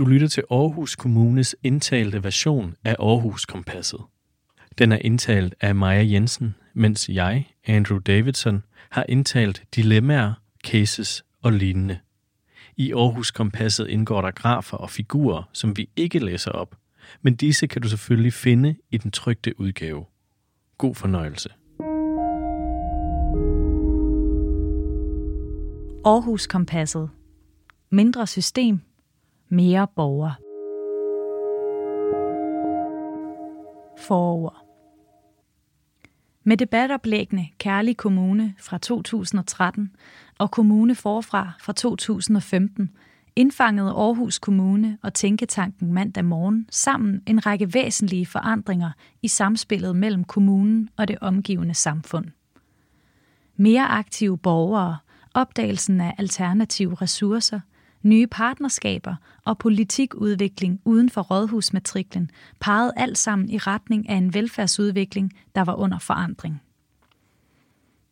Du lytter til Aarhus Kommunes indtalte version af Aarhus Kompasset. Den er indtalt af Maja Jensen, mens jeg, Andrew Davidson, har indtalt dilemmaer, cases og lignende. I Aarhus Kompasset indgår der grafer og figurer, som vi ikke læser op, men disse kan du selvfølgelig finde i den trygte udgave. God fornøjelse. Aarhus Kompasset. Mindre system, mere borger. Forår. Med debatoplæggende Kærlig Kommune fra 2013 og Kommune Forfra fra 2015 indfangede Aarhus Kommune og Tænketanken mandag morgen sammen en række væsentlige forandringer i samspillet mellem kommunen og det omgivende samfund. Mere aktive borgere, opdagelsen af alternative ressourcer, nye partnerskaber og politikudvikling uden for rådhusmatriklen pegede alt sammen i retning af en velfærdsudvikling, der var under forandring.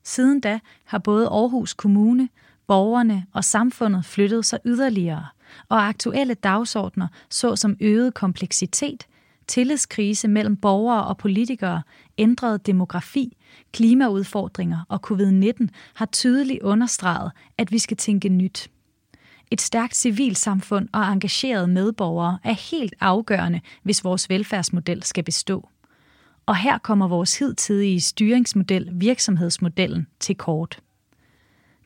Siden da har både Aarhus Kommune, borgerne og samfundet flyttet sig yderligere, og aktuelle dagsordner såsom øget kompleksitet, tillidskrise mellem borgere og politikere, ændret demografi, klimaudfordringer og covid-19 har tydeligt understreget, at vi skal tænke nyt. Et stærkt civilsamfund og engagerede medborgere er helt afgørende, hvis vores velfærdsmodel skal bestå. Og her kommer vores hidtidige styringsmodel, virksomhedsmodellen, til kort.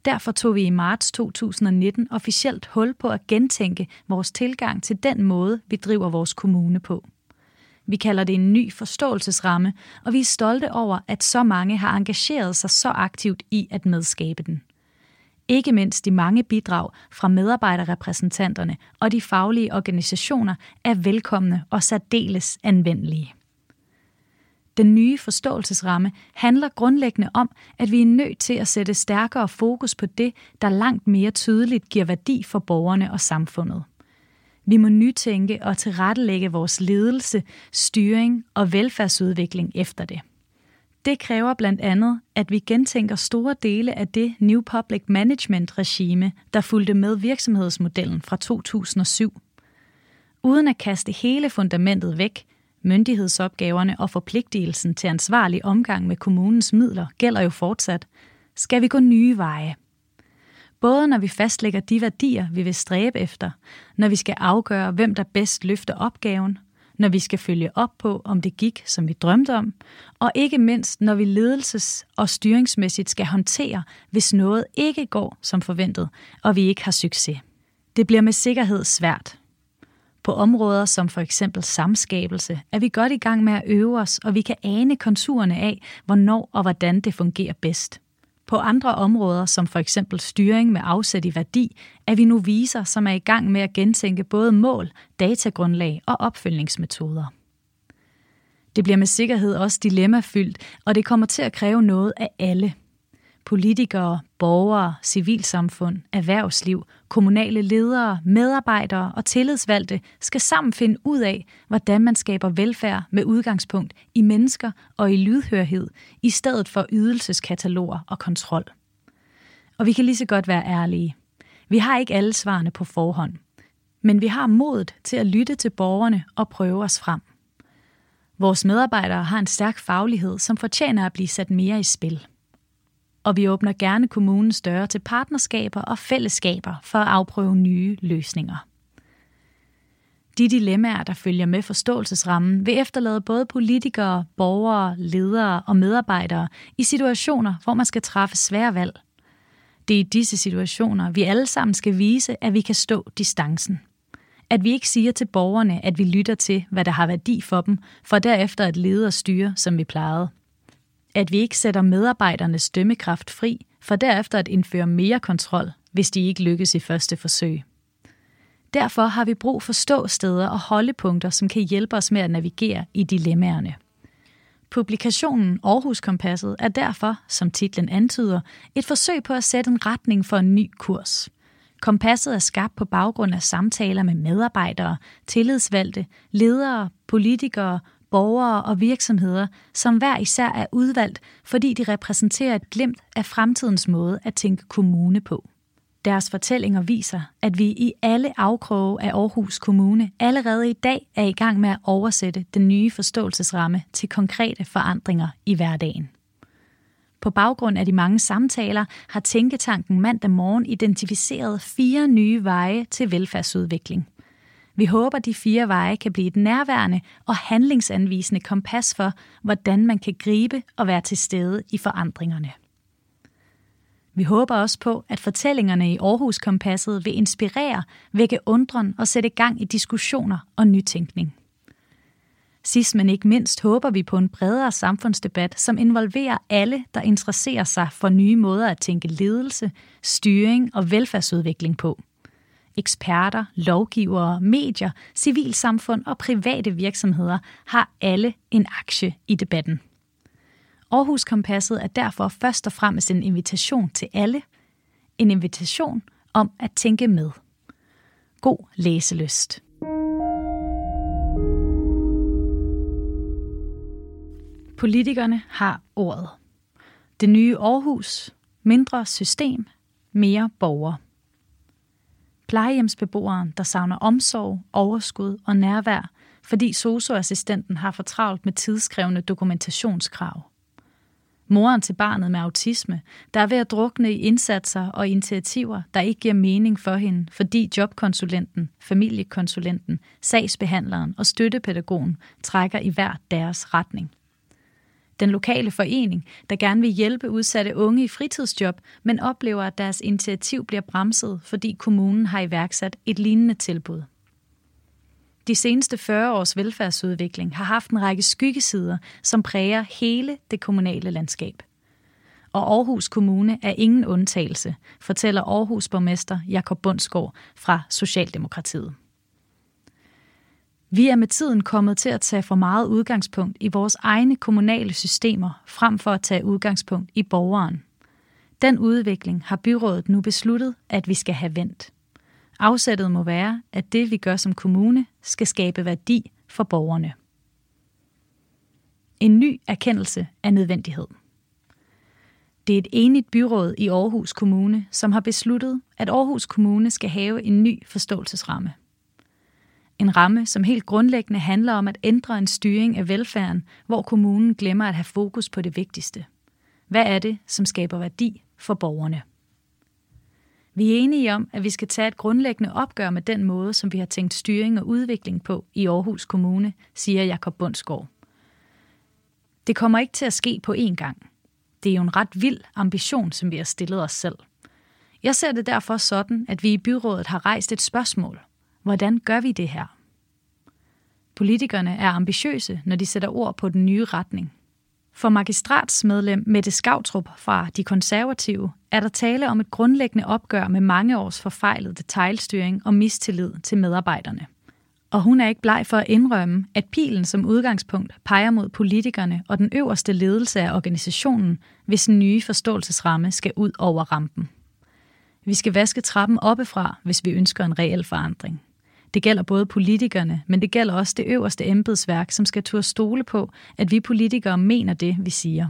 Derfor tog vi i marts 2019 officielt hul på at gentænke vores tilgang til den måde, vi driver vores kommune på. Vi kalder det en ny forståelsesramme, og vi er stolte over, at så mange har engageret sig så aktivt i at medskabe den. Ikke mindst de mange bidrag fra medarbejderrepræsentanterne og de faglige organisationer er velkomne og særdeles anvendelige. Den nye forståelsesramme handler grundlæggende om, at vi er nødt til at sætte stærkere fokus på det, der langt mere tydeligt giver værdi for borgerne og samfundet. Vi må nytænke og tilrettelægge vores ledelse, styring og velfærdsudvikling efter det. Det kræver blandt andet, at vi gentænker store dele af det New Public Management-regime, der fulgte med virksomhedsmodellen fra 2007. Uden at kaste hele fundamentet væk, myndighedsopgaverne og forpligtelsen til ansvarlig omgang med kommunens midler gælder jo fortsat, skal vi gå nye veje. Både når vi fastlægger de værdier, vi vil stræbe efter, når vi skal afgøre, hvem der bedst løfter opgaven, når vi skal følge op på, om det gik, som vi drømte om, og ikke mindst, når vi ledelses- og styringsmæssigt skal håndtere, hvis noget ikke går som forventet, og vi ikke har succes. Det bliver med sikkerhed svært. På områder som for eksempel samskabelse er vi godt i gang med at øve os, og vi kan ane konturerne af, hvornår og hvordan det fungerer bedst. På andre områder, som for eksempel styring med afsæt i værdi, er vi nu viser, som er i gang med at gentænke både mål, datagrundlag og opfølgningsmetoder. Det bliver med sikkerhed også dilemmafyldt, og det kommer til at kræve noget af alle – Politikere, borgere, civilsamfund, erhvervsliv, kommunale ledere, medarbejdere og tillidsvalgte skal sammen finde ud af, hvordan man skaber velfærd med udgangspunkt i mennesker og i lydhørhed, i stedet for ydelseskataloger og kontrol. Og vi kan lige så godt være ærlige. Vi har ikke alle svarene på forhånd, men vi har modet til at lytte til borgerne og prøve os frem. Vores medarbejdere har en stærk faglighed, som fortjener at blive sat mere i spil og vi åbner gerne kommunens døre til partnerskaber og fællesskaber for at afprøve nye løsninger. De dilemmaer, der følger med forståelsesrammen, vil efterlade både politikere, borgere, ledere og medarbejdere i situationer, hvor man skal træffe svære valg. Det er i disse situationer, vi alle sammen skal vise, at vi kan stå distancen. At vi ikke siger til borgerne, at vi lytter til, hvad der har værdi for dem, for derefter at lede og styre, som vi plejede at vi ikke sætter medarbejdernes dømmekraft fri, for derefter at indføre mere kontrol, hvis de ikke lykkes i første forsøg. Derfor har vi brug for ståsteder og holdepunkter, som kan hjælpe os med at navigere i dilemmaerne. Publikationen Aarhus Kompasset er derfor, som titlen antyder, et forsøg på at sætte en retning for en ny kurs. Kompasset er skabt på baggrund af samtaler med medarbejdere, tillidsvalgte, ledere, politikere, borgere og virksomheder, som hver især er udvalgt, fordi de repræsenterer et glimt af fremtidens måde at tænke kommune på. Deres fortællinger viser, at vi i alle afkroge af Aarhus Kommune allerede i dag er i gang med at oversætte den nye forståelsesramme til konkrete forandringer i hverdagen. På baggrund af de mange samtaler har Tænketanken mandag morgen identificeret fire nye veje til velfærdsudvikling. Vi håber, de fire veje kan blive et nærværende og handlingsanvisende kompas for, hvordan man kan gribe og være til stede i forandringerne. Vi håber også på, at fortællingerne i Aarhus Kompasset vil inspirere, vække undren og sætte gang i diskussioner og nytænkning. Sidst men ikke mindst håber vi på en bredere samfundsdebat, som involverer alle, der interesserer sig for nye måder at tænke ledelse, styring og velfærdsudvikling på. Eksperter, lovgivere, medier, civilsamfund og private virksomheder har alle en aktie i debatten. Aarhus Kompasset er derfor først og fremmest en invitation til alle. En invitation om at tænke med. God læselyst. Politikerne har ordet. Det nye Aarhus. Mindre system. Mere borger. Plejehjemsbeboeren, der savner omsorg, overskud og nærvær, fordi socioassistenten har for travlt med tidskrævende dokumentationskrav. Moren til barnet med autisme, der er ved at drukne i indsatser og initiativer, der ikke giver mening for hende, fordi jobkonsulenten, familiekonsulenten, sagsbehandleren og støttepædagogen trækker i hver deres retning den lokale forening, der gerne vil hjælpe udsatte unge i fritidsjob, men oplever, at deres initiativ bliver bremset, fordi kommunen har iværksat et lignende tilbud. De seneste 40 års velfærdsudvikling har haft en række skyggesider, som præger hele det kommunale landskab. Og Aarhus Kommune er ingen undtagelse, fortæller Aarhus borgmester Jakob Bundsgaard fra Socialdemokratiet. Vi er med tiden kommet til at tage for meget udgangspunkt i vores egne kommunale systemer, frem for at tage udgangspunkt i borgeren. Den udvikling har byrådet nu besluttet, at vi skal have vendt. Afsættet må være, at det vi gør som kommune, skal skabe værdi for borgerne. En ny erkendelse af nødvendighed. Det er et enigt byråd i Aarhus Kommune, som har besluttet, at Aarhus Kommune skal have en ny forståelsesramme. En ramme, som helt grundlæggende handler om at ændre en styring af velfærden, hvor kommunen glemmer at have fokus på det vigtigste. Hvad er det, som skaber værdi for borgerne? Vi er enige om, at vi skal tage et grundlæggende opgør med den måde, som vi har tænkt styring og udvikling på i Aarhus Kommune, siger Jakob Bundsgaard. Det kommer ikke til at ske på én gang. Det er jo en ret vild ambition, som vi har stillet os selv. Jeg ser det derfor sådan, at vi i byrådet har rejst et spørgsmål – Hvordan gør vi det her? Politikerne er ambitiøse, når de sætter ord på den nye retning. For magistratsmedlem Mette Skavtrup fra De Konservative er der tale om et grundlæggende opgør med mange års forfejlet detaljstyring og mistillid til medarbejderne. Og hun er ikke bleg for at indrømme, at pilen som udgangspunkt peger mod politikerne og den øverste ledelse af organisationen, hvis en nye forståelsesramme skal ud over rampen. Vi skal vaske trappen oppefra, hvis vi ønsker en reel forandring. Det gælder både politikerne, men det gælder også det øverste embedsværk, som skal turde stole på, at vi politikere mener det, vi siger.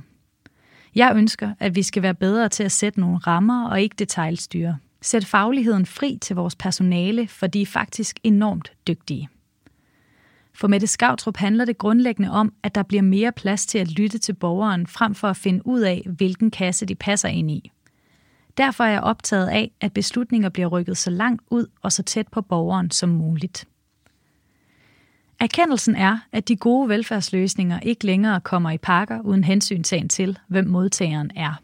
Jeg ønsker, at vi skal være bedre til at sætte nogle rammer og ikke detaljstyre. Sæt fagligheden fri til vores personale, for de er faktisk enormt dygtige. For Mette Skavtrup handler det grundlæggende om, at der bliver mere plads til at lytte til borgeren, frem for at finde ud af, hvilken kasse de passer ind i. Derfor er jeg optaget af, at beslutninger bliver rykket så langt ud og så tæt på borgeren som muligt. Erkendelsen er, at de gode velfærdsløsninger ikke længere kommer i pakker uden hensyntagen til, hvem modtageren er.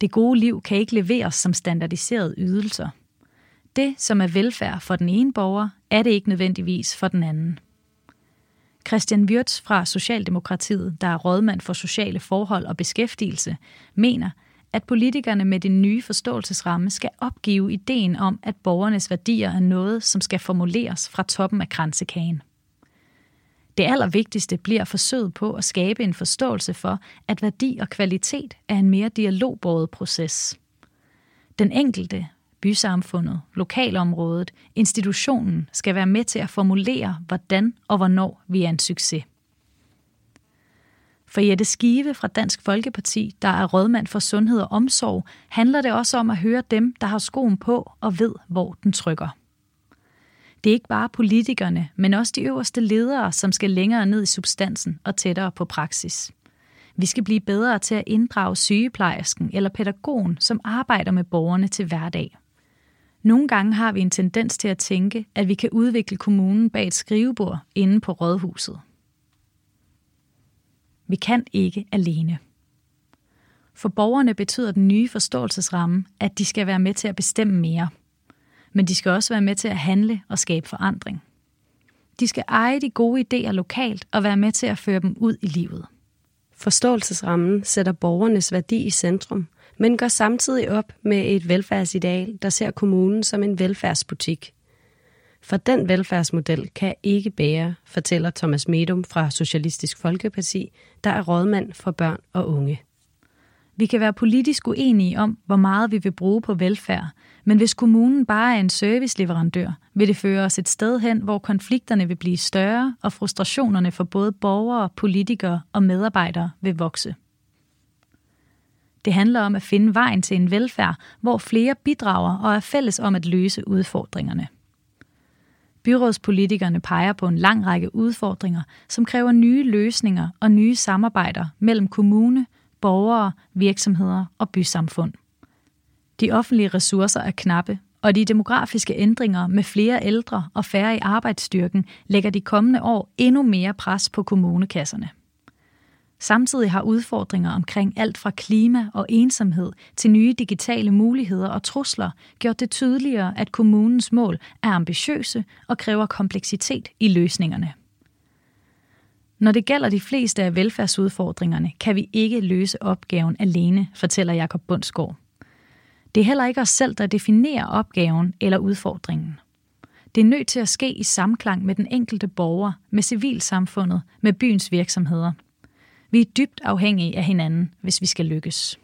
Det gode liv kan ikke leveres som standardiserede ydelser. Det, som er velfærd for den ene borger, er det ikke nødvendigvis for den anden. Christian Wirtz fra Socialdemokratiet, der er rådmand for sociale forhold og beskæftigelse, mener, at politikerne med den nye forståelsesramme skal opgive ideen om, at borgernes værdier er noget, som skal formuleres fra toppen af kransekagen. Det allervigtigste bliver forsøget på at skabe en forståelse for, at værdi og kvalitet er en mere dialogbåret proces. Den enkelte, bysamfundet, lokalområdet, institutionen skal være med til at formulere, hvordan og hvornår vi er en succes. For Jette Skive fra Dansk Folkeparti, der er rådmand for sundhed og omsorg, handler det også om at høre dem, der har skoen på og ved, hvor den trykker. Det er ikke bare politikerne, men også de øverste ledere, som skal længere ned i substansen og tættere på praksis. Vi skal blive bedre til at inddrage sygeplejersken eller pædagogen, som arbejder med borgerne til hverdag. Nogle gange har vi en tendens til at tænke, at vi kan udvikle kommunen bag et skrivebord inde på rådhuset. Vi kan ikke alene. For borgerne betyder den nye forståelsesramme, at de skal være med til at bestemme mere. Men de skal også være med til at handle og skabe forandring. De skal eje de gode idéer lokalt og være med til at føre dem ud i livet. Forståelsesrammen sætter borgernes værdi i centrum, men går samtidig op med et velfærdsideal, der ser kommunen som en velfærdsbutik. For den velfærdsmodel kan ikke bære, fortæller Thomas Medum fra Socialistisk Folkeparti, der er rådmand for børn og unge. Vi kan være politisk uenige om, hvor meget vi vil bruge på velfærd, men hvis kommunen bare er en serviceleverandør, vil det føre os et sted hen, hvor konflikterne vil blive større, og frustrationerne for både borgere, politikere og medarbejdere vil vokse. Det handler om at finde vejen til en velfærd, hvor flere bidrager og er fælles om at løse udfordringerne. Byrådspolitikerne peger på en lang række udfordringer, som kræver nye løsninger og nye samarbejder mellem kommune, borgere, virksomheder og bysamfund. De offentlige ressourcer er knappe, og de demografiske ændringer med flere ældre og færre i arbejdsstyrken lægger de kommende år endnu mere pres på kommunekasserne. Samtidig har udfordringer omkring alt fra klima og ensomhed til nye digitale muligheder og trusler gjort det tydeligere, at kommunens mål er ambitiøse og kræver kompleksitet i løsningerne. Når det gælder de fleste af velfærdsudfordringerne, kan vi ikke løse opgaven alene, fortæller Jakob Bundsgaard. Det er heller ikke os selv, der definerer opgaven eller udfordringen. Det er nødt til at ske i samklang med den enkelte borger, med civilsamfundet, med byens virksomheder. Vi er dybt afhængige af hinanden, hvis vi skal lykkes.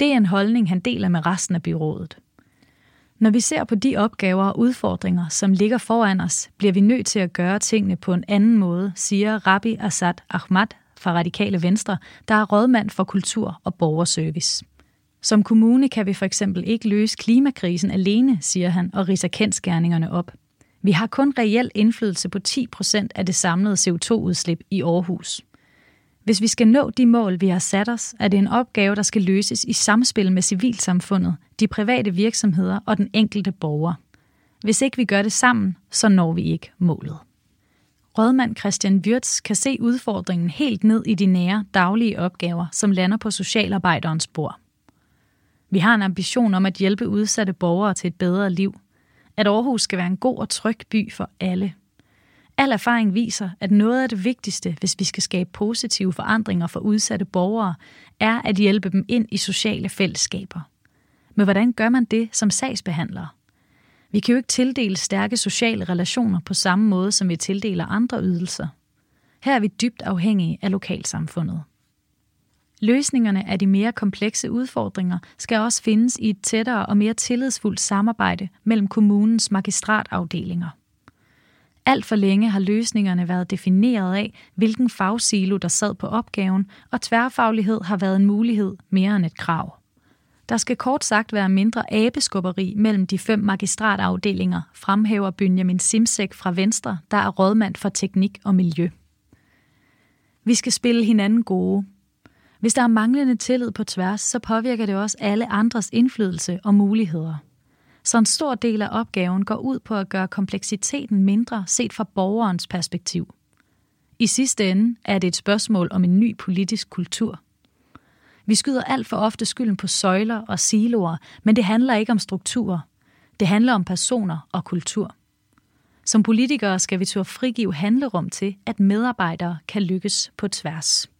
Det er en holdning, han deler med resten af byrådet. Når vi ser på de opgaver og udfordringer, som ligger foran os, bliver vi nødt til at gøre tingene på en anden måde, siger Rabbi Asad Ahmad fra Radikale Venstre, der er rådmand for kultur og borgerservice. Som kommune kan vi for eksempel ikke løse klimakrisen alene, siger han, og riser kendskærningerne op. Vi har kun reel indflydelse på 10 procent af det samlede CO2-udslip i Aarhus. Hvis vi skal nå de mål, vi har sat os, er det en opgave, der skal løses i samspil med civilsamfundet, de private virksomheder og den enkelte borger. Hvis ikke vi gør det sammen, så når vi ikke målet. Rådmand Christian Wirtz kan se udfordringen helt ned i de nære, daglige opgaver, som lander på socialarbejderens bord. Vi har en ambition om at hjælpe udsatte borgere til et bedre liv. At Aarhus skal være en god og tryg by for alle. Al erfaring viser, at noget af det vigtigste, hvis vi skal skabe positive forandringer for udsatte borgere, er at hjælpe dem ind i sociale fællesskaber. Men hvordan gør man det som sagsbehandler? Vi kan jo ikke tildele stærke sociale relationer på samme måde, som vi tildeler andre ydelser. Her er vi dybt afhængige af lokalsamfundet. Løsningerne af de mere komplekse udfordringer skal også findes i et tættere og mere tillidsfuldt samarbejde mellem kommunens magistratafdelinger. Alt for længe har løsningerne været defineret af, hvilken fagsilo der sad på opgaven, og tværfaglighed har været en mulighed mere end et krav. Der skal kort sagt være mindre abeskubberi mellem de fem magistratafdelinger, fremhæver Benjamin Simsek fra Venstre, der er rådmand for teknik og miljø. Vi skal spille hinanden gode. Hvis der er manglende tillid på tværs, så påvirker det også alle andres indflydelse og muligheder så en stor del af opgaven går ud på at gøre kompleksiteten mindre set fra borgerens perspektiv. I sidste ende er det et spørgsmål om en ny politisk kultur. Vi skyder alt for ofte skylden på søjler og siloer, men det handler ikke om strukturer. Det handler om personer og kultur. Som politikere skal vi turde frigive handlerum til, at medarbejdere kan lykkes på tværs.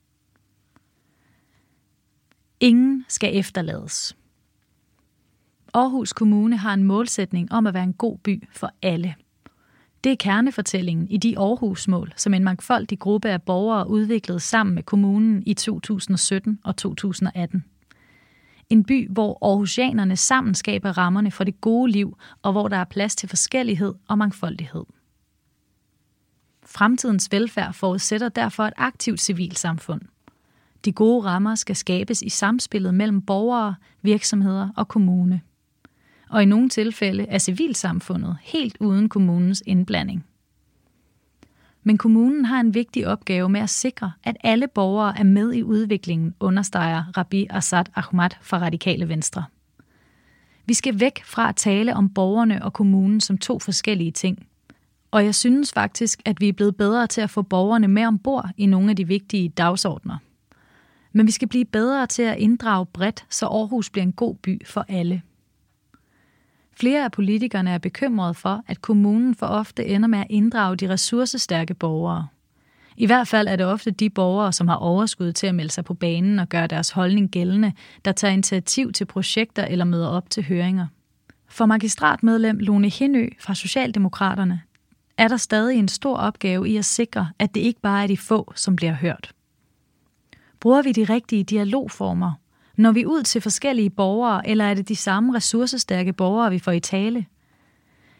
Ingen skal efterlades. Aarhus Kommune har en målsætning om at være en god by for alle. Det er kernefortællingen i de Aarhus-mål, som en mangfoldig gruppe af borgere udviklede sammen med kommunen i 2017 og 2018. En by, hvor aarhusianerne sammen skaber rammerne for det gode liv, og hvor der er plads til forskellighed og mangfoldighed. Fremtidens velfærd forudsætter derfor et aktivt civilsamfund. De gode rammer skal skabes i samspillet mellem borgere, virksomheder og kommune. Og i nogle tilfælde er civilsamfundet helt uden kommunens indblanding. Men kommunen har en vigtig opgave med at sikre, at alle borgere er med i udviklingen, understreger Rabi Assad Ahmad fra Radikale Venstre. Vi skal væk fra at tale om borgerne og kommunen som to forskellige ting. Og jeg synes faktisk, at vi er blevet bedre til at få borgerne med ombord i nogle af de vigtige dagsordner. Men vi skal blive bedre til at inddrage bredt, så Aarhus bliver en god by for alle. Flere af politikerne er bekymrede for, at kommunen for ofte ender med at inddrage de ressourcestærke borgere. I hvert fald er det ofte de borgere, som har overskud til at melde sig på banen og gøre deres holdning gældende, der tager initiativ til projekter eller møder op til høringer. For magistratmedlem Lone Henø fra Socialdemokraterne er der stadig en stor opgave i at sikre, at det ikke bare er de få, som bliver hørt. Bruger vi de rigtige dialogformer, når vi ud til forskellige borgere, eller er det de samme ressourcestærke borgere, vi får i tale?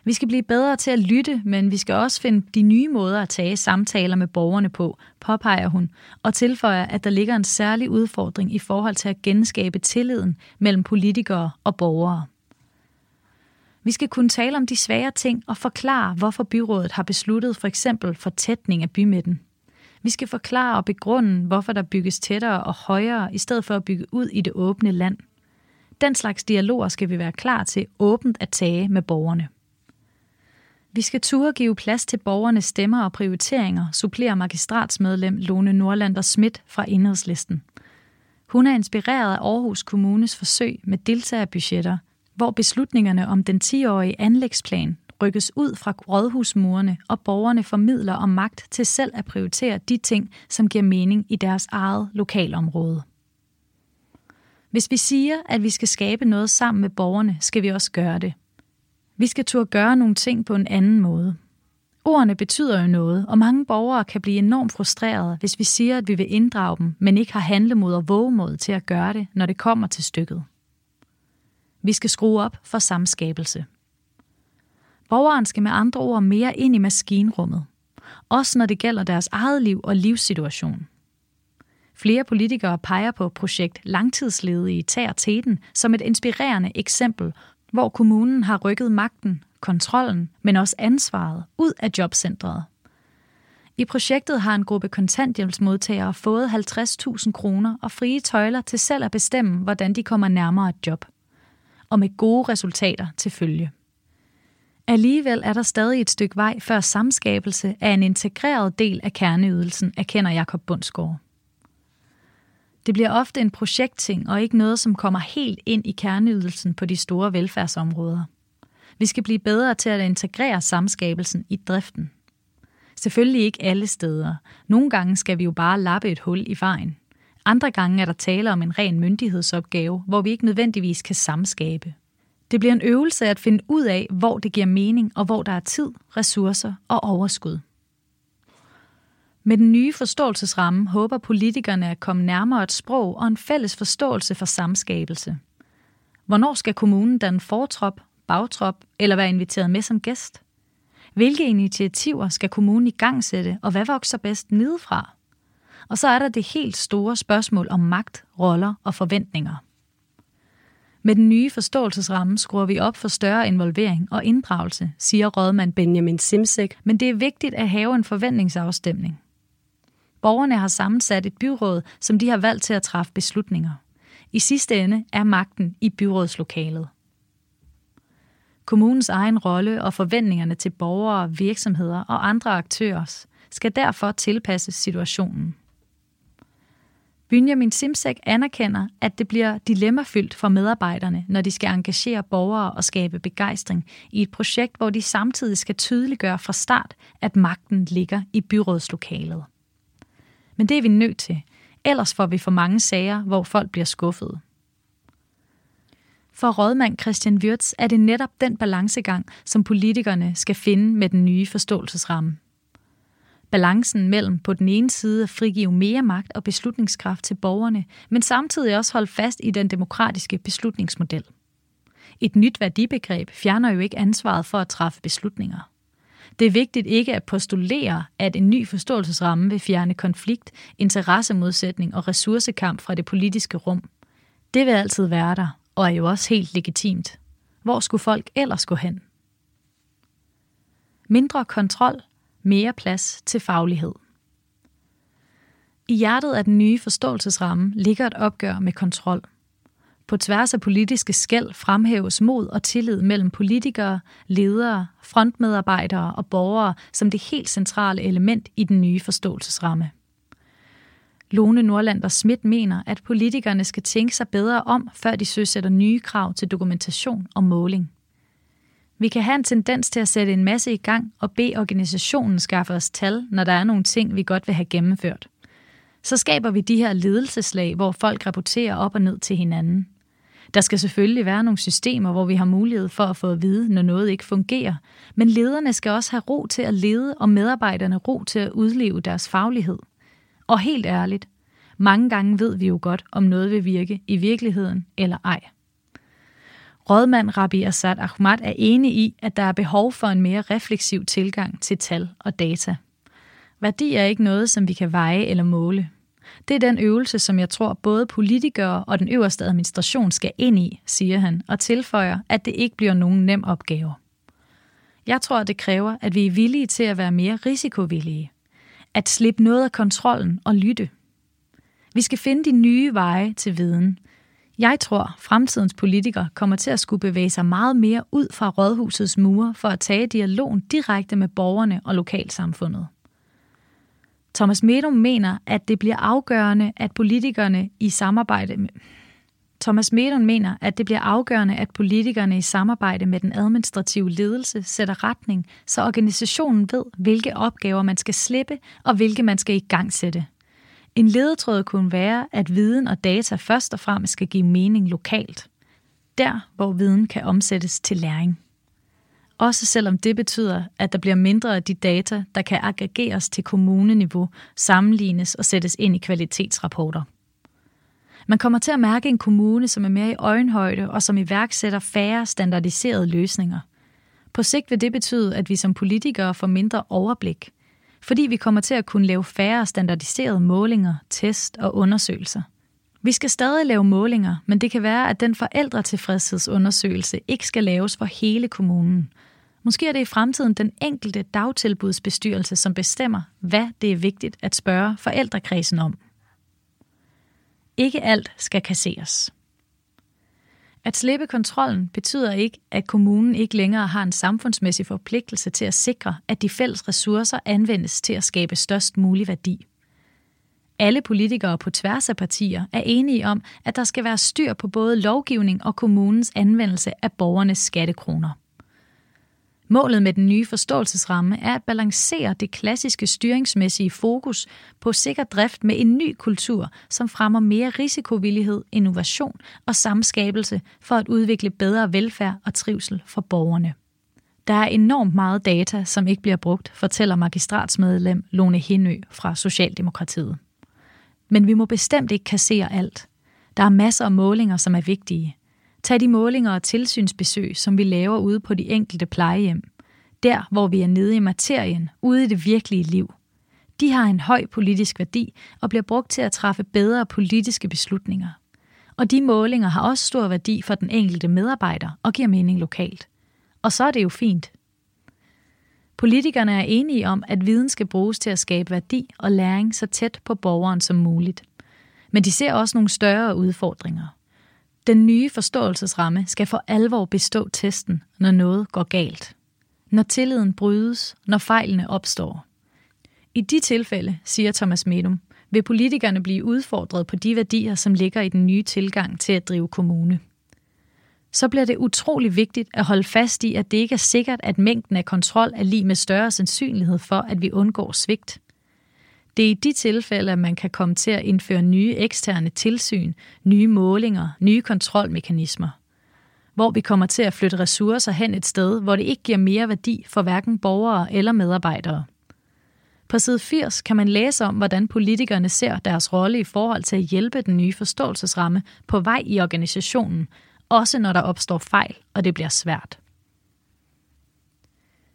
Vi skal blive bedre til at lytte, men vi skal også finde de nye måder at tage samtaler med borgerne på, påpeger hun, og tilføjer, at der ligger en særlig udfordring i forhold til at genskabe tilliden mellem politikere og borgere. Vi skal kunne tale om de svære ting og forklare, hvorfor byrådet har besluttet for eksempel fortætning af bymidten. Vi skal forklare og begrunde, hvorfor der bygges tættere og højere, i stedet for at bygge ud i det åbne land. Den slags dialoger skal vi være klar til åbent at tage med borgerne. Vi skal turde give plads til borgernes stemmer og prioriteringer, supplerer magistratsmedlem Lone Nordlander Schmidt fra Enhedslisten. Hun er inspireret af Aarhus Kommunes forsøg med deltagerbudgetter, hvor beslutningerne om den 10-årige anlægsplan rykkes ud fra rådhusmurene, og borgerne formidler om magt til selv at prioritere de ting, som giver mening i deres eget lokalområde. Hvis vi siger, at vi skal skabe noget sammen med borgerne, skal vi også gøre det. Vi skal turde gøre nogle ting på en anden måde. Ordene betyder jo noget, og mange borgere kan blive enormt frustrerede, hvis vi siger, at vi vil inddrage dem, men ikke har handlemod og vågemod til at gøre det, når det kommer til stykket. Vi skal skrue op for samskabelse. Borgeren skal med andre ord mere ind i maskinrummet, også når det gælder deres eget liv og livssituation. Flere politikere peger på projekt Langtidsledige tager teten som et inspirerende eksempel, hvor kommunen har rykket magten, kontrollen, men også ansvaret ud af jobcentret. I projektet har en gruppe kontanthjælpsmodtagere fået 50.000 kroner og frie tøjler til selv at bestemme, hvordan de kommer nærmere et job. Og med gode resultater til følge. Alligevel er der stadig et stykke vej før samskabelse af en integreret del af kerneydelsen, erkender Jakob Bundsgaard. Det bliver ofte en projektting og ikke noget, som kommer helt ind i kerneydelsen på de store velfærdsområder. Vi skal blive bedre til at integrere samskabelsen i driften. Selvfølgelig ikke alle steder. Nogle gange skal vi jo bare lappe et hul i vejen. Andre gange er der tale om en ren myndighedsopgave, hvor vi ikke nødvendigvis kan samskabe. Det bliver en øvelse at finde ud af, hvor det giver mening, og hvor der er tid, ressourcer og overskud. Med den nye forståelsesramme håber politikerne at komme nærmere et sprog og en fælles forståelse for samskabelse. Hvornår skal kommunen danne fortrop, bagtrop eller være inviteret med som gæst? Hvilke initiativer skal kommunen i gang sætte, og hvad vokser bedst nedefra? Og så er der det helt store spørgsmål om magt, roller og forventninger. Med den nye forståelsesramme skruer vi op for større involvering og inddragelse, siger rådmand Benjamin Simsek, men det er vigtigt at have en forventningsafstemning. Borgerne har sammensat et byråd, som de har valgt til at træffe beslutninger. I sidste ende er magten i byrådslokalet. Kommunens egen rolle og forventningerne til borgere, virksomheder og andre aktører skal derfor tilpasses situationen. Benjamin Simsek anerkender, at det bliver dilemmafyldt for medarbejderne, når de skal engagere borgere og skabe begejstring i et projekt, hvor de samtidig skal tydeliggøre fra start, at magten ligger i byrådslokalet. Men det er vi nødt til, ellers får vi for mange sager, hvor folk bliver skuffede. For rådmand Christian Wirtz er det netop den balancegang, som politikerne skal finde med den nye forståelsesramme. Balancen mellem på den ene side at frigive mere magt og beslutningskraft til borgerne, men samtidig også holde fast i den demokratiske beslutningsmodel. Et nyt værdibegreb fjerner jo ikke ansvaret for at træffe beslutninger. Det er vigtigt ikke at postulere, at en ny forståelsesramme vil fjerne konflikt, interessemodsætning og ressourcekamp fra det politiske rum. Det vil altid være der, og er jo også helt legitimt. Hvor skulle folk ellers gå hen? Mindre kontrol, mere plads til faglighed. I hjertet af den nye forståelsesramme ligger et opgør med kontrol. På tværs af politiske skæld fremhæves mod og tillid mellem politikere, ledere, frontmedarbejdere og borgere som det helt centrale element i den nye forståelsesramme. Lone Nordlander Schmidt mener, at politikerne skal tænke sig bedre om, før de søsætter nye krav til dokumentation og måling. Vi kan have en tendens til at sætte en masse i gang og bede organisationen skaffe os tal, når der er nogle ting, vi godt vil have gennemført. Så skaber vi de her ledelseslag, hvor folk rapporterer op og ned til hinanden. Der skal selvfølgelig være nogle systemer, hvor vi har mulighed for at få at vide, når noget ikke fungerer, men lederne skal også have ro til at lede, og medarbejderne ro til at udleve deres faglighed. Og helt ærligt, mange gange ved vi jo godt, om noget vil virke i virkeligheden eller ej. Rådmand Rabbi Assad Ahmad er enig i, at der er behov for en mere refleksiv tilgang til tal og data. Værdi er ikke noget, som vi kan veje eller måle. Det er den øvelse, som jeg tror både politikere og den øverste administration skal ind i, siger han, og tilføjer, at det ikke bliver nogen nem opgave. Jeg tror, det kræver, at vi er villige til at være mere risikovillige. At slippe noget af kontrollen og lytte. Vi skal finde de nye veje til viden, jeg tror, fremtidens politikere kommer til at skulle bevæge sig meget mere ud fra rådhusets mure for at tage dialogen direkte med borgerne og lokalsamfundet. Thomas Medum mener, at det bliver afgørende, at politikerne i samarbejde med Thomas Medum mener, at det bliver afgørende, at politikerne i samarbejde med den administrative ledelse sætter retning, så organisationen ved, hvilke opgaver man skal slippe og hvilke man skal i gang sætte. En ledetråd kunne være, at viden og data først og fremmest skal give mening lokalt. Der, hvor viden kan omsættes til læring. Også selvom det betyder, at der bliver mindre af de data, der kan aggregeres til kommuneniveau, sammenlignes og sættes ind i kvalitetsrapporter. Man kommer til at mærke en kommune, som er mere i øjenhøjde og som iværksætter færre standardiserede løsninger. På sigt vil det betyde, at vi som politikere får mindre overblik – fordi vi kommer til at kunne lave færre standardiserede målinger, test og undersøgelser. Vi skal stadig lave målinger, men det kan være, at den forældretilfredshedsundersøgelse ikke skal laves for hele kommunen. Måske er det i fremtiden den enkelte dagtilbudsbestyrelse, som bestemmer, hvad det er vigtigt at spørge forældrekredsen om. Ikke alt skal kasseres. At slippe kontrollen betyder ikke, at kommunen ikke længere har en samfundsmæssig forpligtelse til at sikre, at de fælles ressourcer anvendes til at skabe størst mulig værdi. Alle politikere på tværs af partier er enige om, at der skal være styr på både lovgivning og kommunens anvendelse af borgernes skattekroner. Målet med den nye forståelsesramme er at balancere det klassiske styringsmæssige fokus på sikker drift med en ny kultur, som fremmer mere risikovillighed, innovation og samskabelse for at udvikle bedre velfærd og trivsel for borgerne. Der er enormt meget data, som ikke bliver brugt, fortæller magistratsmedlem Lone Henø fra Socialdemokratiet. Men vi må bestemt ikke kassere alt. Der er masser af målinger, som er vigtige. Tag de målinger og tilsynsbesøg, som vi laver ude på de enkelte plejehjem. Der, hvor vi er nede i materien, ude i det virkelige liv. De har en høj politisk værdi og bliver brugt til at træffe bedre politiske beslutninger. Og de målinger har også stor værdi for den enkelte medarbejder og giver mening lokalt. Og så er det jo fint. Politikerne er enige om, at viden skal bruges til at skabe værdi og læring så tæt på borgeren som muligt. Men de ser også nogle større udfordringer. Den nye forståelsesramme skal for alvor bestå testen, når noget går galt. Når tilliden brydes, når fejlene opstår. I de tilfælde, siger Thomas Medum, vil politikerne blive udfordret på de værdier, som ligger i den nye tilgang til at drive kommune. Så bliver det utrolig vigtigt at holde fast i, at det ikke er sikkert, at mængden af kontrol er lige med større sandsynlighed for, at vi undgår svigt. Det er i de tilfælde, at man kan komme til at indføre nye eksterne tilsyn, nye målinger, nye kontrolmekanismer. Hvor vi kommer til at flytte ressourcer hen et sted, hvor det ikke giver mere værdi for hverken borgere eller medarbejdere. På side 80 kan man læse om, hvordan politikerne ser deres rolle i forhold til at hjælpe den nye forståelsesramme på vej i organisationen, også når der opstår fejl, og det bliver svært.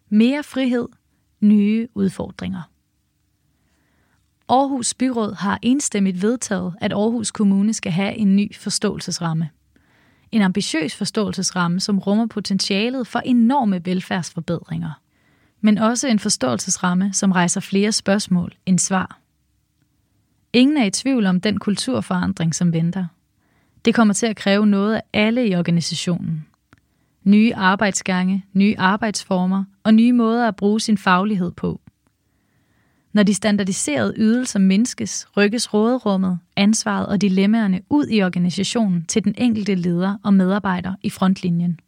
Mere frihed, nye udfordringer. Aarhus Byråd har enstemmigt vedtaget, at Aarhus Kommune skal have en ny forståelsesramme. En ambitiøs forståelsesramme, som rummer potentialet for enorme velfærdsforbedringer. Men også en forståelsesramme, som rejser flere spørgsmål end svar. Ingen er i tvivl om den kulturforandring, som venter. Det kommer til at kræve noget af alle i organisationen. Nye arbejdsgange, nye arbejdsformer og nye måder at bruge sin faglighed på. Når de standardiserede ydelser mindskes, rykkes råderummet, ansvaret og dilemmaerne ud i organisationen til den enkelte leder og medarbejder i frontlinjen.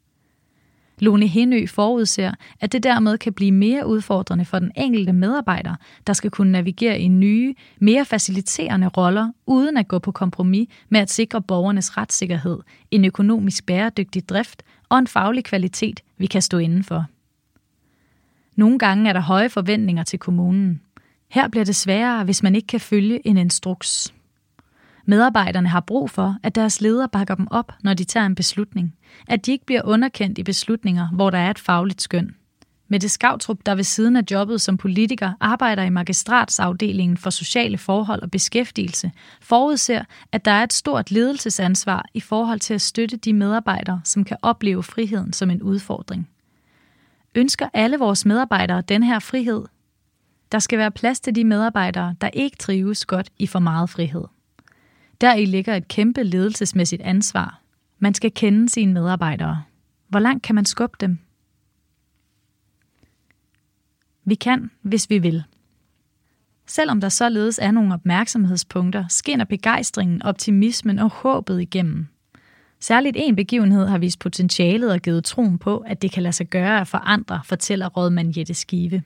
Lone Henø forudser, at det dermed kan blive mere udfordrende for den enkelte medarbejder, der skal kunne navigere i nye, mere faciliterende roller, uden at gå på kompromis med at sikre borgernes retssikkerhed, en økonomisk bæredygtig drift og en faglig kvalitet, vi kan stå indenfor. Nogle gange er der høje forventninger til kommunen. Her bliver det sværere, hvis man ikke kan følge en instruks. Medarbejderne har brug for, at deres leder bakker dem op, når de tager en beslutning. At de ikke bliver underkendt i beslutninger, hvor der er et fagligt skøn. Mette Skavtrup, der ved siden af jobbet som politiker arbejder i magistratsafdelingen for sociale forhold og beskæftigelse, forudser, at der er et stort ledelsesansvar i forhold til at støtte de medarbejdere, som kan opleve friheden som en udfordring. Ønsker alle vores medarbejdere den her frihed? Der skal være plads til de medarbejdere, der ikke trives godt i for meget frihed. Der i ligger et kæmpe ledelsesmæssigt ansvar. Man skal kende sine medarbejdere. Hvor langt kan man skubbe dem? Vi kan, hvis vi vil. Selvom der således er nogle opmærksomhedspunkter, skinner begejstringen, optimismen og håbet igennem. Særligt en begivenhed har vist potentialet og givet troen på, at det kan lade sig gøre at forandre, fortæller rådmand Jette Skive.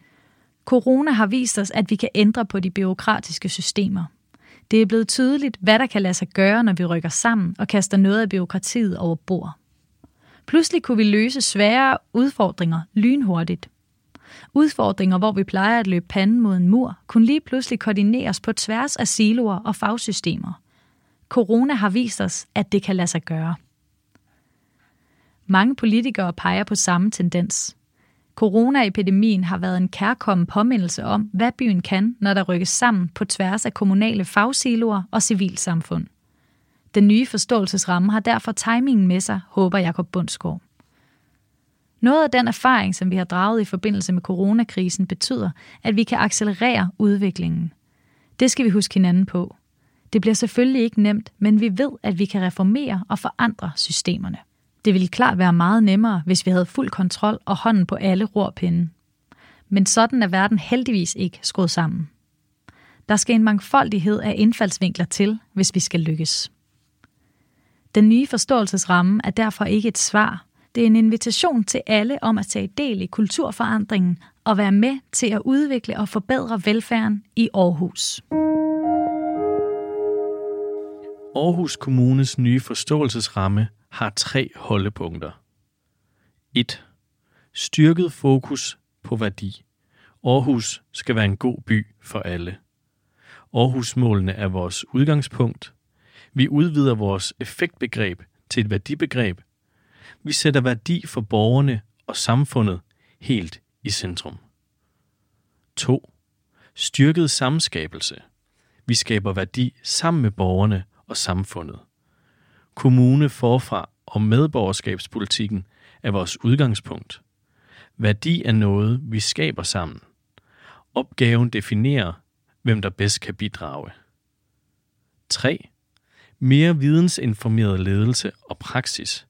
Corona har vist os, at vi kan ændre på de byråkratiske systemer. Det er blevet tydeligt, hvad der kan lade sig gøre, når vi rykker sammen og kaster noget af byråkratiet over bord. Pludselig kunne vi løse svære udfordringer lynhurtigt. Udfordringer, hvor vi plejer at løbe panden mod en mur, kunne lige pludselig koordineres på tværs af siloer og fagsystemer. Corona har vist os, at det kan lade sig gøre. Mange politikere peger på samme tendens. Coronaepidemien har været en kærkommen påmindelse om, hvad byen kan, når der rykkes sammen på tværs af kommunale fagsiloer og civilsamfund. Den nye forståelsesramme har derfor timingen med sig, håber Jakob Bundsgaard. Noget af den erfaring, som vi har draget i forbindelse med coronakrisen, betyder, at vi kan accelerere udviklingen. Det skal vi huske hinanden på. Det bliver selvfølgelig ikke nemt, men vi ved, at vi kan reformere og forandre systemerne. Det ville klart være meget nemmere, hvis vi havde fuld kontrol og hånden på alle rorpinde. Men sådan er verden heldigvis ikke skruet sammen. Der skal en mangfoldighed af indfaldsvinkler til, hvis vi skal lykkes. Den nye forståelsesramme er derfor ikke et svar. Det er en invitation til alle om at tage del i kulturforandringen og være med til at udvikle og forbedre velfærden i Aarhus. Aarhus Kommunes nye forståelsesramme har tre holdepunkter. 1. Styrket fokus på værdi. Aarhus skal være en god by for alle. Aarhus-målene er vores udgangspunkt. Vi udvider vores effektbegreb til et værdibegreb. Vi sætter værdi for borgerne og samfundet helt i centrum. 2. Styrket samskabelse. Vi skaber værdi sammen med borgerne og samfundet kommune forfra og medborgerskabspolitikken er vores udgangspunkt. Værdi er noget, vi skaber sammen. Opgaven definerer, hvem der bedst kan bidrage. 3. Mere vidensinformeret ledelse og praksis.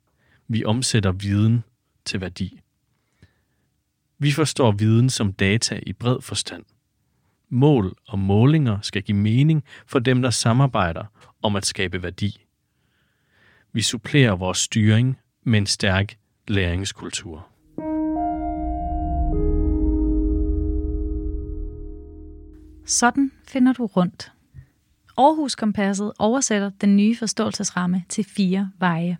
Vi omsætter viden til værdi. Vi forstår viden som data i bred forstand. Mål og målinger skal give mening for dem, der samarbejder om at skabe værdi. Vi supplerer vores styring med en stærk læringskultur. Sådan finder du rundt. Aarhus Kompasset oversætter den nye forståelsesramme til fire veje.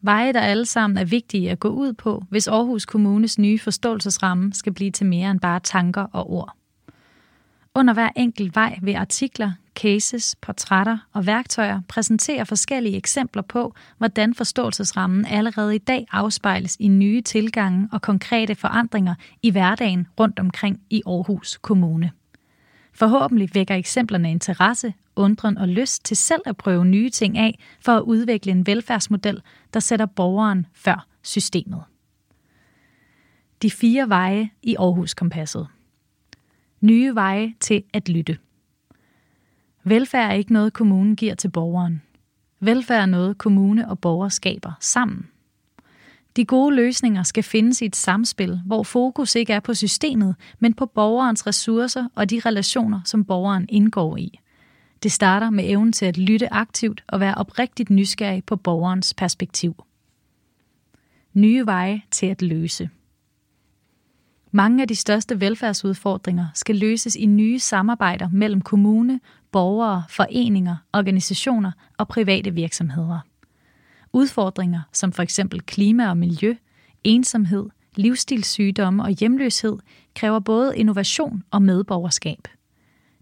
Veje, der alle sammen er vigtige at gå ud på, hvis Aarhus Kommunes nye forståelsesramme skal blive til mere end bare tanker og ord. Under hver enkelt vej vil artikler, cases, portrætter og værktøjer præsentere forskellige eksempler på, hvordan forståelsesrammen allerede i dag afspejles i nye tilgange og konkrete forandringer i hverdagen rundt omkring i Aarhus Kommune. Forhåbentlig vækker eksemplerne interesse, undren og lyst til selv at prøve nye ting af for at udvikle en velfærdsmodel, der sætter borgeren før systemet. De fire veje i Aarhus Kompasset. Nye veje til at lytte. Velfærd er ikke noget, kommunen giver til borgeren. Velfærd er noget, kommune og borger skaber sammen. De gode løsninger skal findes i et samspil, hvor fokus ikke er på systemet, men på borgerens ressourcer og de relationer, som borgeren indgår i. Det starter med evnen til at lytte aktivt og være oprigtigt nysgerrig på borgerens perspektiv. Nye veje til at løse. Mange af de største velfærdsudfordringer skal løses i nye samarbejder mellem kommune, borgere, foreninger, organisationer og private virksomheder. Udfordringer som for eksempel klima og miljø, ensomhed, livsstilssygdomme og hjemløshed kræver både innovation og medborgerskab.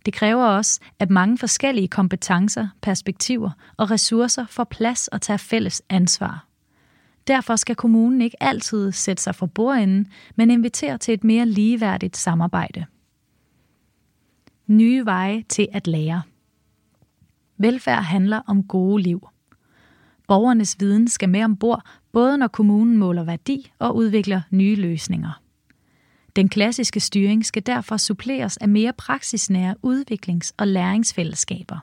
Det kræver også, at mange forskellige kompetencer, perspektiver og ressourcer får plads og tager fælles ansvar. Derfor skal kommunen ikke altid sætte sig for bordenden, men invitere til et mere ligeværdigt samarbejde. Nye veje til at lære. Velfærd handler om gode liv. Borgernes viden skal med ombord, både når kommunen måler værdi og udvikler nye løsninger. Den klassiske styring skal derfor suppleres af mere praksisnære udviklings- og læringsfællesskaber.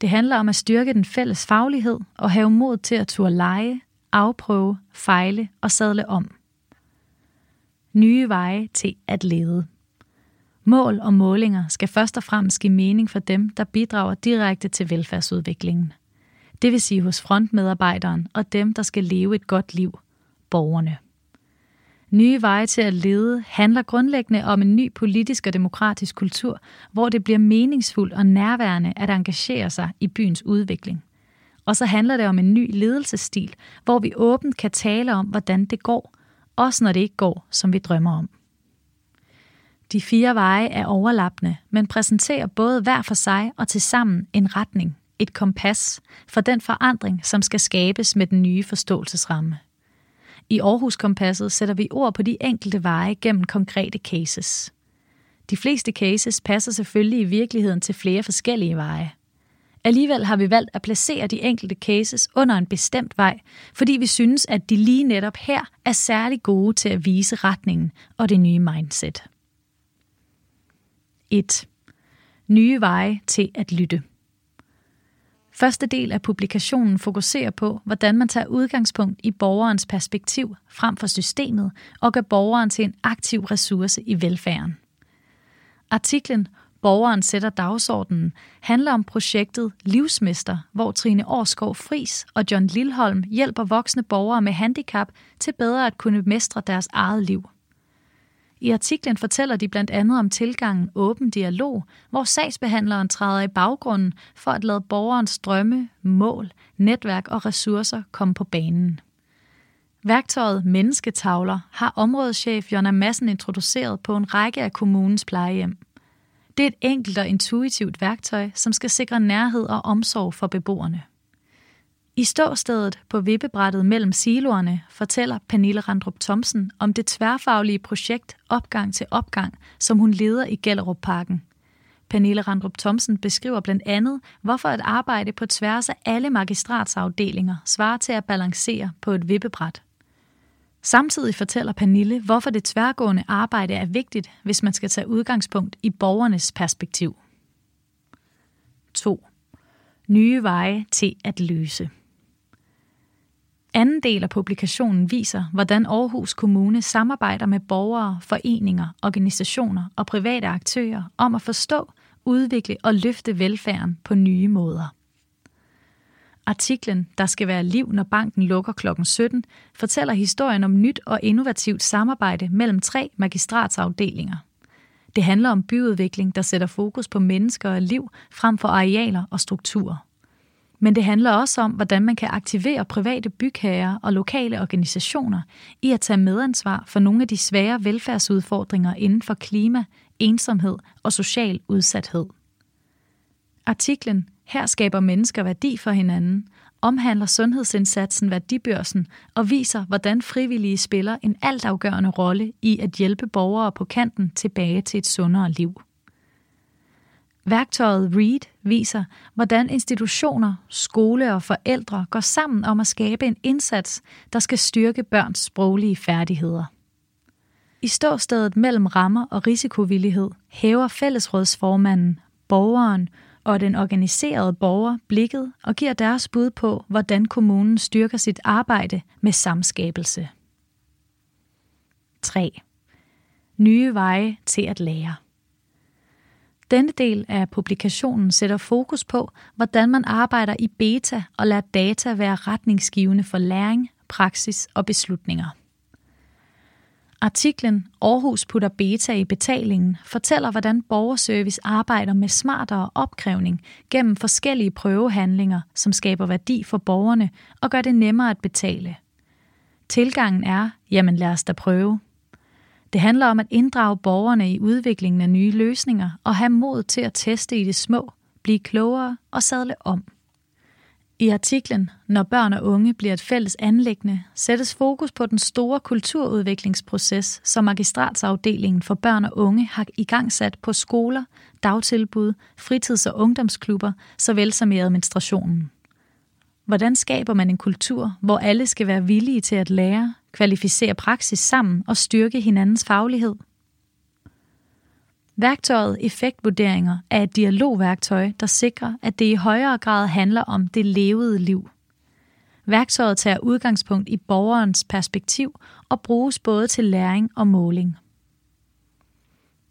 Det handler om at styrke den fælles faglighed og have mod til at turde lege, afprøve, fejle og sadle om. Nye veje til at lede. Mål og målinger skal først og fremmest give mening for dem, der bidrager direkte til velfærdsudviklingen. Det vil sige hos frontmedarbejderen og dem, der skal leve et godt liv, borgerne. Nye veje til at lede handler grundlæggende om en ny politisk og demokratisk kultur, hvor det bliver meningsfuldt og nærværende at engagere sig i byens udvikling. Og så handler det om en ny ledelsesstil, hvor vi åbent kan tale om, hvordan det går, også når det ikke går, som vi drømmer om. De fire veje er overlappende, men præsenterer både hver for sig og til sammen en retning, et kompas for den forandring, som skal skabes med den nye forståelsesramme. I Aarhus Kompasset sætter vi ord på de enkelte veje gennem konkrete cases. De fleste cases passer selvfølgelig i virkeligheden til flere forskellige veje. Alligevel har vi valgt at placere de enkelte cases under en bestemt vej, fordi vi synes, at de lige netop her er særlig gode til at vise retningen og det nye mindset. 1. Nye veje til at lytte. Første del af publikationen fokuserer på, hvordan man tager udgangspunkt i borgerens perspektiv frem for systemet og gør borgeren til en aktiv ressource i velfærden. Artiklen Borgeren sætter dagsordenen handler om projektet Livsmester, hvor Trine Årskov Fris og John Lilholm hjælper voksne borgere med handicap til bedre at kunne mestre deres eget liv. I artiklen fortæller de blandt andet om tilgangen åben dialog, hvor sagsbehandleren træder i baggrunden for at lade borgerens drømme, mål, netværk og ressourcer komme på banen. Værktøjet Mennesketavler har områdeschef Jonna Madsen introduceret på en række af kommunens plejehjem. Det er et enkelt og intuitivt værktøj, som skal sikre nærhed og omsorg for beboerne. I ståstedet på vippebrættet mellem siloerne fortæller Pernille Randrup Thomsen om det tværfaglige projekt Opgang til Opgang, som hun leder i Gellerup Parken. Pernille Randrup Thomsen beskriver blandt andet, hvorfor et arbejde på tværs af alle magistratsafdelinger svarer til at balancere på et vippebræt. Samtidig fortæller Pernille, hvorfor det tværgående arbejde er vigtigt, hvis man skal tage udgangspunkt i borgernes perspektiv. 2. Nye veje til at løse. Anden del af publikationen viser, hvordan Aarhus Kommune samarbejder med borgere, foreninger, organisationer og private aktører om at forstå, udvikle og løfte velfærden på nye måder. Artiklen Der skal være liv, når banken lukker kl. 17, fortæller historien om nyt og innovativt samarbejde mellem tre magistratsafdelinger. Det handler om byudvikling, der sætter fokus på mennesker og liv frem for arealer og strukturer. Men det handler også om, hvordan man kan aktivere private bygherrer og lokale organisationer i at tage medansvar for nogle af de svære velfærdsudfordringer inden for klima, ensomhed og social udsathed. Artiklen her skaber mennesker værdi for hinanden omhandler sundhedsindsatsen Værdibørsen og viser, hvordan frivillige spiller en altafgørende rolle i at hjælpe borgere på kanten tilbage til et sundere liv. Værktøjet READ viser, hvordan institutioner, skole og forældre går sammen om at skabe en indsats, der skal styrke børns sproglige færdigheder. I ståstedet mellem rammer og risikovillighed hæver fællesrådsformanden, borgeren og den organiserede borger blikket og giver deres bud på, hvordan kommunen styrker sit arbejde med samskabelse. 3. Nye veje til at lære. Denne del af publikationen sætter fokus på, hvordan man arbejder i beta og lader data være retningsgivende for læring, praksis og beslutninger. Artiklen Aarhus putter beta i betalingen fortæller, hvordan borgerservice arbejder med smartere opkrævning gennem forskellige prøvehandlinger, som skaber værdi for borgerne og gør det nemmere at betale. Tilgangen er, jamen lad os da prøve. Det handler om at inddrage borgerne i udviklingen af nye løsninger og have mod til at teste i det små, blive klogere og sadle om. I artiklen Når børn og unge bliver et fælles anlæggende, sættes fokus på den store kulturudviklingsproces, som magistratsafdelingen for børn og unge har igangsat på skoler, dagtilbud, fritids- og ungdomsklubber, såvel som i administrationen. Hvordan skaber man en kultur, hvor alle skal være villige til at lære, kvalificere praksis sammen og styrke hinandens faglighed? Værktøjet effektvurderinger er et dialogværktøj, der sikrer, at det i højere grad handler om det levede liv. Værktøjet tager udgangspunkt i borgerens perspektiv og bruges både til læring og måling.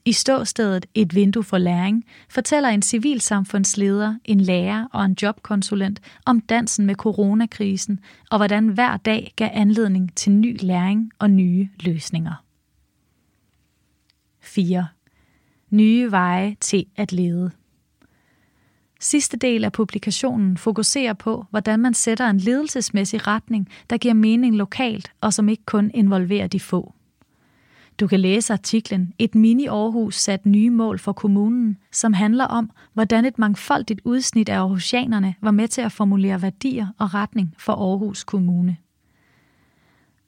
I ståstedet Et vindue for læring fortæller en civilsamfundsleder, en lærer og en jobkonsulent om dansen med coronakrisen og hvordan hver dag gav anledning til ny læring og nye løsninger. 4. Nye veje til at lede. Sidste del af publikationen fokuserer på, hvordan man sætter en ledelsesmæssig retning, der giver mening lokalt og som ikke kun involverer de få. Du kan læse artiklen Et mini-Aarhus sat nye mål for kommunen, som handler om, hvordan et mangfoldigt udsnit af aarhusianerne var med til at formulere værdier og retning for Aarhus Kommune.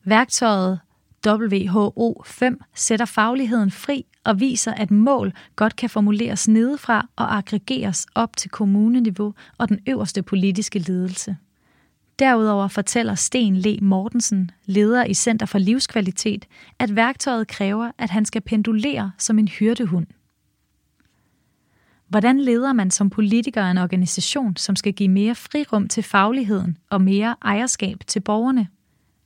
Værktøjet WHO5 sætter fagligheden fri og viser, at mål godt kan formuleres nedefra og aggregeres op til kommuneniveau og den øverste politiske ledelse. Derudover fortæller Sten Le Mortensen, leder i Center for Livskvalitet, at værktøjet kræver, at han skal pendulere som en hyrdehund. Hvordan leder man som politiker en organisation, som skal give mere frirum til fagligheden og mere ejerskab til borgerne?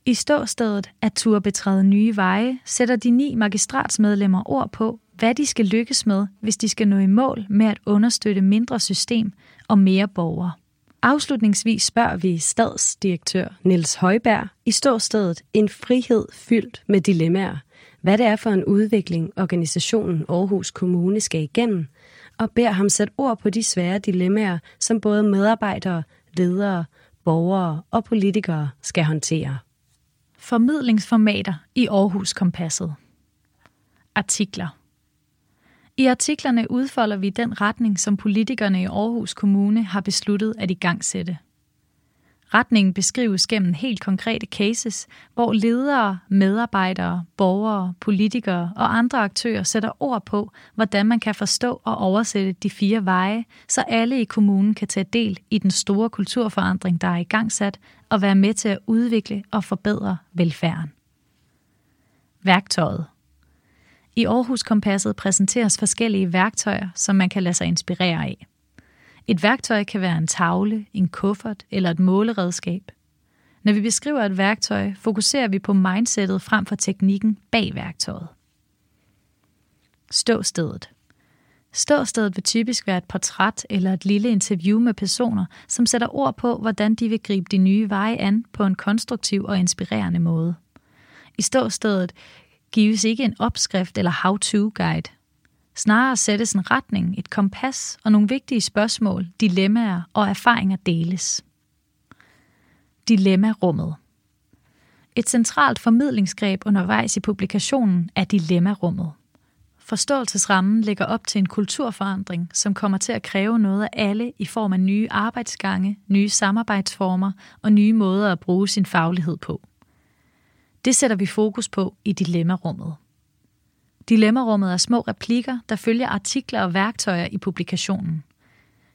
I ståstedet at turde betræde nye veje, sætter de ni magistratsmedlemmer ord på, hvad de skal lykkes med, hvis de skal nå i mål med at understøtte mindre system og mere borgere. Afslutningsvis spørger vi stadsdirektør Niels Højberg i ståstedet En frihed fyldt med dilemmaer, hvad det er for en udvikling organisationen Aarhus Kommune skal igennem, og beder ham sætte ord på de svære dilemmaer, som både medarbejdere, ledere, borgere og politikere skal håndtere. Formidlingsformater i Aarhus Kompasset. Artikler. I artiklerne udfolder vi den retning, som politikerne i Aarhus Kommune har besluttet at igangsætte. Retningen beskrives gennem helt konkrete cases, hvor ledere, medarbejdere, borgere, politikere og andre aktører sætter ord på, hvordan man kan forstå og oversætte de fire veje, så alle i kommunen kan tage del i den store kulturforandring, der er i gang sat, og være med til at udvikle og forbedre velfærden. Værktøjet I Aarhus Kompasset præsenteres forskellige værktøjer, som man kan lade sig inspirere af. Et værktøj kan være en tavle, en kuffert eller et måleredskab. Når vi beskriver et værktøj, fokuserer vi på mindsetet frem for teknikken bag værktøjet. Ståstedet. Ståstedet vil typisk være et portræt eller et lille interview med personer, som sætter ord på, hvordan de vil gribe de nye veje an på en konstruktiv og inspirerende måde. I ståstedet gives ikke en opskrift eller how-to-guide. Snarere sættes en retning, et kompas og nogle vigtige spørgsmål, dilemmaer og erfaringer deles. Dilemmarummet Et centralt formidlingsgreb undervejs i publikationen er dilemmarummet. Forståelsesrammen lægger op til en kulturforandring, som kommer til at kræve noget af alle i form af nye arbejdsgange, nye samarbejdsformer og nye måder at bruge sin faglighed på. Det sætter vi fokus på i dilemmarummet. Dilemmarummet er små replikker, der følger artikler og værktøjer i publikationen.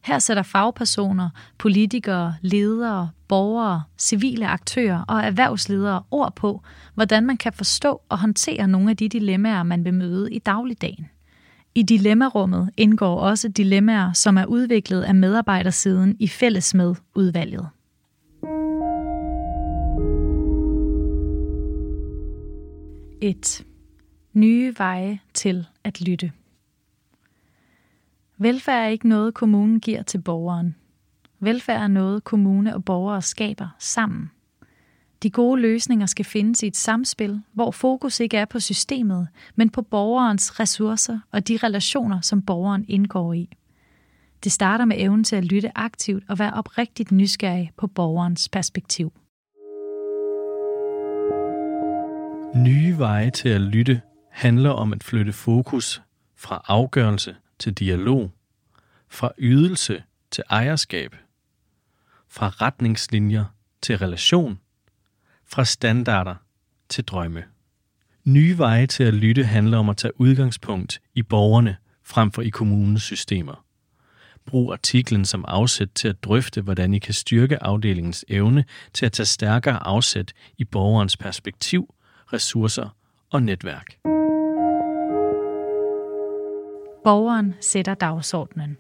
Her sætter fagpersoner, politikere, ledere, borgere, civile aktører og erhvervsledere ord på, hvordan man kan forstå og håndtere nogle af de dilemmaer, man vil møde i dagligdagen. I dilemmarummet indgår også dilemmaer, som er udviklet af medarbejdersiden i fælles med udvalget. Et Nye veje til at lytte. Velfærd er ikke noget, kommunen giver til borgeren. Velfærd er noget, kommune og borgere skaber sammen. De gode løsninger skal findes i et samspil, hvor fokus ikke er på systemet, men på borgerens ressourcer og de relationer, som borgeren indgår i. Det starter med evnen til at lytte aktivt og være oprigtigt nysgerrig på borgerens perspektiv. Nye veje til at lytte handler om at flytte fokus fra afgørelse til dialog, fra ydelse til ejerskab, fra retningslinjer til relation, fra standarder til drømme. Nye veje til at lytte handler om at tage udgangspunkt i borgerne frem for i kommunens systemer. Brug artiklen som afsæt til at drøfte, hvordan I kan styrke afdelingens evne til at tage stærkere afsæt i borgerens perspektiv, ressourcer og netværk. Borgeren sætter dagsordenen.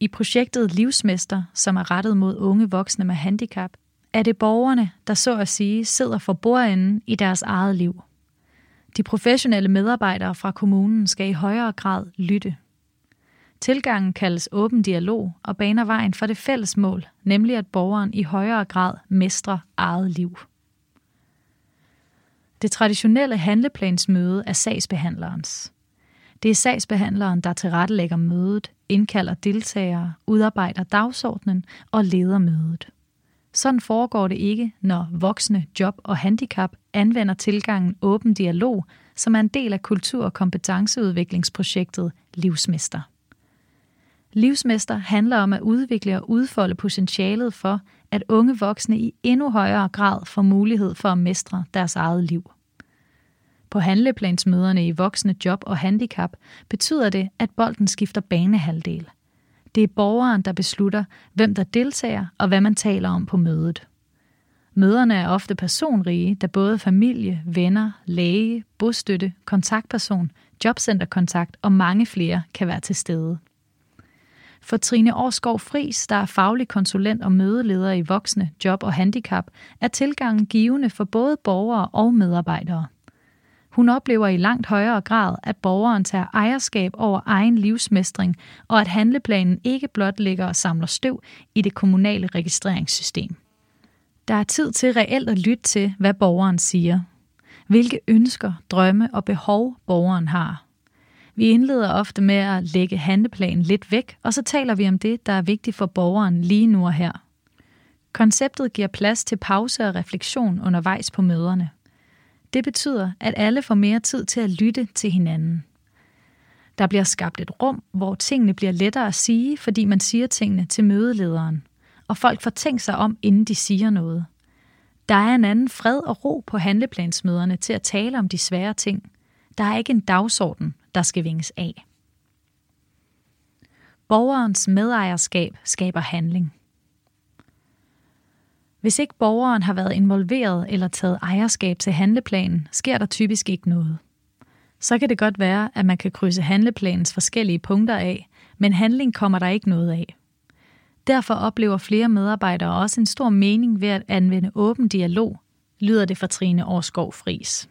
I projektet Livsmester, som er rettet mod unge voksne med handicap, er det borgerne, der så at sige sidder for bordenden i deres eget liv. De professionelle medarbejdere fra kommunen skal i højere grad lytte. Tilgangen kaldes åben dialog og baner vejen for det fælles mål, nemlig at borgeren i højere grad mestrer eget liv. Det traditionelle handleplansmøde er sagsbehandlerens. Det er sagsbehandleren, der tilrettelægger mødet, indkalder deltagere, udarbejder dagsordnen og leder mødet. Sådan foregår det ikke, når voksne, job og handicap anvender tilgangen åben dialog, som er en del af kultur- og kompetenceudviklingsprojektet Livsmester. Livsmester handler om at udvikle og udfolde potentialet for, at unge voksne i endnu højere grad får mulighed for at mestre deres eget liv. På handleplansmøderne i voksne job og handicap betyder det, at bolden skifter banehalvdel. Det er borgeren, der beslutter, hvem der deltager og hvad man taler om på mødet. Møderne er ofte personrige, da både familie, venner, læge, bostøtte, kontaktperson, jobcenterkontakt og mange flere kan være til stede. For Trine Årskov Fris, der er faglig konsulent og mødeleder i voksne, job og handicap, er tilgangen givende for både borgere og medarbejdere. Hun oplever i langt højere grad, at borgeren tager ejerskab over egen livsmestring, og at handleplanen ikke blot ligger og samler støv i det kommunale registreringssystem. Der er tid til reelt at lytte til, hvad borgeren siger. Hvilke ønsker, drømme og behov borgeren har. Vi indleder ofte med at lægge handleplanen lidt væk, og så taler vi om det, der er vigtigt for borgeren lige nu og her. Konceptet giver plads til pause og refleksion undervejs på møderne. Det betyder, at alle får mere tid til at lytte til hinanden. Der bliver skabt et rum, hvor tingene bliver lettere at sige, fordi man siger tingene til mødelederen, og folk får tænkt sig om, inden de siger noget. Der er en anden fred og ro på handleplansmøderne til at tale om de svære ting. Der er ikke en dagsorden, der skal vinges af. Borgerens medejerskab skaber handling. Hvis ikke borgeren har været involveret eller taget ejerskab til handleplanen, sker der typisk ikke noget. Så kan det godt være, at man kan krydse handleplanens forskellige punkter af, men handling kommer der ikke noget af. Derfor oplever flere medarbejdere også en stor mening ved at anvende åben dialog, lyder det fra Trine Årskov Fris.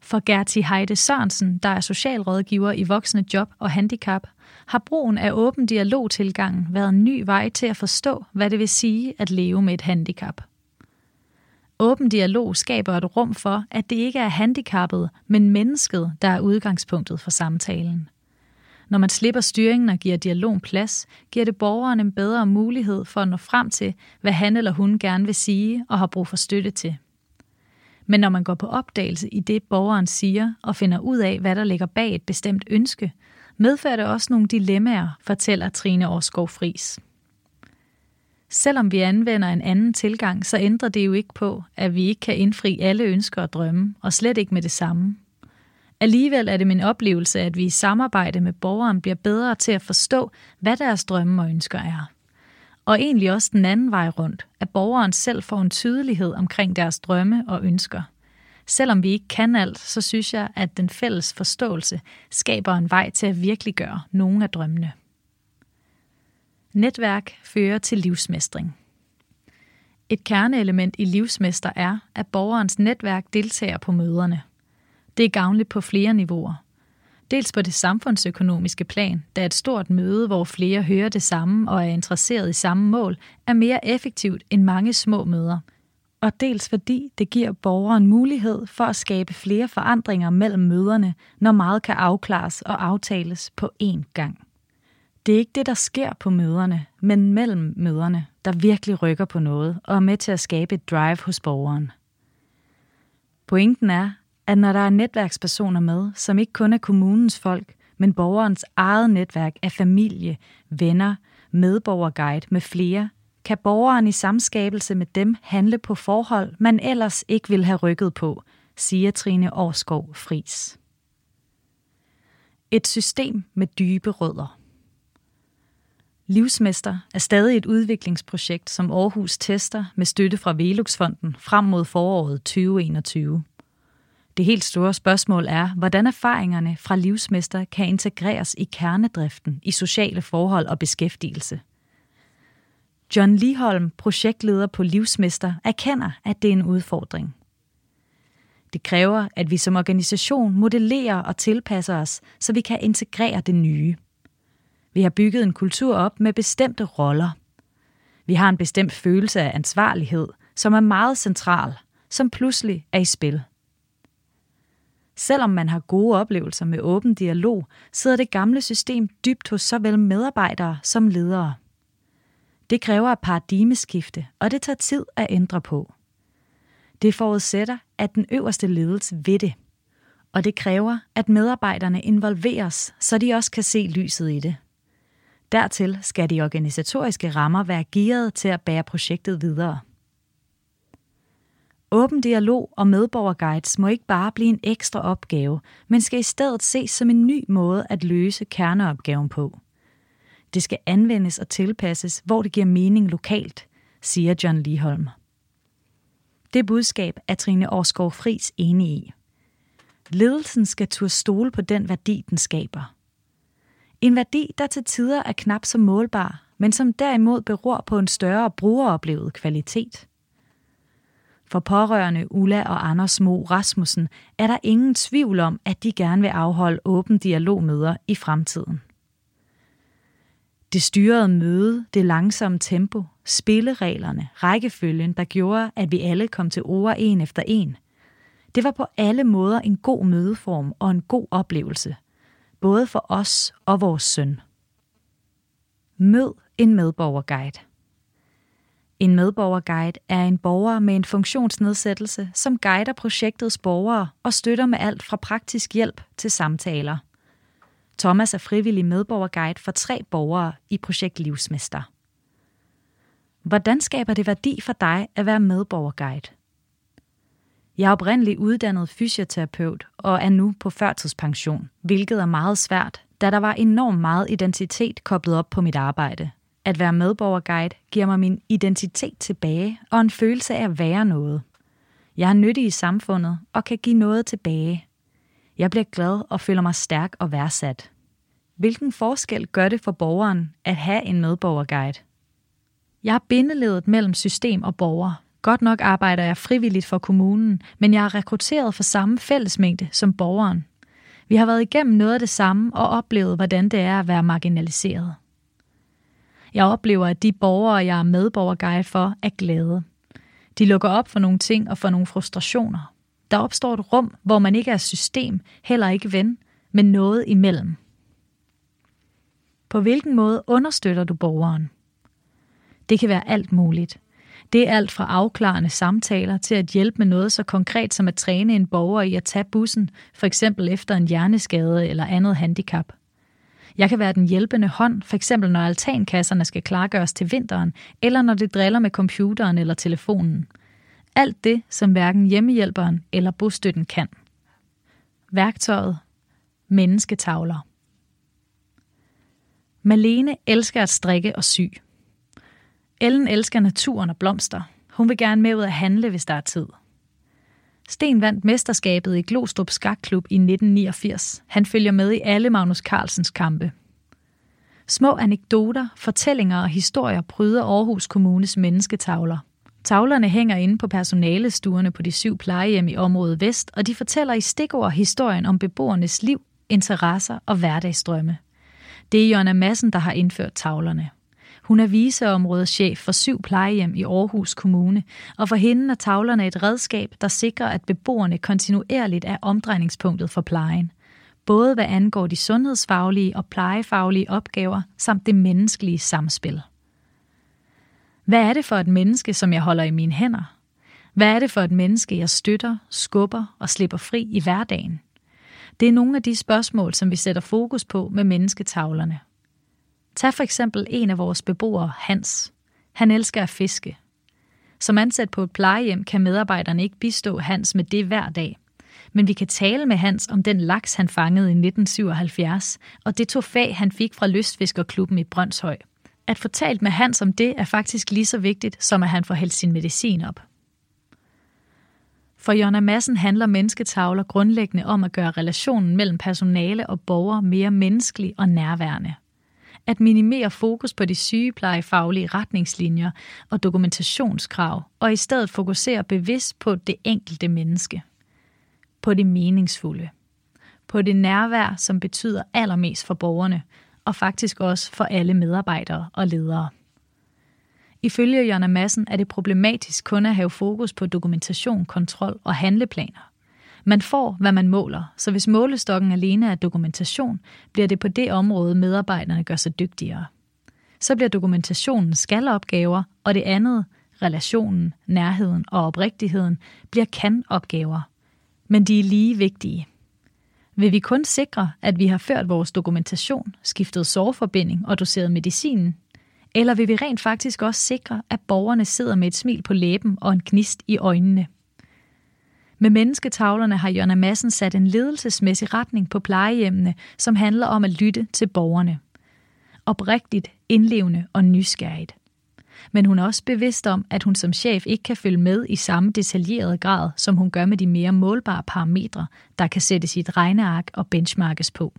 For Gerti Heide Sørensen, der er socialrådgiver i voksne job og handicap, har brugen af åben dialogtilgang været en ny vej til at forstå, hvad det vil sige at leve med et handicap. Åben dialog skaber et rum for, at det ikke er handicappet, men mennesket, der er udgangspunktet for samtalen. Når man slipper styringen og giver dialogen plads, giver det borgeren en bedre mulighed for at nå frem til, hvad han eller hun gerne vil sige og har brug for støtte til. Men når man går på opdagelse i det, borgeren siger, og finder ud af, hvad der ligger bag et bestemt ønske, medfører det også nogle dilemmaer, fortæller Trine Årskov Fris. Selvom vi anvender en anden tilgang, så ændrer det jo ikke på, at vi ikke kan indfri alle ønsker og drømme, og slet ikke med det samme. Alligevel er det min oplevelse, at vi i samarbejde med borgeren bliver bedre til at forstå, hvad deres drømme og ønsker er. Og egentlig også den anden vej rundt, at borgeren selv får en tydelighed omkring deres drømme og ønsker. Selvom vi ikke kan alt, så synes jeg, at den fælles forståelse skaber en vej til at virkeliggøre nogle af drømmene. Netværk fører til livsmestring. Et kerneelement i livsmester er, at borgerens netværk deltager på møderne. Det er gavnligt på flere niveauer. Dels på det samfundsøkonomiske plan, da et stort møde, hvor flere hører det samme og er interesseret i samme mål, er mere effektivt end mange små møder. Og dels fordi det giver borgeren mulighed for at skabe flere forandringer mellem møderne, når meget kan afklares og aftales på én gang. Det er ikke det, der sker på møderne, men mellem møderne, der virkelig rykker på noget og er med til at skabe et drive hos borgeren. Pointen er, at når der er netværkspersoner med, som ikke kun er kommunens folk, men borgerens eget netværk af familie, venner, medborgerguide med flere, kan borgeren i samskabelse med dem handle på forhold, man ellers ikke vil have rykket på, siger Trine Årskov Fris. Et system med dybe rødder. Livsmester er stadig et udviklingsprojekt, som Aarhus tester med støtte fra Veluxfonden frem mod foråret 2021. Det helt store spørgsmål er, hvordan erfaringerne fra livsmester kan integreres i kernedriften i sociale forhold og beskæftigelse. John Liholm, projektleder på Livsmester, erkender, at det er en udfordring. Det kræver, at vi som organisation modellerer og tilpasser os, så vi kan integrere det nye. Vi har bygget en kultur op med bestemte roller. Vi har en bestemt følelse af ansvarlighed, som er meget central, som pludselig er i spil. Selvom man har gode oplevelser med åben dialog, sidder det gamle system dybt hos såvel medarbejdere som ledere. Det kræver et paradigmeskifte, og det tager tid at ændre på. Det forudsætter, at den øverste ledelse ved det. Og det kræver, at medarbejderne involveres, så de også kan se lyset i det. Dertil skal de organisatoriske rammer være gearet til at bære projektet videre. Åben dialog og medborgerguides må ikke bare blive en ekstra opgave, men skal i stedet ses som en ny måde at løse kerneopgaven på. Det skal anvendes og tilpasses, hvor det giver mening lokalt, siger John Liholm. Det budskab er Trine Årskov Fris enig i. Ledelsen skal turde stole på den værdi, den skaber. En værdi, der til tider er knap så målbar, men som derimod beror på en større brugeroplevet kvalitet – for pårørende Ulla og Anders Mo Rasmussen er der ingen tvivl om, at de gerne vil afholde åben dialogmøder i fremtiden. Det styrede møde, det langsomme tempo, spillereglerne, rækkefølgen, der gjorde, at vi alle kom til ord en efter en. Det var på alle måder en god mødeform og en god oplevelse, både for os og vores søn. Mød en medborgerguide. En medborgerguide er en borger med en funktionsnedsættelse, som guider projektets borgere og støtter med alt fra praktisk hjælp til samtaler. Thomas er frivillig medborgerguide for tre borgere i projekt Livsmester. Hvordan skaber det værdi for dig at være medborgerguide? Jeg er oprindeligt uddannet fysioterapeut og er nu på førtidspension, hvilket er meget svært, da der var enormt meget identitet koblet op på mit arbejde – at være medborgerguide giver mig min identitet tilbage og en følelse af at være noget. Jeg er nyttig i samfundet og kan give noget tilbage. Jeg bliver glad og føler mig stærk og værdsat. Hvilken forskel gør det for borgeren at have en medborgerguide? Jeg er bindeledet mellem system og borger. Godt nok arbejder jeg frivilligt for kommunen, men jeg er rekrutteret for samme fællesmængde som borgeren. Vi har været igennem noget af det samme og oplevet, hvordan det er at være marginaliseret. Jeg oplever, at de borgere, jeg er medborgerguide for, er glade. De lukker op for nogle ting og for nogle frustrationer. Der opstår et rum, hvor man ikke er system, heller ikke ven, men noget imellem. På hvilken måde understøtter du borgeren? Det kan være alt muligt. Det er alt fra afklarende samtaler til at hjælpe med noget så konkret som at træne en borger i at tage bussen, for eksempel efter en hjerneskade eller andet handicap. Jeg kan være den hjælpende hånd, for eksempel når altankasserne skal klargøres til vinteren, eller når det driller med computeren eller telefonen. Alt det, som hverken hjemmehjælperen eller bostøtten kan. Værktøjet. Mennesketavler. Malene elsker at strikke og sy. Ellen elsker naturen og blomster. Hun vil gerne med ud at handle, hvis der er tid. Sten vandt mesterskabet i Glostrup Skakklub i 1989. Han følger med i alle Magnus Carlsens kampe. Små anekdoter, fortællinger og historier pryder Aarhus Kommunes mennesketavler. Tavlerne hænger inde på personalestuerne på de syv plejehjem i området Vest, og de fortæller i stikord historien om beboernes liv, interesser og hverdagsstrømme. Det er Jonna Madsen, der har indført tavlerne. Hun er viseområdeschef for syv plejehjem i Aarhus Kommune, og for hende er tavlerne et redskab, der sikrer, at beboerne kontinuerligt er omdrejningspunktet for plejen. Både hvad angår de sundhedsfaglige og plejefaglige opgaver, samt det menneskelige samspil. Hvad er det for et menneske, som jeg holder i mine hænder? Hvad er det for et menneske, jeg støtter, skubber og slipper fri i hverdagen? Det er nogle af de spørgsmål, som vi sætter fokus på med mennesketavlerne. Tag for eksempel en af vores beboere, Hans. Han elsker at fiske. Som ansat på et plejehjem kan medarbejderne ikke bistå Hans med det hver dag. Men vi kan tale med Hans om den laks, han fangede i 1977, og det trofæ, han fik fra Lystfiskerklubben i Brøndshøj. At få talt med Hans om det er faktisk lige så vigtigt, som at han får hældt sin medicin op. For Jonna Massen handler mennesketavler grundlæggende om at gøre relationen mellem personale og borgere mere menneskelig og nærværende at minimere fokus på de sygeplejefaglige retningslinjer og dokumentationskrav, og i stedet fokusere bevidst på det enkelte menneske. På det meningsfulde. På det nærvær, som betyder allermest for borgerne, og faktisk også for alle medarbejdere og ledere. Ifølge Jørgen Madsen er det problematisk kun at have fokus på dokumentation, kontrol og handleplaner. Man får, hvad man måler, så hvis målestokken alene er dokumentation, bliver det på det område, medarbejderne gør sig dygtigere. Så bliver dokumentationen skalopgaver, og det andet, relationen, nærheden og oprigtigheden, bliver kan-opgaver. Men de er lige vigtige. Vil vi kun sikre, at vi har ført vores dokumentation, skiftet sårforbinding og doseret medicinen? Eller vil vi rent faktisk også sikre, at borgerne sidder med et smil på læben og en gnist i øjnene? Med mennesketavlerne har Jørgen Madsen sat en ledelsesmæssig retning på plejehjemmene, som handler om at lytte til borgerne. Oprigtigt, indlevende og nysgerrigt. Men hun er også bevidst om, at hun som chef ikke kan følge med i samme detaljerede grad, som hun gør med de mere målbare parametre, der kan sættes i et regneark og benchmarkes på.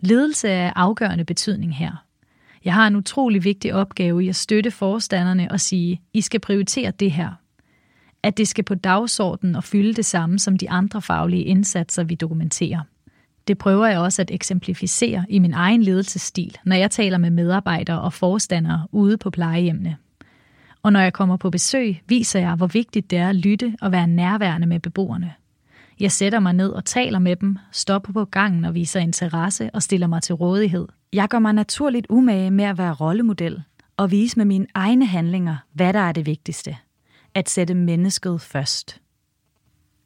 Ledelse er afgørende betydning her. Jeg har en utrolig vigtig opgave i at støtte forstanderne og sige, I skal prioritere det her – at det skal på dagsordenen og fylde det samme som de andre faglige indsatser, vi dokumenterer. Det prøver jeg også at eksemplificere i min egen ledelsesstil, når jeg taler med medarbejdere og forstandere ude på plejehjemmene. Og når jeg kommer på besøg, viser jeg, hvor vigtigt det er at lytte og være nærværende med beboerne. Jeg sætter mig ned og taler med dem, stopper på gangen og viser interesse og stiller mig til rådighed. Jeg gør mig naturligt umage med at være rollemodel og vise med mine egne handlinger, hvad der er det vigtigste – at sætte mennesket først.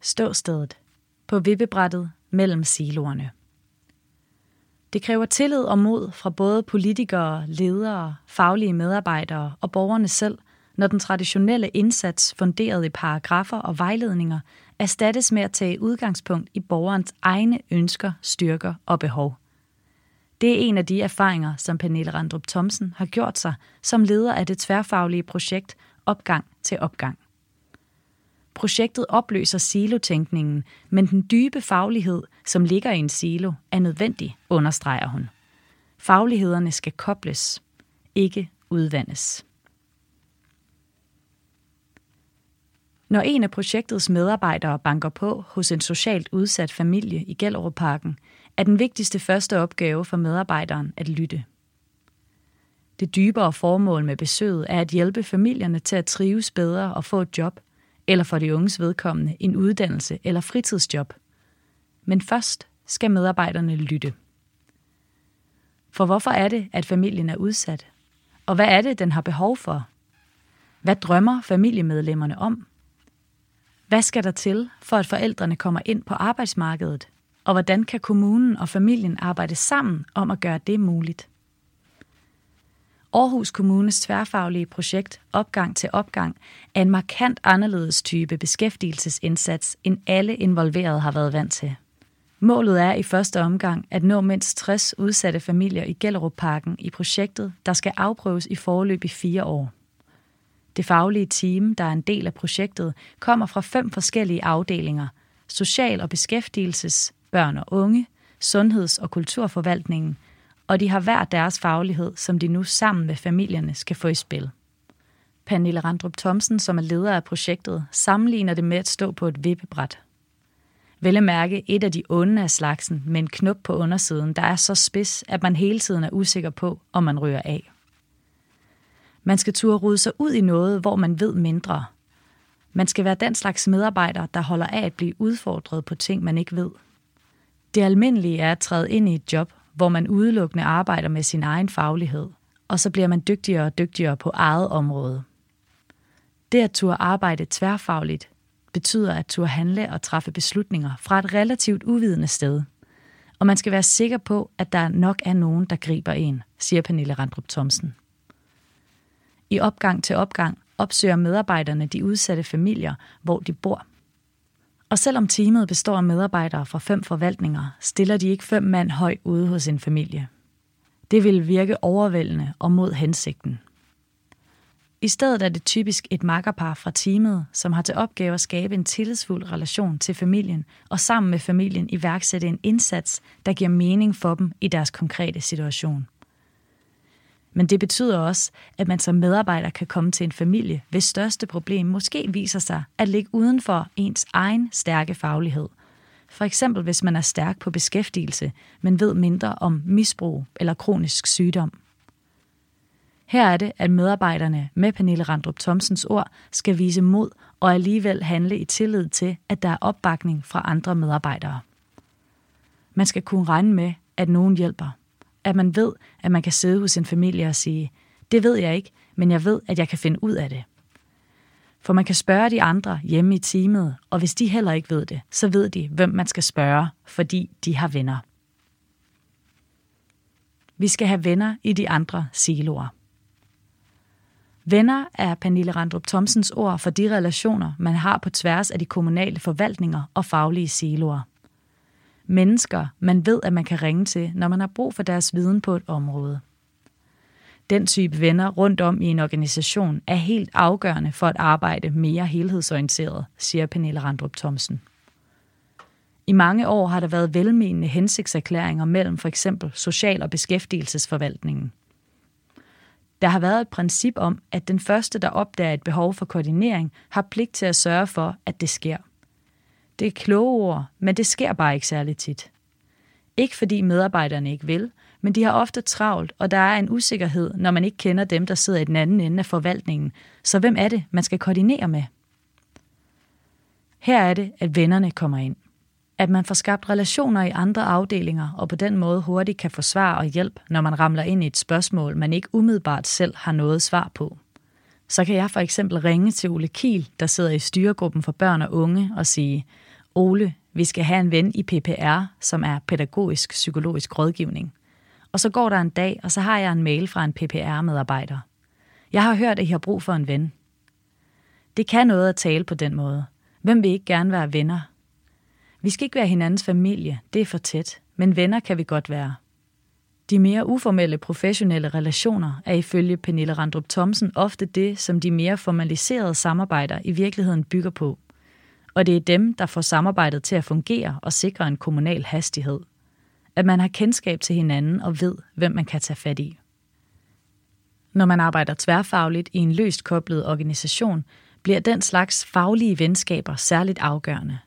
Ståstedet på vippebrættet mellem siloerne. Det kræver tillid og mod fra både politikere, ledere, faglige medarbejdere og borgerne selv, når den traditionelle indsats funderet i paragrafer og vejledninger erstattes med at tage udgangspunkt i borgerens egne ønsker, styrker og behov. Det er en af de erfaringer, som Pernille Randrup Thomsen har gjort sig som leder af det tværfaglige projekt Opgang til opgang. Projektet opløser silotænkningen, men den dybe faglighed, som ligger i en silo, er nødvendig, understreger hun. Faglighederne skal kobles, ikke udvandes. Når en af projektets medarbejdere banker på hos en socialt udsat familie i Gellerup-parken, er den vigtigste første opgave for medarbejderen at lytte. Det dybere formål med besøget er at hjælpe familierne til at trives bedre og få et job, eller for de unges vedkommende en uddannelse eller fritidsjob. Men først skal medarbejderne lytte. For hvorfor er det, at familien er udsat? Og hvad er det, den har behov for? Hvad drømmer familiemedlemmerne om? Hvad skal der til, for at forældrene kommer ind på arbejdsmarkedet? Og hvordan kan kommunen og familien arbejde sammen om at gøre det muligt? Aarhus Kommunes tværfaglige projekt Opgang til Opgang er en markant anderledes type beskæftigelsesindsats, end alle involverede har været vant til. Målet er i første omgang at nå mindst 60 udsatte familier i Gellerup-parken i projektet, der skal afprøves i forløb i fire år. Det faglige team, der er en del af projektet, kommer fra fem forskellige afdelinger. Social- og beskæftigelses, børn og unge, sundheds- og kulturforvaltningen, og de har hver deres faglighed, som de nu sammen med familierne skal få i spil. Pernille Randrup Thomsen, som er leder af projektet, sammenligner det med at stå på et vippebræt. Vel at mærke et af de onde af slagsen med en knop på undersiden, der er så spids, at man hele tiden er usikker på, om man ryger af. Man skal turde rode sig ud i noget, hvor man ved mindre. Man skal være den slags medarbejder, der holder af at blive udfordret på ting, man ikke ved. Det almindelige er at træde ind i et job, hvor man udelukkende arbejder med sin egen faglighed, og så bliver man dygtigere og dygtigere på eget område. Det at turde arbejde tværfagligt betyder at turde handle og træffe beslutninger fra et relativt uvidende sted. Og man skal være sikker på, at der nok er nogen, der griber en, siger Pernille Randrup Thomsen. I opgang til opgang opsøger medarbejderne de udsatte familier, hvor de bor. Og selvom teamet består af medarbejdere fra fem forvaltninger, stiller de ikke fem mand højt ude hos en familie. Det vil virke overvældende og mod hensigten. I stedet er det typisk et makkerpar fra teamet, som har til opgave at skabe en tillidsfuld relation til familien og sammen med familien iværksætte en indsats, der giver mening for dem i deres konkrete situation. Men det betyder også, at man som medarbejder kan komme til en familie, hvis største problem måske viser sig at ligge uden for ens egen stærke faglighed. For eksempel hvis man er stærk på beskæftigelse, men ved mindre om misbrug eller kronisk sygdom. Her er det, at medarbejderne med Pernille Randrup Thomsens ord skal vise mod og alligevel handle i tillid til, at der er opbakning fra andre medarbejdere. Man skal kunne regne med, at nogen hjælper – at man ved, at man kan sidde hos sin familie og sige, det ved jeg ikke, men jeg ved, at jeg kan finde ud af det. For man kan spørge de andre hjemme i teamet, og hvis de heller ikke ved det, så ved de, hvem man skal spørge, fordi de har venner. Vi skal have venner i de andre siloer. Venner er Pernille Randrup Thomsens ord for de relationer, man har på tværs af de kommunale forvaltninger og faglige siloer mennesker, man ved, at man kan ringe til, når man har brug for deres viden på et område. Den type venner rundt om i en organisation er helt afgørende for at arbejde mere helhedsorienteret, siger Pernille Randrup Thomsen. I mange år har der været velmenende hensigtserklæringer mellem for eksempel social- og beskæftigelsesforvaltningen. Der har været et princip om, at den første, der opdager et behov for koordinering, har pligt til at sørge for, at det sker – det er kloge ord, men det sker bare ikke særlig tit. Ikke fordi medarbejderne ikke vil, men de har ofte travlt, og der er en usikkerhed, når man ikke kender dem, der sidder i den anden ende af forvaltningen. Så hvem er det, man skal koordinere med? Her er det, at vennerne kommer ind. At man får skabt relationer i andre afdelinger, og på den måde hurtigt kan få svar og hjælp, når man ramler ind i et spørgsmål, man ikke umiddelbart selv har noget svar på. Så kan jeg for eksempel ringe til Ole Kiel, der sidder i styregruppen for børn og unge, og sige, Ole, vi skal have en ven i PPR, som er pædagogisk psykologisk rådgivning. Og så går der en dag, og så har jeg en mail fra en PPR-medarbejder. Jeg har hørt, at I har brug for en ven. Det kan noget at tale på den måde. Hvem vil ikke gerne være venner? Vi skal ikke være hinandens familie, det er for tæt, men venner kan vi godt være. De mere uformelle professionelle relationer er ifølge Pernille Randrup Thomsen ofte det, som de mere formaliserede samarbejder i virkeligheden bygger på – og det er dem, der får samarbejdet til at fungere og sikre en kommunal hastighed. At man har kendskab til hinanden og ved, hvem man kan tage fat i. Når man arbejder tværfagligt i en løst koblet organisation, bliver den slags faglige venskaber særligt afgørende.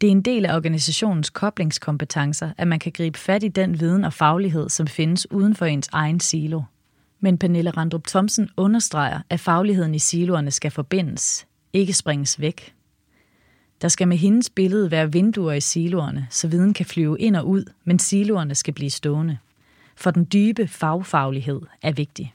Det er en del af organisationens koblingskompetencer, at man kan gribe fat i den viden og faglighed, som findes uden for ens egen silo. Men Pernille Randrup Thomsen understreger, at fagligheden i siloerne skal forbindes, ikke springes væk. Der skal med hendes billede være vinduer i siloerne, så viden kan flyve ind og ud, men siloerne skal blive stående. For den dybe fagfaglighed er vigtig.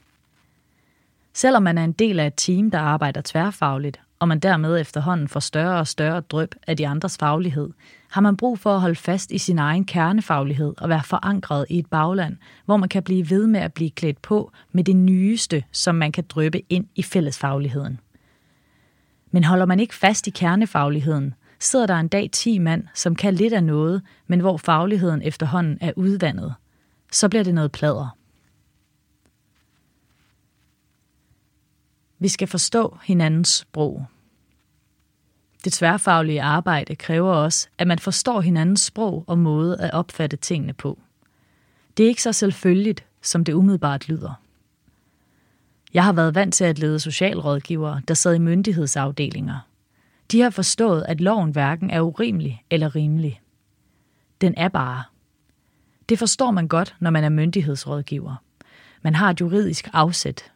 Selvom man er en del af et team, der arbejder tværfagligt, og man dermed efterhånden får større og større drøb af de andres faglighed, har man brug for at holde fast i sin egen kernefaglighed og være forankret i et bagland, hvor man kan blive ved med at blive klædt på med det nyeste, som man kan drøbe ind i fællesfagligheden. Men holder man ikke fast i kernefagligheden, sidder der en dag 10 mand, som kan lidt af noget, men hvor fagligheden efterhånden er udvandet. Så bliver det noget plader. Vi skal forstå hinandens sprog. Det tværfaglige arbejde kræver også, at man forstår hinandens sprog og måde at opfatte tingene på. Det er ikke så selvfølgeligt, som det umiddelbart lyder. Jeg har været vant til at lede socialrådgivere, der sad i myndighedsafdelinger. De har forstået, at loven hverken er urimelig eller rimelig. Den er bare. Det forstår man godt, når man er myndighedsrådgiver. Man har et juridisk afsæt.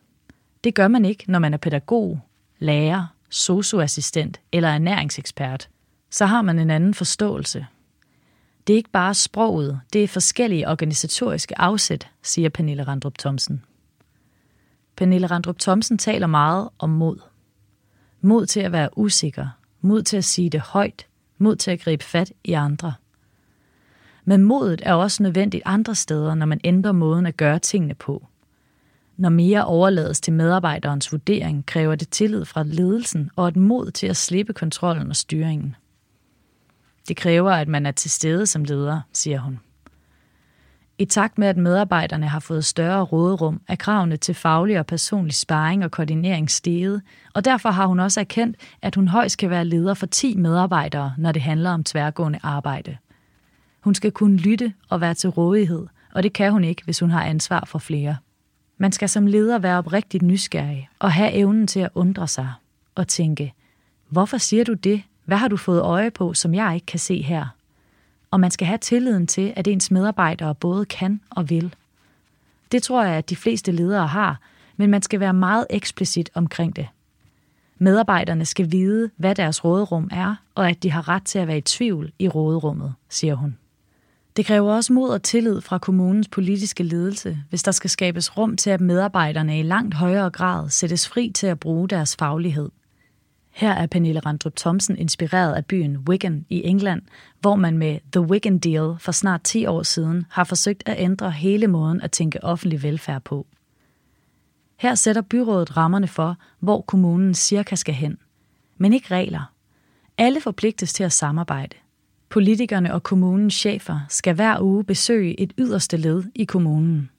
Det gør man ikke, når man er pædagog, lærer, socioassistent eller ernæringsekspert. Så har man en anden forståelse. Det er ikke bare sproget, det er forskellige organisatoriske afsæt, siger Pernille Randrup Thomsen. Pernille Randrup Thomsen taler meget om mod. Mod til at være usikker, mod til at sige det højt, mod til at gribe fat i andre. Men modet er også nødvendigt andre steder, når man ændrer måden at gøre tingene på. Når mere overlades til medarbejderens vurdering, kræver det tillid fra ledelsen og et mod til at slippe kontrollen og styringen. Det kræver, at man er til stede som leder, siger hun. I takt med, at medarbejderne har fået større råderum, er kravene til faglig og personlig sparring og koordinering steget, og derfor har hun også erkendt, at hun højst kan være leder for 10 medarbejdere, når det handler om tværgående arbejde. Hun skal kunne lytte og være til rådighed, og det kan hun ikke, hvis hun har ansvar for flere. Man skal som leder være oprigtigt nysgerrig og have evnen til at undre sig og tænke, hvorfor siger du det? Hvad har du fået øje på, som jeg ikke kan se her? Og man skal have tilliden til, at ens medarbejdere både kan og vil. Det tror jeg, at de fleste ledere har, men man skal være meget eksplicit omkring det. Medarbejderne skal vide, hvad deres råderum er, og at de har ret til at være i tvivl i råderummet, siger hun. Det kræver også mod og tillid fra kommunens politiske ledelse, hvis der skal skabes rum til, at medarbejderne i langt højere grad sættes fri til at bruge deres faglighed. Her er Pernille Randrup Thomsen inspireret af byen Wigan i England, hvor man med The Wigan Deal for snart 10 år siden har forsøgt at ændre hele måden at tænke offentlig velfærd på. Her sætter byrådet rammerne for, hvor kommunen cirka skal hen. Men ikke regler. Alle forpligtes til at samarbejde. Politikerne og kommunens chefer skal hver uge besøge et yderste led i kommunen.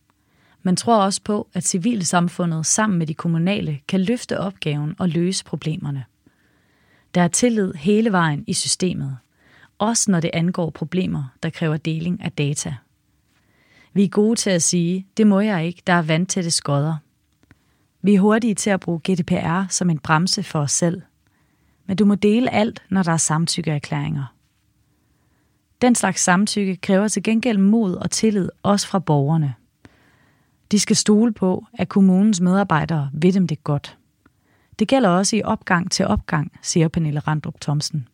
Man tror også på, at civilsamfundet sammen med de kommunale kan løfte opgaven og løse problemerne. Der er tillid hele vejen i systemet, også når det angår problemer, der kræver deling af data. Vi er gode til at sige, det må jeg ikke, der er vandtætte skodder. Vi er hurtige til at bruge GDPR som en bremse for os selv. Men du må dele alt, når der er samtykkeerklæringer. Den slags samtykke kræver til gengæld mod og tillid også fra borgerne. De skal stole på, at kommunens medarbejdere ved dem det godt. Det gælder også i opgang til opgang, siger Pernille Randrup Thomsen.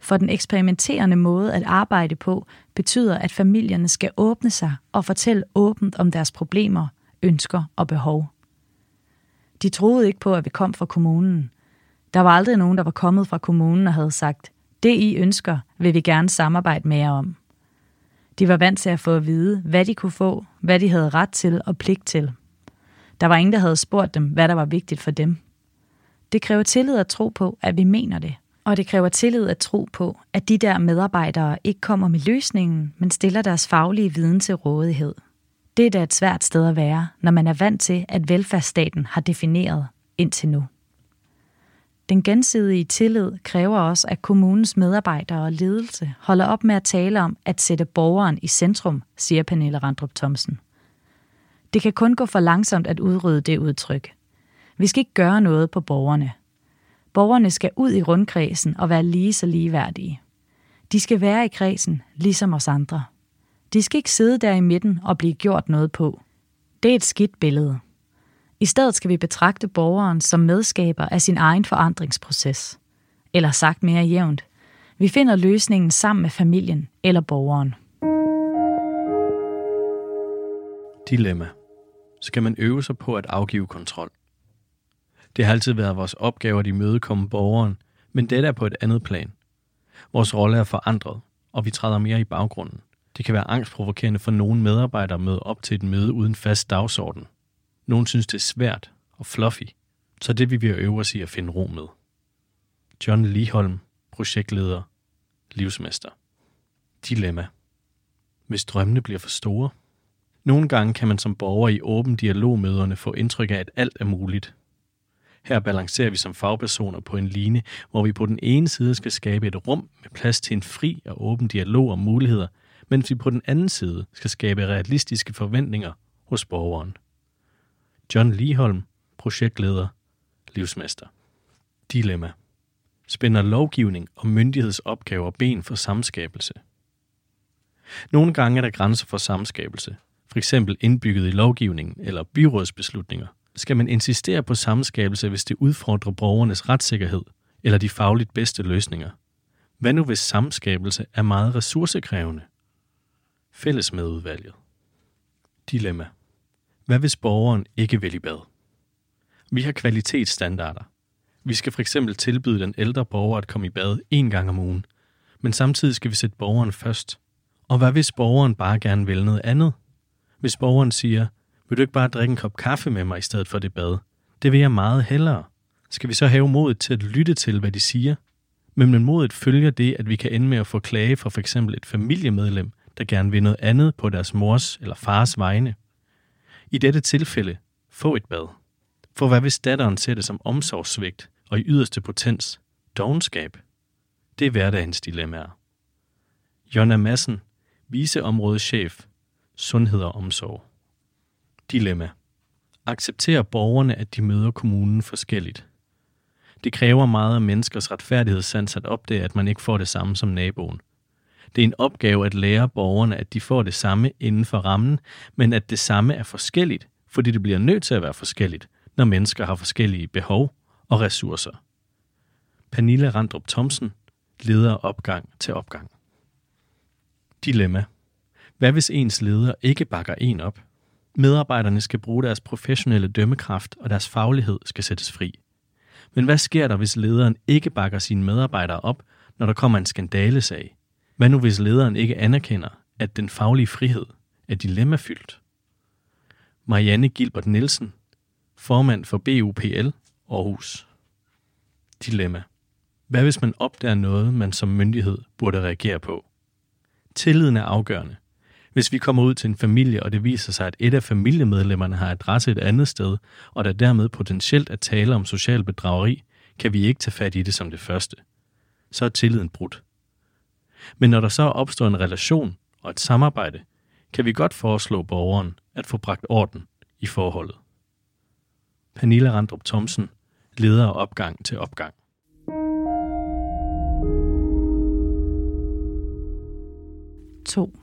For den eksperimenterende måde at arbejde på betyder, at familierne skal åbne sig og fortælle åbent om deres problemer, ønsker og behov. De troede ikke på, at vi kom fra kommunen. Der var aldrig nogen, der var kommet fra kommunen og havde sagt, det I ønsker, vil vi gerne samarbejde med jer om. De var vant til at få at vide, hvad de kunne få, hvad de havde ret til og pligt til. Der var ingen, der havde spurgt dem, hvad der var vigtigt for dem. Det kræver tillid at tro på, at vi mener det. Og det kræver tillid at tro på, at de der medarbejdere ikke kommer med løsningen, men stiller deres faglige viden til rådighed. Det er da et svært sted at være, når man er vant til, at velfærdsstaten har defineret indtil nu. Den gensidige tillid kræver også, at kommunens medarbejdere og ledelse holder op med at tale om at sætte borgeren i centrum, siger Pernille Randrup Thomsen. Det kan kun gå for langsomt at udrydde det udtryk. Vi skal ikke gøre noget på borgerne. Borgerne skal ud i rundkredsen og være lige så ligeværdige. De skal være i kredsen, ligesom os andre. De skal ikke sidde der i midten og blive gjort noget på. Det er et skidt billede. I stedet skal vi betragte borgeren som medskaber af sin egen forandringsproces. Eller sagt mere jævnt, vi finder løsningen sammen med familien eller borgeren. Dilemma. Skal man øve sig på at afgive kontrol? Det har altid været vores opgave at imødekomme borgeren, men dette er på et andet plan. Vores rolle er forandret, og vi træder mere i baggrunden. Det kan være angstprovokerende for nogle medarbejdere at møde op til et møde uden fast dagsorden. Nogle synes, det er svært og fluffy, så det vil vi øve os i at finde ro med. John Liholm, projektleder, livsmester. Dilemma. Hvis drømmene bliver for store? Nogle gange kan man som borger i åben dialogmøderne få indtryk af, at alt er muligt. Her balancerer vi som fagpersoner på en line, hvor vi på den ene side skal skabe et rum med plads til en fri og åben dialog om muligheder, mens vi på den anden side skal skabe realistiske forventninger hos borgeren. John Liholm, projektleder, livsmester. Dilemma. Spænder lovgivning og myndighedsopgaver ben for samskabelse? Nogle gange er der grænser for samskabelse, for eksempel indbygget i lovgivningen eller byrådsbeslutninger. Skal man insistere på samskabelse, hvis det udfordrer borgernes retssikkerhed eller de fagligt bedste løsninger? Hvad nu hvis samskabelse er meget ressourcekrævende? Fælles med udvalget. Dilemma. Hvad hvis borgeren ikke vil i bad? Vi har kvalitetsstandarder. Vi skal for eksempel tilbyde den ældre borger at komme i bad en gang om ugen, men samtidig skal vi sætte borgeren først. Og hvad hvis borgeren bare gerne vil noget andet? Hvis borgeren siger, vil du ikke bare drikke en kop kaffe med mig i stedet for det bad? Det vil jeg meget hellere. Skal vi så have modet til at lytte til, hvad de siger? Men modet følger det, at vi kan ende med at få klage fra for eksempel et familiemedlem, der gerne vil noget andet på deres mors eller fars vegne. I dette tilfælde, få et bad. For hvad hvis datteren ser det som omsorgssvigt og i yderste potens, dogenskab? Det er hverdagens dilemmaer. Jonna Madsen, viceområdeschef, sundhed og omsorg. Dilemma. Accepterer borgerne, at de møder kommunen forskelligt? Det kræver meget af menneskers retfærdighedssans at opdage, at man ikke får det samme som naboen. Det er en opgave at lære borgerne, at de får det samme inden for rammen, men at det samme er forskelligt, fordi det bliver nødt til at være forskelligt, når mennesker har forskellige behov og ressourcer. Pernille Randrup Thomsen, leder opgang til opgang. Dilemma. Hvad hvis ens leder ikke bakker en op? Medarbejderne skal bruge deres professionelle dømmekraft, og deres faglighed skal sættes fri. Men hvad sker der, hvis lederen ikke bakker sine medarbejdere op, når der kommer en skandalesag? Hvad nu, hvis lederen ikke anerkender, at den faglige frihed er dilemmafyldt? Marianne Gilbert Nielsen, formand for BUPL Aarhus. Dilemma. Hvad hvis man opdager noget, man som myndighed burde reagere på? Tilliden er afgørende. Hvis vi kommer ud til en familie, og det viser sig, at et af familiemedlemmerne har adresse et andet sted, og der dermed potentielt er tale om social bedrageri, kan vi ikke tage fat i det som det første. Så er tilliden brudt. Men når der så opstår en relation og et samarbejde, kan vi godt foreslå borgeren at få bragt orden i forholdet. Pernille Randrup Thomsen, leder opgang til opgang. To.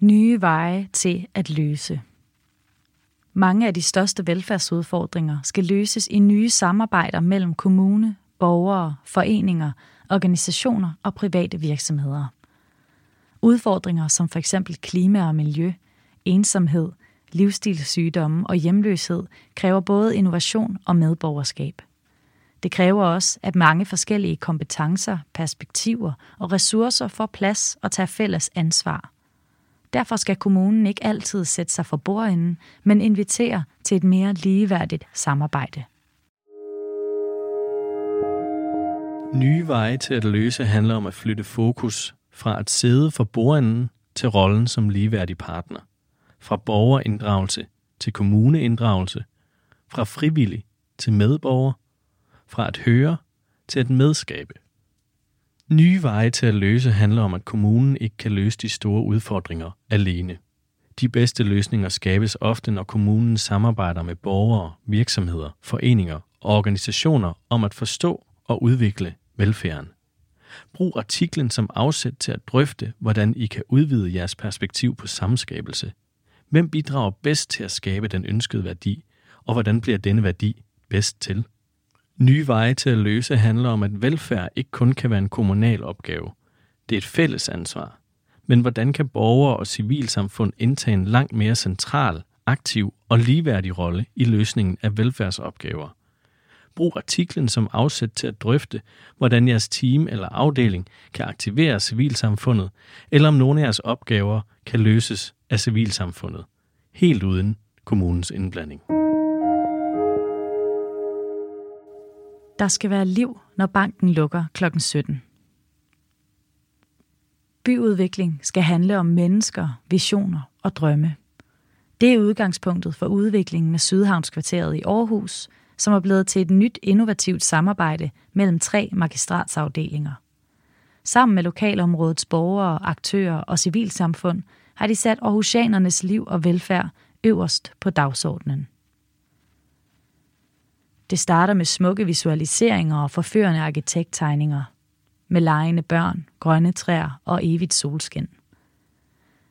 Nye veje til at løse. Mange af de største velfærdsudfordringer skal løses i nye samarbejder mellem kommune, borgere, foreninger, organisationer og private virksomheder. Udfordringer som for eksempel klima og miljø, ensomhed, livsstilssygdomme og hjemløshed kræver både innovation og medborgerskab. Det kræver også, at mange forskellige kompetencer, perspektiver og ressourcer får plads og tager fælles ansvar. Derfor skal kommunen ikke altid sætte sig for bordenden, men invitere til et mere ligeværdigt samarbejde. Nye veje til at løse handler om at flytte fokus fra at sidde for bordenden til rollen som ligeværdig partner. Fra borgerinddragelse til kommuneinddragelse. Fra frivillig til medborger. Fra at høre til at medskabe. Nye veje til at løse handler om, at kommunen ikke kan løse de store udfordringer alene. De bedste løsninger skabes ofte, når kommunen samarbejder med borgere, virksomheder, foreninger og organisationer om at forstå og udvikle velfærden. Brug artiklen som afsæt til at drøfte, hvordan I kan udvide jeres perspektiv på samskabelse. Hvem bidrager bedst til at skabe den ønskede værdi, og hvordan bliver denne værdi bedst til? Nye veje til at løse handler om, at velfærd ikke kun kan være en kommunal opgave. Det er et fælles ansvar. Men hvordan kan borgere og civilsamfund indtage en langt mere central, aktiv og ligeværdig rolle i løsningen af velfærdsopgaver? Brug artiklen som afsæt til at drøfte, hvordan jeres team eller afdeling kan aktivere civilsamfundet, eller om nogle af jeres opgaver kan løses af civilsamfundet, helt uden kommunens indblanding. Der skal være liv, når banken lukker kl. 17. Byudvikling skal handle om mennesker, visioner og drømme. Det er udgangspunktet for udviklingen af Sydhavnskvarteret i Aarhus, som er blevet til et nyt innovativt samarbejde mellem tre magistratsafdelinger. Sammen med lokalområdets borgere, aktører og civilsamfund har de sat aarhusianernes liv og velfærd øverst på dagsordenen. Det starter med smukke visualiseringer og forførende arkitekttegninger, med lejende børn, grønne træer og evigt solskin.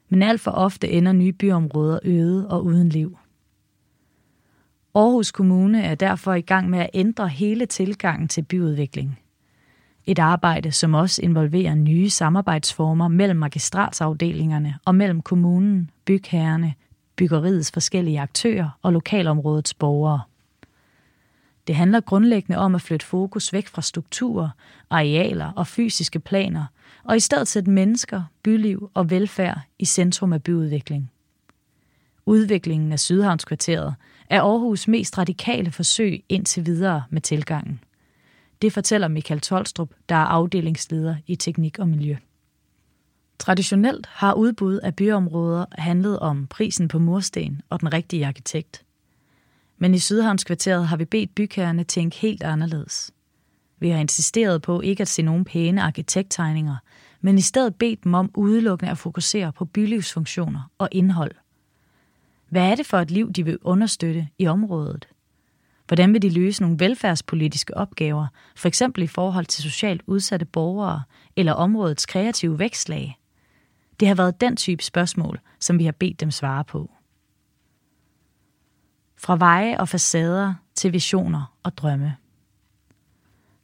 Men alt for ofte ender nye byområder øde og uden liv. Aarhus Kommune er derfor i gang med at ændre hele tilgangen til byudvikling. Et arbejde, som også involverer nye samarbejdsformer mellem magistratsafdelingerne og mellem kommunen, bygherrerne, byggeriets forskellige aktører og lokalområdets borgere. Det handler grundlæggende om at flytte fokus væk fra strukturer, arealer og fysiske planer, og i stedet sætte mennesker, byliv og velfærd i centrum af byudvikling. Udviklingen af Sydhavnskvarteret er Aarhus mest radikale forsøg indtil videre med tilgangen. Det fortæller Michael Tolstrup, der er afdelingsleder i teknik og miljø. Traditionelt har udbud af byområder handlet om prisen på mursten og den rigtige arkitekt. Men i Sydhavnskvarteret har vi bedt bygherrerne tænke helt anderledes. Vi har insisteret på ikke at se nogen pæne arkitekttegninger, men i stedet bedt dem om udelukkende at fokusere på bylivsfunktioner og indhold. Hvad er det for et liv, de vil understøtte i området? Hvordan vil de løse nogle velfærdspolitiske opgaver, for eksempel i forhold til socialt udsatte borgere eller områdets kreative vækstlag? Det har været den type spørgsmål, som vi har bedt dem svare på. Fra veje og facader til visioner og drømme.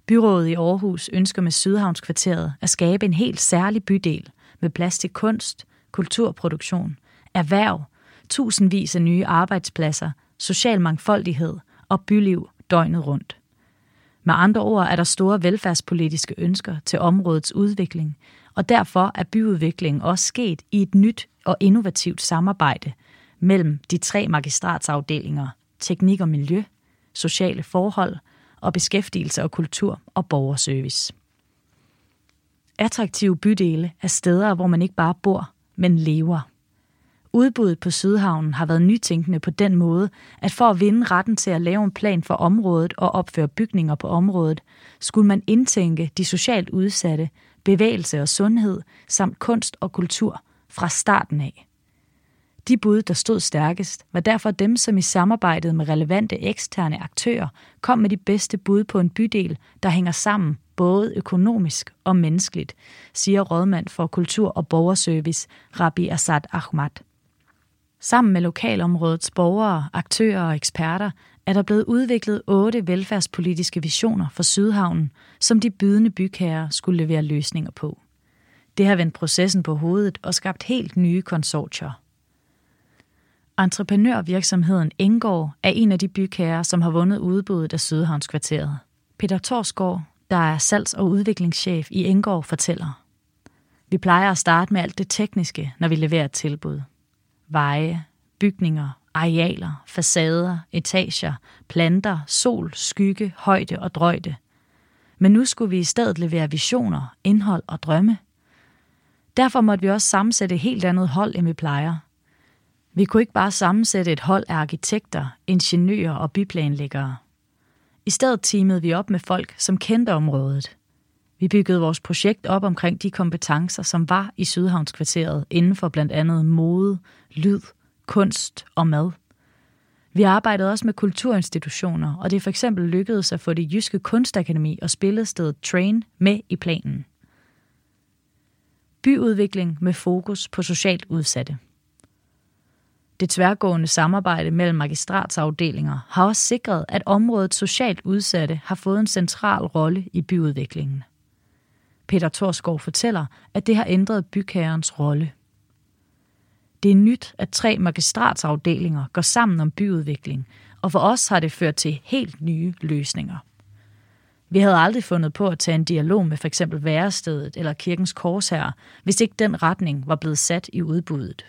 Byrådet i Aarhus ønsker med Sydhavnskvarteret at skabe en helt særlig bydel med plads til kunst, kulturproduktion, erhverv, tusindvis af nye arbejdspladser, social mangfoldighed og byliv døgnet rundt. Med andre ord er der store velfærdspolitiske ønsker til områdets udvikling, og derfor er byudviklingen også sket i et nyt og innovativt samarbejde mellem de tre magistratsafdelinger, teknik og miljø, sociale forhold og beskæftigelse og kultur og borgerservice. Attraktive bydele er steder, hvor man ikke bare bor, men lever. Udbuddet på Sydhavnen har været nytænkende på den måde, at for at vinde retten til at lave en plan for området og opføre bygninger på området, skulle man indtænke de socialt udsatte, bevægelse og sundhed samt kunst og kultur fra starten af. De bud, der stod stærkest, var derfor dem, som i samarbejdet med relevante eksterne aktører kom med de bedste bud på en bydel, der hænger sammen både økonomisk og menneskeligt, siger rådmand for kultur- og borgerservice Rabi Assad Ahmad. Sammen med lokalområdets borgere, aktører og eksperter er der blevet udviklet otte velfærdspolitiske visioner for Sydhavnen, som de bydende bygherrer skulle levere løsninger på. Det har vendt processen på hovedet og skabt helt nye konsortier. Entreprenørvirksomheden Engård er en af de bygherrer, som har vundet udbuddet af Sydhavnskvarteret. Peter Torsgaard, der er salgs- og udviklingschef i Engård, fortæller. Vi plejer at starte med alt det tekniske, når vi leverer et tilbud. Veje, bygninger, arealer, facader, etager, planter, sol, skygge, højde og drøjde. Men nu skulle vi i stedet levere visioner, indhold og drømme. Derfor måtte vi også sammensætte et helt andet hold, end vi plejer – vi kunne ikke bare sammensætte et hold af arkitekter, ingeniører og byplanlæggere. I stedet teamede vi op med folk, som kendte området. Vi byggede vores projekt op omkring de kompetencer, som var i Sydhavnskvarteret inden for blandt andet mode, lyd, kunst og mad. Vi arbejdede også med kulturinstitutioner, og det er for eksempel lykkedes at få det jyske kunstakademi og spillestedet Train med i planen. Byudvikling med fokus på socialt udsatte. Det tværgående samarbejde mellem magistratsafdelinger har også sikret, at området socialt udsatte har fået en central rolle i byudviklingen. Peter Torskov fortæller, at det har ændret bygherrens rolle. Det er nyt, at tre magistratsafdelinger går sammen om byudvikling, og for os har det ført til helt nye løsninger. Vi havde aldrig fundet på at tage en dialog med f.eks. værestedet eller kirkens korsherre, hvis ikke den retning var blevet sat i udbuddet.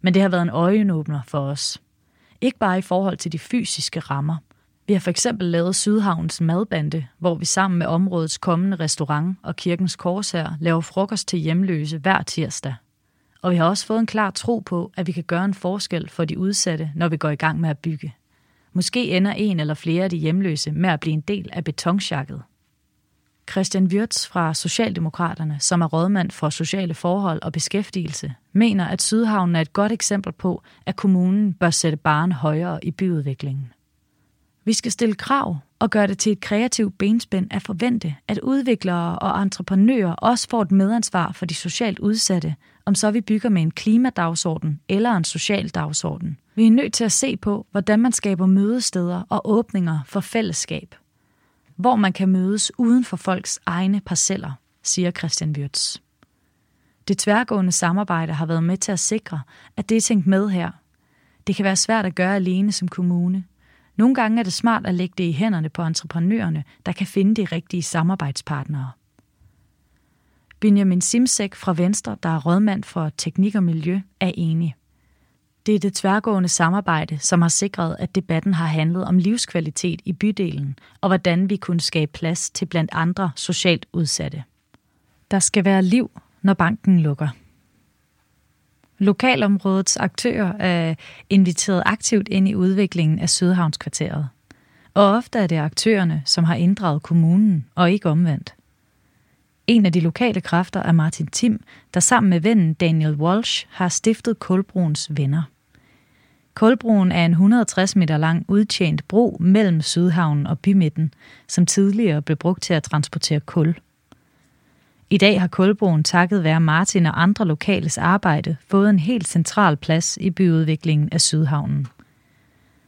Men det har været en øjenåbner for os. Ikke bare i forhold til de fysiske rammer. Vi har for eksempel lavet Sydhavns madbande, hvor vi sammen med områdets kommende restaurant og kirkens korsherre laver frokost til hjemløse hver tirsdag. Og vi har også fået en klar tro på, at vi kan gøre en forskel for de udsatte, når vi går i gang med at bygge. Måske ender en eller flere af de hjemløse med at blive en del af betonsjakket. Christian Wirtz fra Socialdemokraterne, som er rådmand for sociale forhold og beskæftigelse, mener, at Sydhavnen er et godt eksempel på, at kommunen bør sætte barn højere i byudviklingen. Vi skal stille krav og gøre det til et kreativt benspænd at forvente, at udviklere og entreprenører også får et medansvar for de socialt udsatte, om så vi bygger med en klimadagsorden eller en social dagsorden. Vi er nødt til at se på, hvordan man skaber mødesteder og åbninger for fællesskab. Hvor man kan mødes uden for folks egne parceller, siger Christian Wirtz. Det tværgående samarbejde har været med til at sikre, at det er tænkt med her. Det kan være svært at gøre alene som kommune. Nogle gange er det smart at lægge det i hænderne på entreprenørerne, der kan finde de rigtige samarbejdspartnere. Benjamin Simsek fra Venstre, der er rådmand for teknik og miljø, er enig. Det er det tværgående samarbejde, som har sikret, at debatten har handlet om livskvalitet i bydelen, og hvordan vi kunne skabe plads til blandt andre socialt udsatte. Der skal være liv, når banken lukker. Lokalområdets aktører er inviteret aktivt ind i udviklingen af Sydhavnskvarteret. Og ofte er det aktørerne, som har inddraget kommunen, og ikke omvendt. En af de lokale kræfter er Martin Tim, der sammen med vennen Daniel Walsh har stiftet Kulbroens Venner. Kulbroen er en 160 meter lang udtjent bro mellem Sydhavnen og bymidten, som tidligere blev brugt til at transportere kul. I dag har Kulbroen takket være Martin og andre lokales arbejde fået en helt central plads i byudviklingen af Sydhavnen.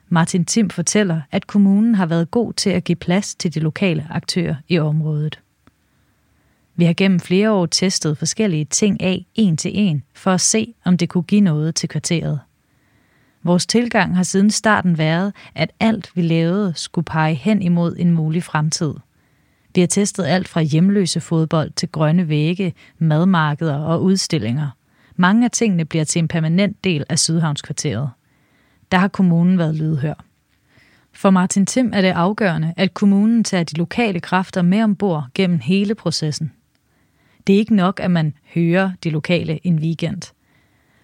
Martin Tim fortæller, at kommunen har været god til at give plads til de lokale aktører i området. Vi har gennem flere år testet forskellige ting af en til en, for at se, om det kunne give noget til kvarteret. Vores tilgang har siden starten været, at alt vi lavede skulle pege hen imod en mulig fremtid. Vi har testet alt fra hjemløse fodbold til grønne vægge, madmarkeder og udstillinger. Mange af tingene bliver til en permanent del af Sydhavnskvarteret. Der har kommunen været lydhør. For Martin Tim er det afgørende, at kommunen tager de lokale kræfter med ombord gennem hele processen. Det er ikke nok, at man hører de lokale en weekend.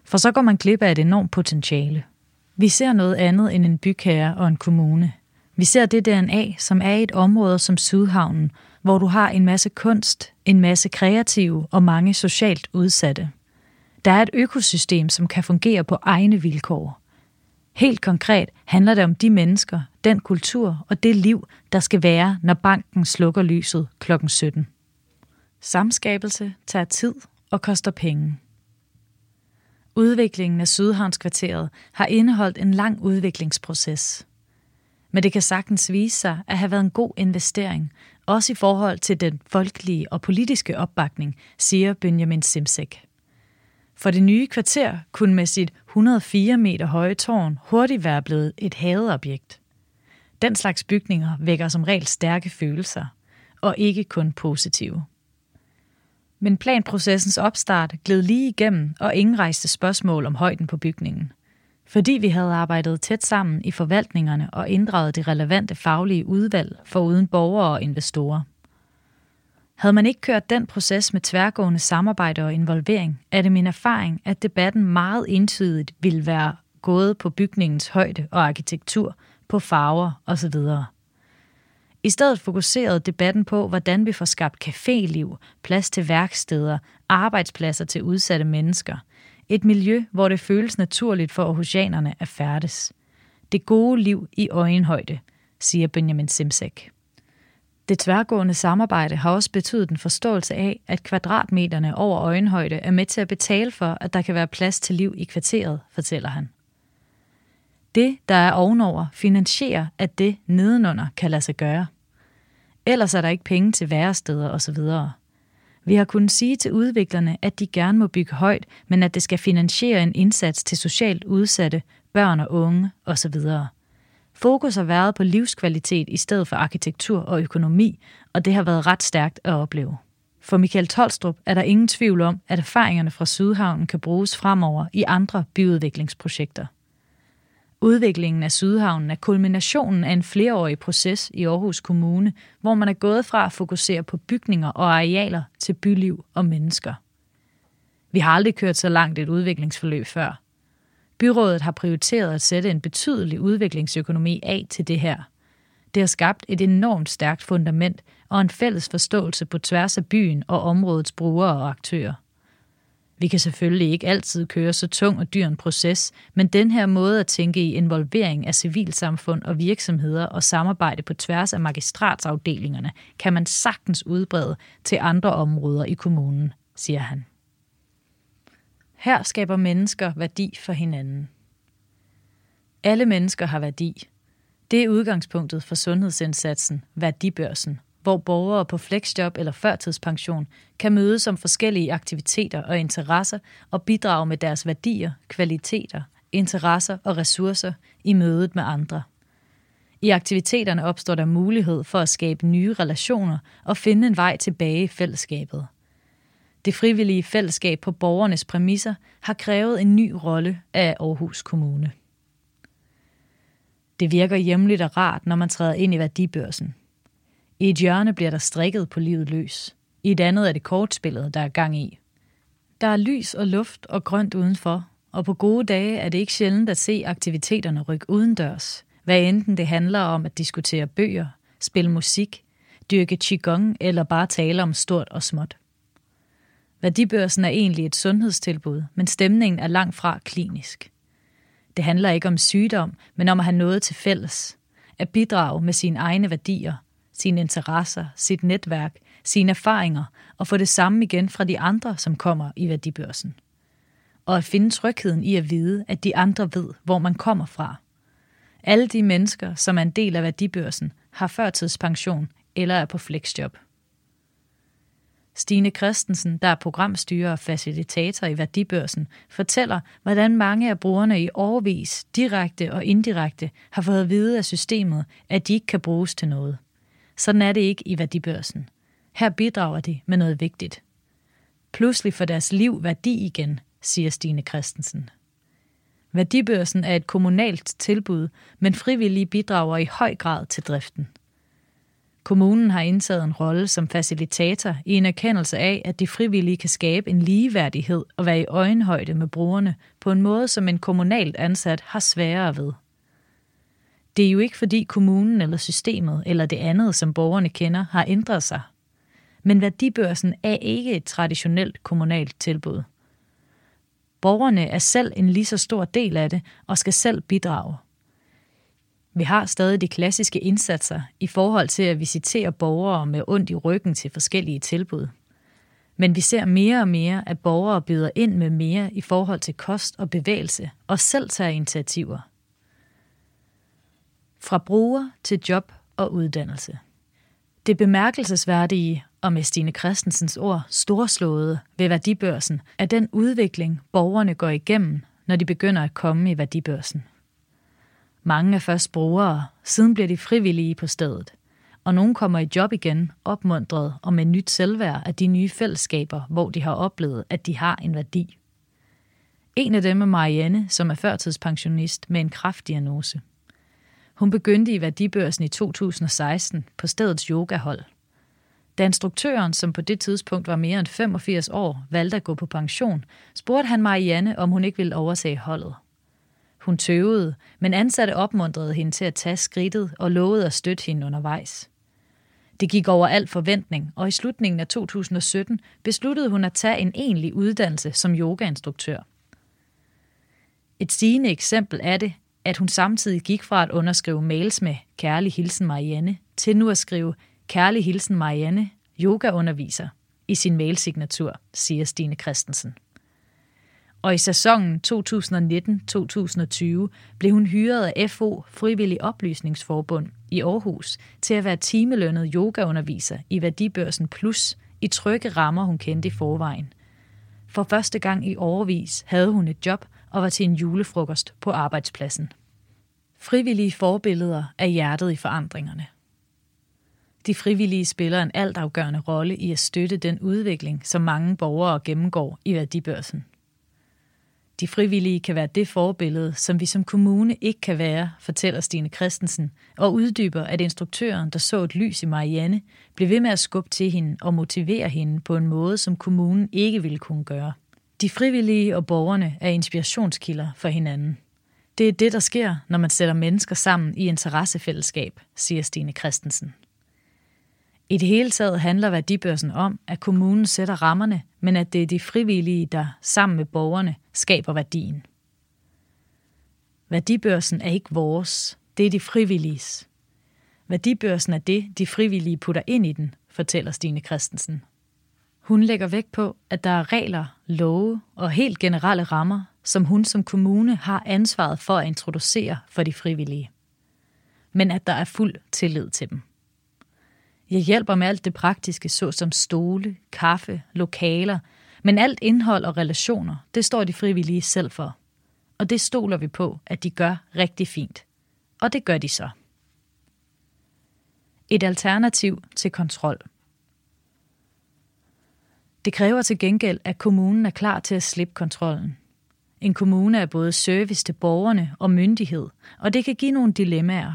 For så går man glip af et enormt potentiale. Vi ser noget andet end en bygherre og en kommune. Vi ser det DNA, som er i et område som Sydhavnen, hvor du har en masse kunst, en masse kreative og mange socialt udsatte. Der er et økosystem, som kan fungere på egne vilkår. Helt konkret handler det om de mennesker, den kultur og det liv, der skal være, når banken slukker lyset kl. 17. Samskabelse tager tid og koster penge. Udviklingen af Sydhavnskvarteret har indeholdt en lang udviklingsproces. Men det kan sagtens vise sig at have været en god investering, også i forhold til den folkelige og politiske opbakning, siger Benjamin Simsek. For det nye kvarter kunne med sit 104 meter høje tårn hurtigt være blevet et hadeobjekt. Den slags bygninger vækker som regel stærke følelser, og ikke kun positive. Men planprocessens opstart gled lige igennem, og ingen rejste spørgsmål om højden på bygningen. Fordi vi havde arbejdet tæt sammen i forvaltningerne og inddraget de relevante faglige udvalg for uden borgere og investorer. Havde man ikke kørt den proces med tværgående samarbejde og involvering, er det min erfaring, at debatten meget entydigt ville være gået på bygningens højde og arkitektur, på farver osv. I stedet fokuserede debatten på, hvordan vi får skabt caféliv, plads til værksteder, arbejdspladser til udsatte mennesker. Et miljø, hvor det føles naturligt for aarhusianerne at færdes. Det gode liv i øjenhøjde, siger Benjamin Simsek. Det tværgående samarbejde har også betydet en forståelse af, at kvadratmeterne over øjenhøjde er med til at betale for, at der kan være plads til liv i kvarteret, fortæller han. Det, der er ovenover, finansierer, at det nedenunder kan lade sig gøre. Ellers er der ikke penge til væresteder osv. Vi har kunnet sige til udviklerne, at de gerne må bygge højt, men at det skal finansiere en indsats til socialt udsatte, børn og unge osv. Fokus har været på livskvalitet i stedet for arkitektur og økonomi, og det har været ret stærkt at opleve. For Michael Tolstrup er der ingen tvivl om, at erfaringerne fra Sydhavnen kan bruges fremover i andre byudviklingsprojekter. Udviklingen af Sydhavnen er kulminationen af en flereårig proces i Aarhus Kommune, hvor man er gået fra at fokusere på bygninger og arealer til byliv og mennesker. Vi har aldrig kørt så langt et udviklingsforløb før. Byrådet har prioriteret at sætte en betydelig udviklingsøkonomi af til det her. Det har skabt et enormt stærkt fundament og en fælles forståelse på tværs af byen og områdets brugere og aktører. Vi kan selvfølgelig ikke altid køre så tung og dyr en proces, men den her måde at tænke i involvering af civilsamfund og virksomheder og samarbejde på tværs af magistratsafdelingerne, kan man sagtens udbrede til andre områder i kommunen, siger han. Her skaber mennesker værdi for hinanden. Alle mennesker har værdi. Det er udgangspunktet for sundhedsindsatsen, værdibørsen, hvor borgere på flexjob eller førtidspension kan mødes om forskellige aktiviteter og interesser og bidrage med deres værdier, kvaliteter, interesser og ressourcer i mødet med andre. I aktiviteterne opstår der mulighed for at skabe nye relationer og finde en vej tilbage i fællesskabet. Det frivillige fællesskab på borgernes præmisser har krævet en ny rolle af Aarhus Kommune. Det virker hjemligt og rart, når man træder ind i værdibørsen – i et hjørne bliver der strikket på livet løs. I et andet er det kortspillet, der er gang i. Der er lys og luft og grønt udenfor, og på gode dage er det ikke sjældent at se aktiviteterne rykke udendørs, hvad enten det handler om at diskutere bøger, spille musik, dyrke qigong eller bare tale om stort og småt. Værdibørsen er egentlig et sundhedstilbud, men stemningen er langt fra klinisk. Det handler ikke om sygdom, men om at have noget til fælles. At bidrage med sine egne værdier sine interesser, sit netværk, sine erfaringer og få det samme igen fra de andre, som kommer i værdibørsen. Og at finde trygheden i at vide, at de andre ved, hvor man kommer fra. Alle de mennesker, som er en del af værdibørsen, har førtidspension eller er på flexjob. Stine Christensen, der er programstyrer og facilitator i Værdibørsen, fortæller, hvordan mange af brugerne i overvis, direkte og indirekte, har fået at vide af systemet, at de ikke kan bruges til noget. Sådan er det ikke i værdibørsen. Her bidrager de med noget vigtigt. Pludselig får deres liv værdi igen, siger Stine Christensen. Værdibørsen er et kommunalt tilbud, men frivillige bidrager i høj grad til driften. Kommunen har indtaget en rolle som facilitator i en erkendelse af, at de frivillige kan skabe en ligeværdighed og være i øjenhøjde med brugerne på en måde, som en kommunalt ansat har sværere ved. Det er jo ikke fordi kommunen eller systemet eller det andet, som borgerne kender, har ændret sig. Men værdibørsen er ikke et traditionelt kommunalt tilbud. Borgerne er selv en lige så stor del af det og skal selv bidrage. Vi har stadig de klassiske indsatser i forhold til at visitere borgere med ondt i ryggen til forskellige tilbud. Men vi ser mere og mere, at borgere byder ind med mere i forhold til kost og bevægelse og selv tager initiativer – fra bruger til job og uddannelse. Det bemærkelsesværdige, og med Stine Christensens ord storslåede ved værdibørsen, er den udvikling, borgerne går igennem, når de begynder at komme i værdibørsen. Mange er først brugere, siden bliver de frivillige på stedet, og nogle kommer i job igen, opmuntret og med nyt selvværd af de nye fællesskaber, hvor de har oplevet, at de har en værdi. En af dem er Marianne, som er førtidspensionist med en kraftdiagnose. Hun begyndte i værdibørsen i 2016 på stedets yogahold. Da instruktøren, som på det tidspunkt var mere end 85 år, valgte at gå på pension, spurgte han Marianne, om hun ikke ville overtage holdet. Hun tøvede, men ansatte opmuntrede hende til at tage skridtet og lovede at støtte hende undervejs. Det gik over al forventning, og i slutningen af 2017 besluttede hun at tage en egentlig uddannelse som yogainstruktør. Et sigende eksempel er det, at hun samtidig gik fra at underskrive mails med Kærlig Hilsen Marianne til nu at skrive Kærlig Hilsen Marianne, yogaunderviser, i sin mailsignatur, siger Stine Christensen. og i sæsonen 2019-2020 blev hun hyret af FO Frivillig Oplysningsforbund i Aarhus til at være timelønnet yogaunderviser i Værdibørsen Plus i trygge rammer, hun kendte i forvejen. For første gang i overvis havde hun et job og var til en julefrokost på arbejdspladsen. Frivillige forbilleder er hjertet i forandringerne. De frivillige spiller en altafgørende rolle i at støtte den udvikling, som mange borgere gennemgår i værdibørsen. De frivillige kan være det forbillede, som vi som kommune ikke kan være, fortæller Stine Christensen, og uddyber, at instruktøren, der så et lys i Marianne, blev ved med at skubbe til hende og motivere hende på en måde, som kommunen ikke ville kunne gøre. De frivillige og borgerne er inspirationskilder for hinanden. Det er det, der sker, når man sætter mennesker sammen i interessefællesskab, siger Stine Christensen. I det hele taget handler værdibørsen om, at kommunen sætter rammerne, men at det er de frivillige, der sammen med borgerne skaber værdien. Værdibørsen er ikke vores, det er de frivilliges. Værdibørsen er det, de frivillige putter ind i den, fortæller Stine Christensen. Hun lægger vægt på, at der er regler, love og helt generelle rammer, som hun som kommune har ansvaret for at introducere for de frivillige. Men at der er fuld tillid til dem. Jeg hjælper med alt det praktiske, såsom stole, kaffe, lokaler, men alt indhold og relationer, det står de frivillige selv for. Og det stoler vi på, at de gør rigtig fint. Og det gør de så. Et alternativ til kontrol. Det kræver til gengæld, at kommunen er klar til at slippe kontrollen. En kommune er både service til borgerne og myndighed, og det kan give nogle dilemmaer,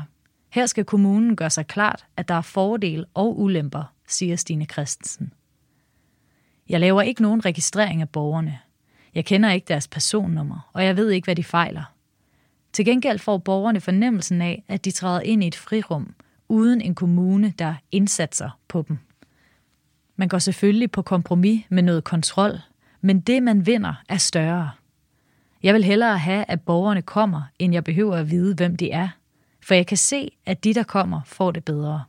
her skal kommunen gøre sig klart, at der er fordele og ulemper, siger Stine Christensen. Jeg laver ikke nogen registrering af borgerne. Jeg kender ikke deres personnummer, og jeg ved ikke, hvad de fejler. Til gengæld får borgerne fornemmelsen af, at de træder ind i et frirum, uden en kommune, der indsatser på dem. Man går selvfølgelig på kompromis med noget kontrol, men det, man vinder, er større. Jeg vil hellere have, at borgerne kommer, end jeg behøver at vide, hvem de er, for jeg kan se, at de, der kommer, får det bedre.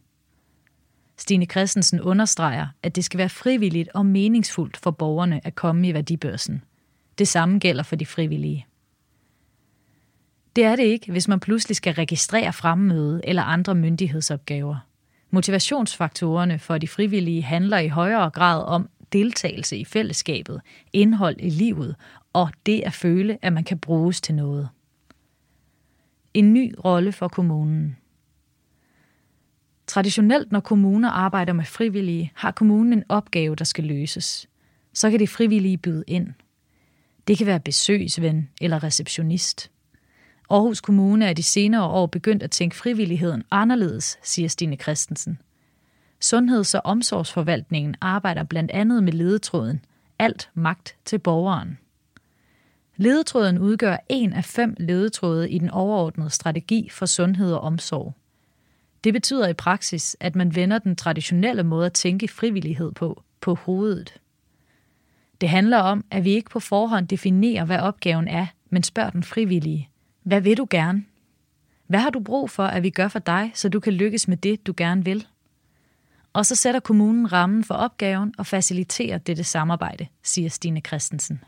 Stine Christensen understreger, at det skal være frivilligt og meningsfuldt for borgerne at komme i værdibørsen. Det samme gælder for de frivillige. Det er det ikke, hvis man pludselig skal registrere fremmøde eller andre myndighedsopgaver. Motivationsfaktorerne for de frivillige handler i højere grad om deltagelse i fællesskabet, indhold i livet og det at føle, at man kan bruges til noget. En ny rolle for kommunen. Traditionelt, når kommuner arbejder med frivillige, har kommunen en opgave, der skal løses. Så kan de frivillige byde ind. Det kan være besøgsven eller receptionist. Aarhus Kommune er de senere år begyndt at tænke frivilligheden anderledes, siger Stine Christensen. Sundheds- og omsorgsforvaltningen arbejder blandt andet med ledetråden Alt magt til borgeren. Ledetråden udgør en af fem ledetråde i den overordnede strategi for sundhed og omsorg. Det betyder i praksis, at man vender den traditionelle måde at tænke frivillighed på, på hovedet. Det handler om, at vi ikke på forhånd definerer, hvad opgaven er, men spørger den frivillige. Hvad vil du gerne? Hvad har du brug for, at vi gør for dig, så du kan lykkes med det, du gerne vil? Og så sætter kommunen rammen for opgaven og faciliterer dette samarbejde, siger Stine Christensen.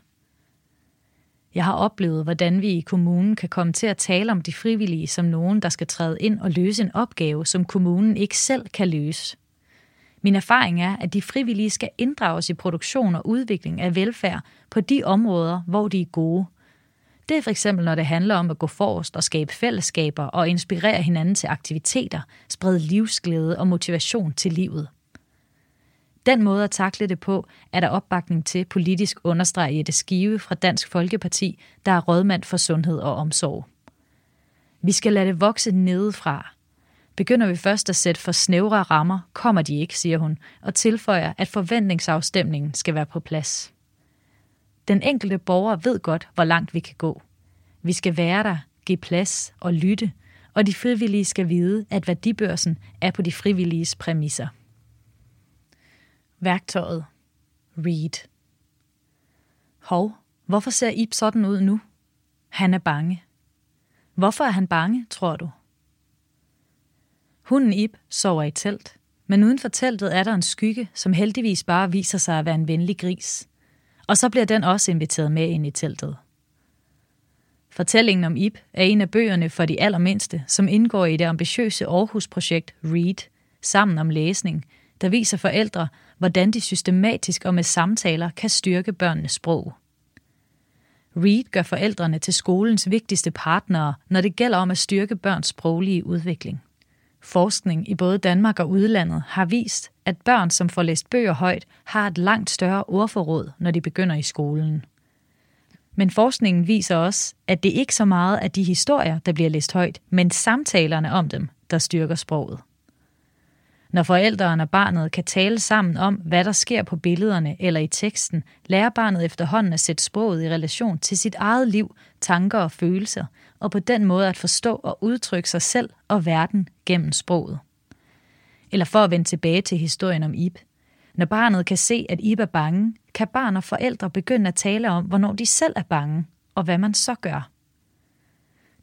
Jeg har oplevet, hvordan vi i kommunen kan komme til at tale om de frivillige som nogen, der skal træde ind og løse en opgave, som kommunen ikke selv kan løse. Min erfaring er, at de frivillige skal inddrages i produktion og udvikling af velfærd på de områder, hvor de er gode. Det er for eksempel, når det handler om at gå forrest og skabe fællesskaber og inspirere hinanden til aktiviteter, sprede livsglæde og motivation til livet. Den måde at takle det på, er der opbakning til politisk understreget Jette Skive fra Dansk Folkeparti, der er rådmand for sundhed og omsorg. Vi skal lade det vokse nedefra. Begynder vi først at sætte for snævre rammer, kommer de ikke, siger hun, og tilføjer, at forventningsafstemningen skal være på plads. Den enkelte borger ved godt, hvor langt vi kan gå. Vi skal være der, give plads og lytte, og de frivillige skal vide, at værdibørsen er på de frivilliges præmisser. Værktøjet. Read. Hov, hvorfor ser Ib sådan ud nu? Han er bange. Hvorfor er han bange, tror du? Hunden Ib sover i telt, men uden for teltet er der en skygge, som heldigvis bare viser sig at være en venlig gris. Og så bliver den også inviteret med ind i teltet. Fortællingen om Ib er en af bøgerne for de allermindste, som indgår i det ambitiøse Aarhus-projekt READ, sammen om læsning, der viser forældre, hvordan de systematisk og med samtaler kan styrke børnenes sprog. Reed gør forældrene til skolens vigtigste partnere, når det gælder om at styrke børns sproglige udvikling. Forskning i både Danmark og udlandet har vist, at børn, som får læst bøger højt, har et langt større ordforråd, når de begynder i skolen. Men forskningen viser også, at det ikke så meget er de historier, der bliver læst højt, men samtalerne om dem, der styrker sproget. Når forældrene og barnet kan tale sammen om, hvad der sker på billederne eller i teksten, lærer barnet efterhånden at sætte sproget i relation til sit eget liv, tanker og følelser, og på den måde at forstå og udtrykke sig selv og verden gennem sproget. Eller for at vende tilbage til historien om Ib. Når barnet kan se, at Ib er bange, kan barn og forældre begynde at tale om, hvornår de selv er bange, og hvad man så gør.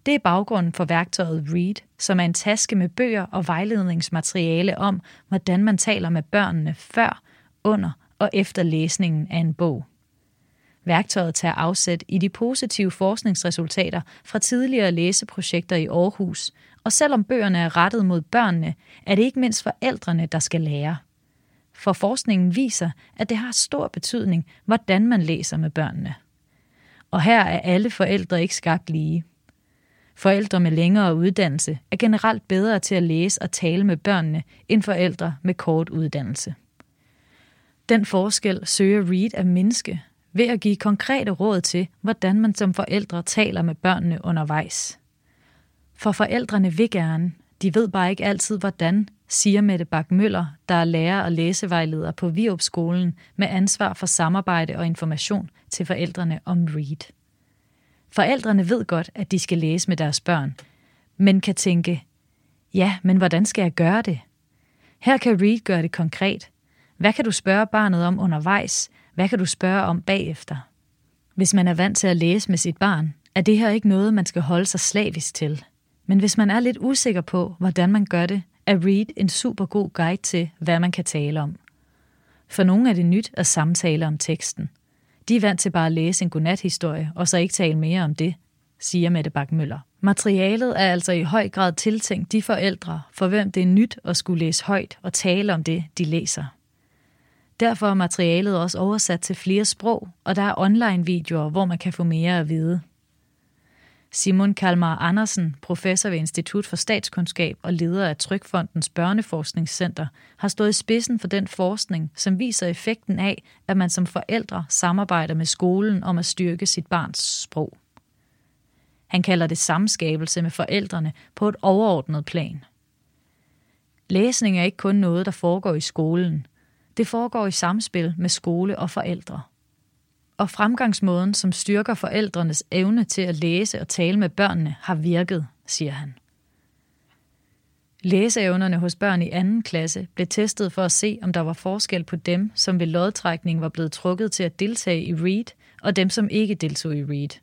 Det er baggrunden for værktøjet Read, som er en taske med bøger og vejledningsmateriale om, hvordan man taler med børnene før, under og efter læsningen af en bog. Værktøjet tager afsæt i de positive forskningsresultater fra tidligere læseprojekter i Aarhus, og selvom bøgerne er rettet mod børnene, er det ikke mindst forældrene, der skal lære. For forskningen viser, at det har stor betydning, hvordan man læser med børnene. Og her er alle forældre ikke skabt lige. Forældre med længere uddannelse er generelt bedre til at læse og tale med børnene end forældre med kort uddannelse. Den forskel søger Reed at mindske ved at give konkrete råd til, hvordan man som forældre taler med børnene undervejs. For forældrene vil gerne, de ved bare ikke altid hvordan, siger Mette Bak Møller, der er lærer og læsevejleder på Viup skolen med ansvar for samarbejde og information til forældrene om READ. Forældrene ved godt, at de skal læse med deres børn, men kan tænke, ja, men hvordan skal jeg gøre det? Her kan READ gøre det konkret. Hvad kan du spørge barnet om undervejs? Hvad kan du spørge om bagefter? Hvis man er vant til at læse med sit barn, er det her ikke noget, man skal holde sig slavisk til. Men hvis man er lidt usikker på, hvordan man gør det, er Read en super god guide til, hvad man kan tale om. For nogle er det nyt at samtale om teksten. De er vant til bare at læse en godnathistorie, og så ikke tale mere om det, siger Mette Bakmøller. Materialet er altså i høj grad tiltænkt de forældre, for hvem det er nyt at skulle læse højt og tale om det, de læser. Derfor er materialet også oversat til flere sprog, og der er online-videoer, hvor man kan få mere at vide. Simon Kalmar Andersen, professor ved Institut for Statskundskab og leder af Trykfondens Børneforskningscenter, har stået i spidsen for den forskning, som viser effekten af, at man som forældre samarbejder med skolen om at styrke sit barns sprog. Han kalder det samskabelse med forældrene på et overordnet plan. Læsning er ikke kun noget, der foregår i skolen. Det foregår i samspil med skole og forældre og fremgangsmåden, som styrker forældrenes evne til at læse og tale med børnene, har virket, siger han. Læseevnerne hos børn i anden klasse blev testet for at se, om der var forskel på dem, som ved lodtrækning var blevet trukket til at deltage i READ, og dem, som ikke deltog i READ.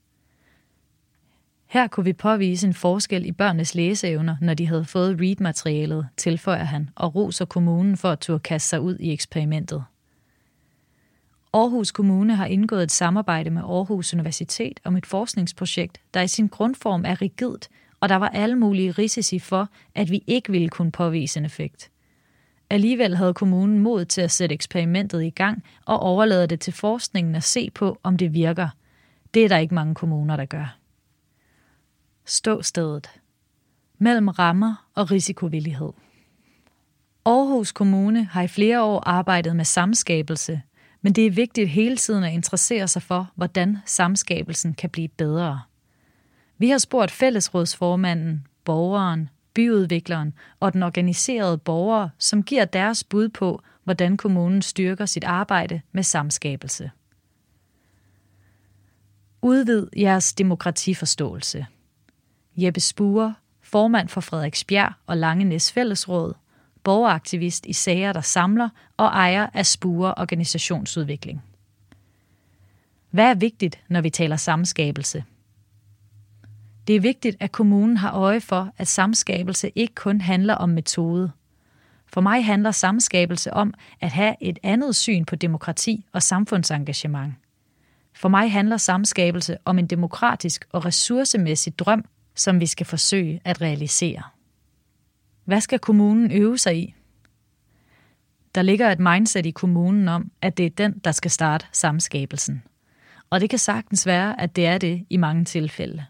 Her kunne vi påvise en forskel i børnenes læseevner, når de havde fået READ-materialet, tilføjer han, og roser kommunen for at turde kaste sig ud i eksperimentet. Aarhus Kommune har indgået et samarbejde med Aarhus Universitet om et forskningsprojekt, der i sin grundform er rigidt, og der var alle mulige risici for, at vi ikke ville kunne påvise en effekt. Alligevel havde kommunen mod til at sætte eksperimentet i gang og overlade det til forskningen at se på, om det virker. Det er der ikke mange kommuner, der gør. Ståstedet. Mellem rammer og risikovillighed. Aarhus Kommune har i flere år arbejdet med samskabelse, men det er vigtigt hele tiden at interessere sig for, hvordan samskabelsen kan blive bedre. Vi har spurgt fællesrådsformanden, borgeren, byudvikleren og den organiserede borger, som giver deres bud på, hvordan kommunen styrker sit arbejde med samskabelse. Udvid jeres demokratiforståelse. Jeppe Spure, formand for Frederiksbjerg og Langenæs Fællesråd, borgeraktivist i sager, der samler og ejer af Spure Organisationsudvikling. Hvad er vigtigt, når vi taler samskabelse? Det er vigtigt, at kommunen har øje for, at samskabelse ikke kun handler om metode. For mig handler samskabelse om at have et andet syn på demokrati og samfundsengagement. For mig handler samskabelse om en demokratisk og ressourcemæssig drøm, som vi skal forsøge at realisere. Hvad skal kommunen øve sig i? Der ligger et mindset i kommunen om, at det er den, der skal starte samskabelsen. Og det kan sagtens være, at det er det i mange tilfælde.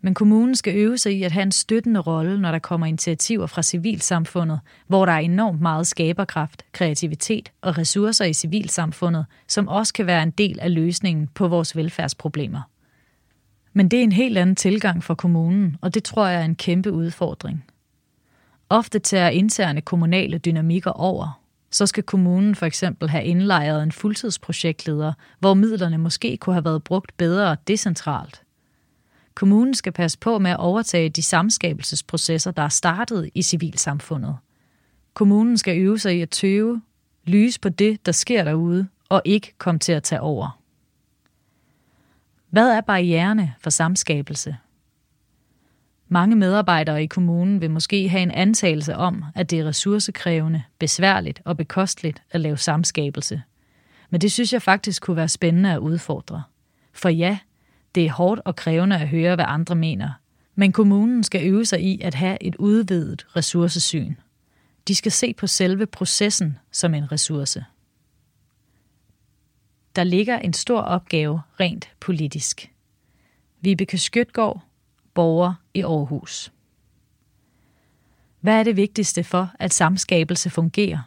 Men kommunen skal øve sig i at have en støttende rolle, når der kommer initiativer fra civilsamfundet, hvor der er enormt meget skaberkraft, kreativitet og ressourcer i civilsamfundet, som også kan være en del af løsningen på vores velfærdsproblemer. Men det er en helt anden tilgang for kommunen, og det tror jeg er en kæmpe udfordring. Ofte tager interne kommunale dynamikker over, så skal kommunen for eksempel have indlejret en fuldtidsprojektleder, hvor midlerne måske kunne have været brugt bedre decentralt. Kommunen skal passe på med at overtage de samskabelsesprocesser, der er startet i civilsamfundet. Kommunen skal øve sig i at tøve, lyse på det, der sker derude, og ikke komme til at tage over. Hvad er barriererne for samskabelse? Mange medarbejdere i kommunen vil måske have en antagelse om, at det er ressourcekrævende, besværligt og bekosteligt at lave samskabelse. Men det synes jeg faktisk kunne være spændende at udfordre. For ja, det er hårdt og krævende at høre, hvad andre mener. Men kommunen skal øve sig i at have et udvidet ressourcesyn. De skal se på selve processen som en ressource. Der ligger en stor opgave rent politisk. Vibeke Skøtgaard, borger i Aarhus. Hvad er det vigtigste for, at samskabelse fungerer?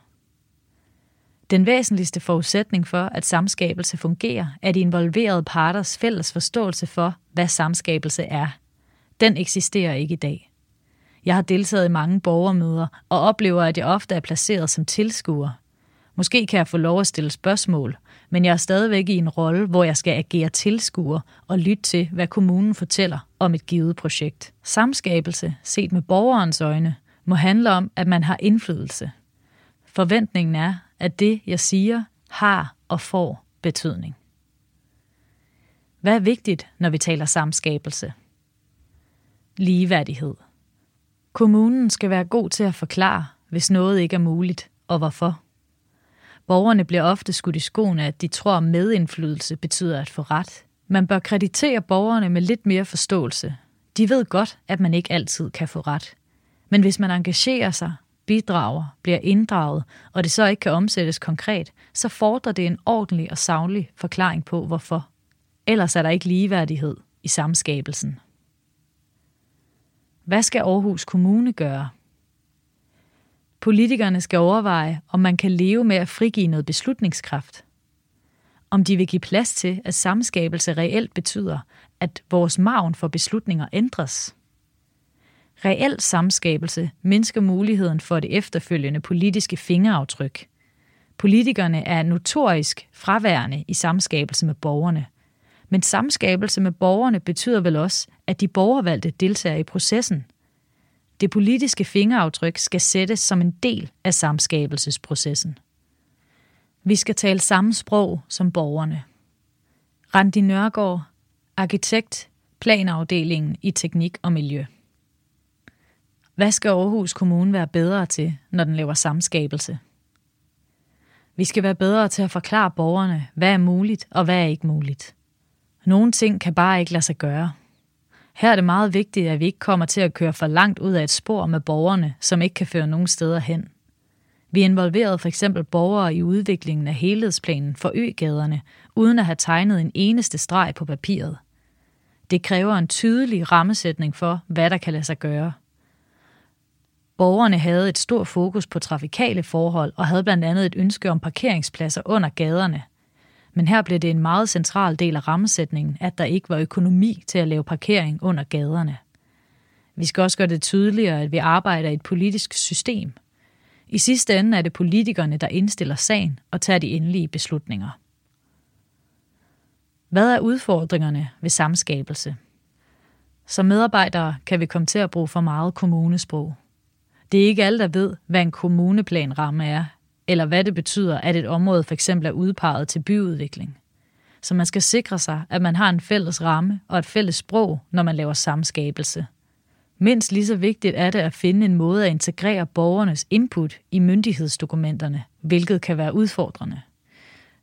Den væsentligste forudsætning for, at samskabelse fungerer, er de involverede parters fælles forståelse for, hvad samskabelse er. Den eksisterer ikke i dag. Jeg har deltaget i mange borgermøder og oplever, at jeg ofte er placeret som tilskuer. Måske kan jeg få lov at stille spørgsmål, men jeg er stadigvæk i en rolle, hvor jeg skal agere tilskuer og lytte til, hvad kommunen fortæller om et givet projekt. Samskabelse, set med borgerens øjne, må handle om, at man har indflydelse. Forventningen er, at det, jeg siger, har og får betydning. Hvad er vigtigt, når vi taler samskabelse? Ligeværdighed. Kommunen skal være god til at forklare, hvis noget ikke er muligt, og hvorfor. Borgerne bliver ofte skudt i skoene, at de tror, at medindflydelse betyder at få ret. Man bør kreditere borgerne med lidt mere forståelse. De ved godt, at man ikke altid kan få ret. Men hvis man engagerer sig, bidrager, bliver inddraget, og det så ikke kan omsættes konkret, så fordrer det en ordentlig og savlig forklaring på, hvorfor. Ellers er der ikke ligeværdighed i samskabelsen. Hvad skal Aarhus Kommune gøre? Politikerne skal overveje, om man kan leve med at frigive noget beslutningskraft. Om de vil give plads til, at samskabelse reelt betyder, at vores maven for beslutninger ændres. Reel samskabelse mindsker muligheden for det efterfølgende politiske fingeraftryk. Politikerne er notorisk fraværende i samskabelse med borgerne. Men samskabelse med borgerne betyder vel også, at de borgervalgte deltager i processen. Det politiske fingeraftryk skal sættes som en del af samskabelsesprocessen. Vi skal tale samme sprog som borgerne. Randi Nørgaard, arkitekt, planafdelingen i teknik og miljø. Hvad skal Aarhus Kommune være bedre til, når den laver samskabelse? Vi skal være bedre til at forklare borgerne, hvad er muligt og hvad er ikke muligt. Nogle ting kan bare ikke lade sig gøre. Her er det meget vigtigt, at vi ikke kommer til at køre for langt ud af et spor med borgerne, som ikke kan føre nogen steder hen. Vi involverede for eksempel borgere i udviklingen af helhedsplanen for øgaderne, uden at have tegnet en eneste streg på papiret. Det kræver en tydelig rammesætning for, hvad der kan lade sig gøre. Borgerne havde et stort fokus på trafikale forhold og havde blandt andet et ønske om parkeringspladser under gaderne. Men her blev det en meget central del af rammesætningen, at der ikke var økonomi til at lave parkering under gaderne. Vi skal også gøre det tydeligere, at vi arbejder i et politisk system. I sidste ende er det politikerne, der indstiller sagen og tager de endelige beslutninger. Hvad er udfordringerne ved samskabelse? Som medarbejdere kan vi komme til at bruge for meget kommunesprog. Det er ikke alle, der ved, hvad en kommuneplanramme er, eller hvad det betyder, at et område for eksempel er udpeget til byudvikling. Så man skal sikre sig, at man har en fælles ramme og et fælles sprog, når man laver samskabelse. Mindst lige så vigtigt er det at finde en måde at integrere borgernes input i myndighedsdokumenterne, hvilket kan være udfordrende.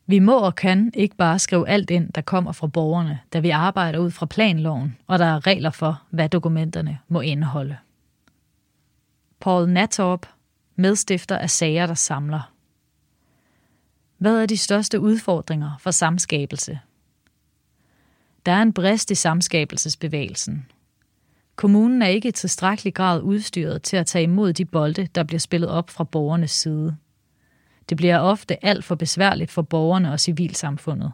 Vi må og kan ikke bare skrive alt ind, der kommer fra borgerne, da vi arbejder ud fra planloven, og der er regler for, hvad dokumenterne må indeholde. Paul Natorp, medstifter af Sager, der samler. Hvad er de største udfordringer for samskabelse? Der er en brist i samskabelsesbevægelsen. Kommunen er ikke i tilstrækkelig grad udstyret til at tage imod de bolde, der bliver spillet op fra borgernes side. Det bliver ofte alt for besværligt for borgerne og civilsamfundet.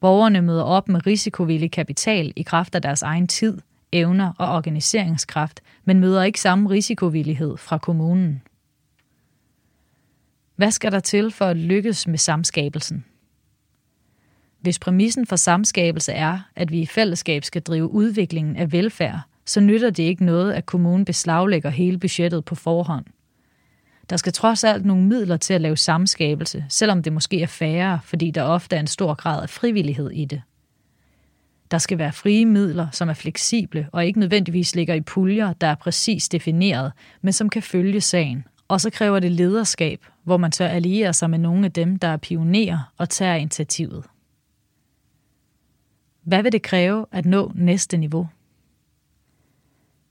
Borgerne møder op med risikovillig kapital i kraft af deres egen tid, evner og organiseringskraft, men møder ikke samme risikovillighed fra kommunen. Hvad skal der til for at lykkes med samskabelsen? Hvis præmissen for samskabelse er, at vi i fællesskab skal drive udviklingen af velfærd, så nytter det ikke noget, at kommunen beslaglægger hele budgettet på forhånd. Der skal trods alt nogle midler til at lave samskabelse, selvom det måske er færre, fordi der ofte er en stor grad af frivillighed i det. Der skal være frie midler, som er fleksible og ikke nødvendigvis ligger i puljer, der er præcis defineret, men som kan følge sagen. Og så kræver det lederskab, hvor man så allierer sig med nogle af dem, der er pionerer og tager initiativet. Hvad vil det kræve at nå næste niveau?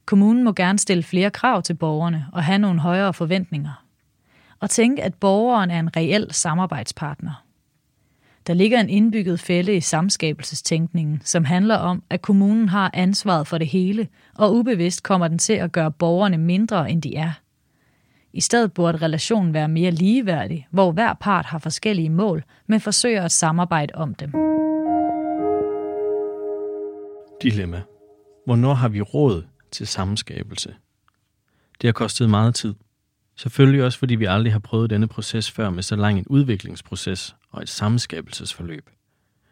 Kommunen må gerne stille flere krav til borgerne og have nogle højere forventninger. Og tænke, at borgeren er en reel samarbejdspartner. Der ligger en indbygget fælde i samskabelsestænkningen, som handler om, at kommunen har ansvaret for det hele, og ubevidst kommer den til at gøre borgerne mindre, end de er. I stedet burde relationen være mere ligeværdig, hvor hver part har forskellige mål, men forsøger at samarbejde om dem. Dilemma. Hvornår har vi råd til sammenskabelse? Det har kostet meget tid. Selvfølgelig også, fordi vi aldrig har prøvet denne proces før med så lang en udviklingsproces og et sammenskabelsesforløb.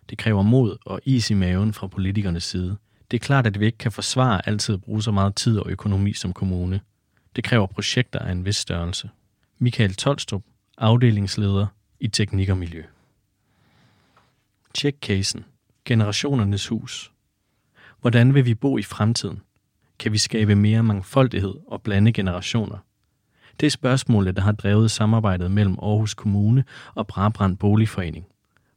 Det kræver mod og is i maven fra politikernes side. Det er klart, at vi ikke kan forsvare altid at bruge så meget tid og økonomi som kommune. Det kræver projekter af en vis størrelse. Michael Tolstrup, afdelingsleder i Teknik og Miljø. Check casen. Generationernes hus. Hvordan vil vi bo i fremtiden? Kan vi skabe mere mangfoldighed og blande generationer? Det er spørgsmålet, der har drevet samarbejdet mellem Aarhus Kommune og Brabrand Boligforening.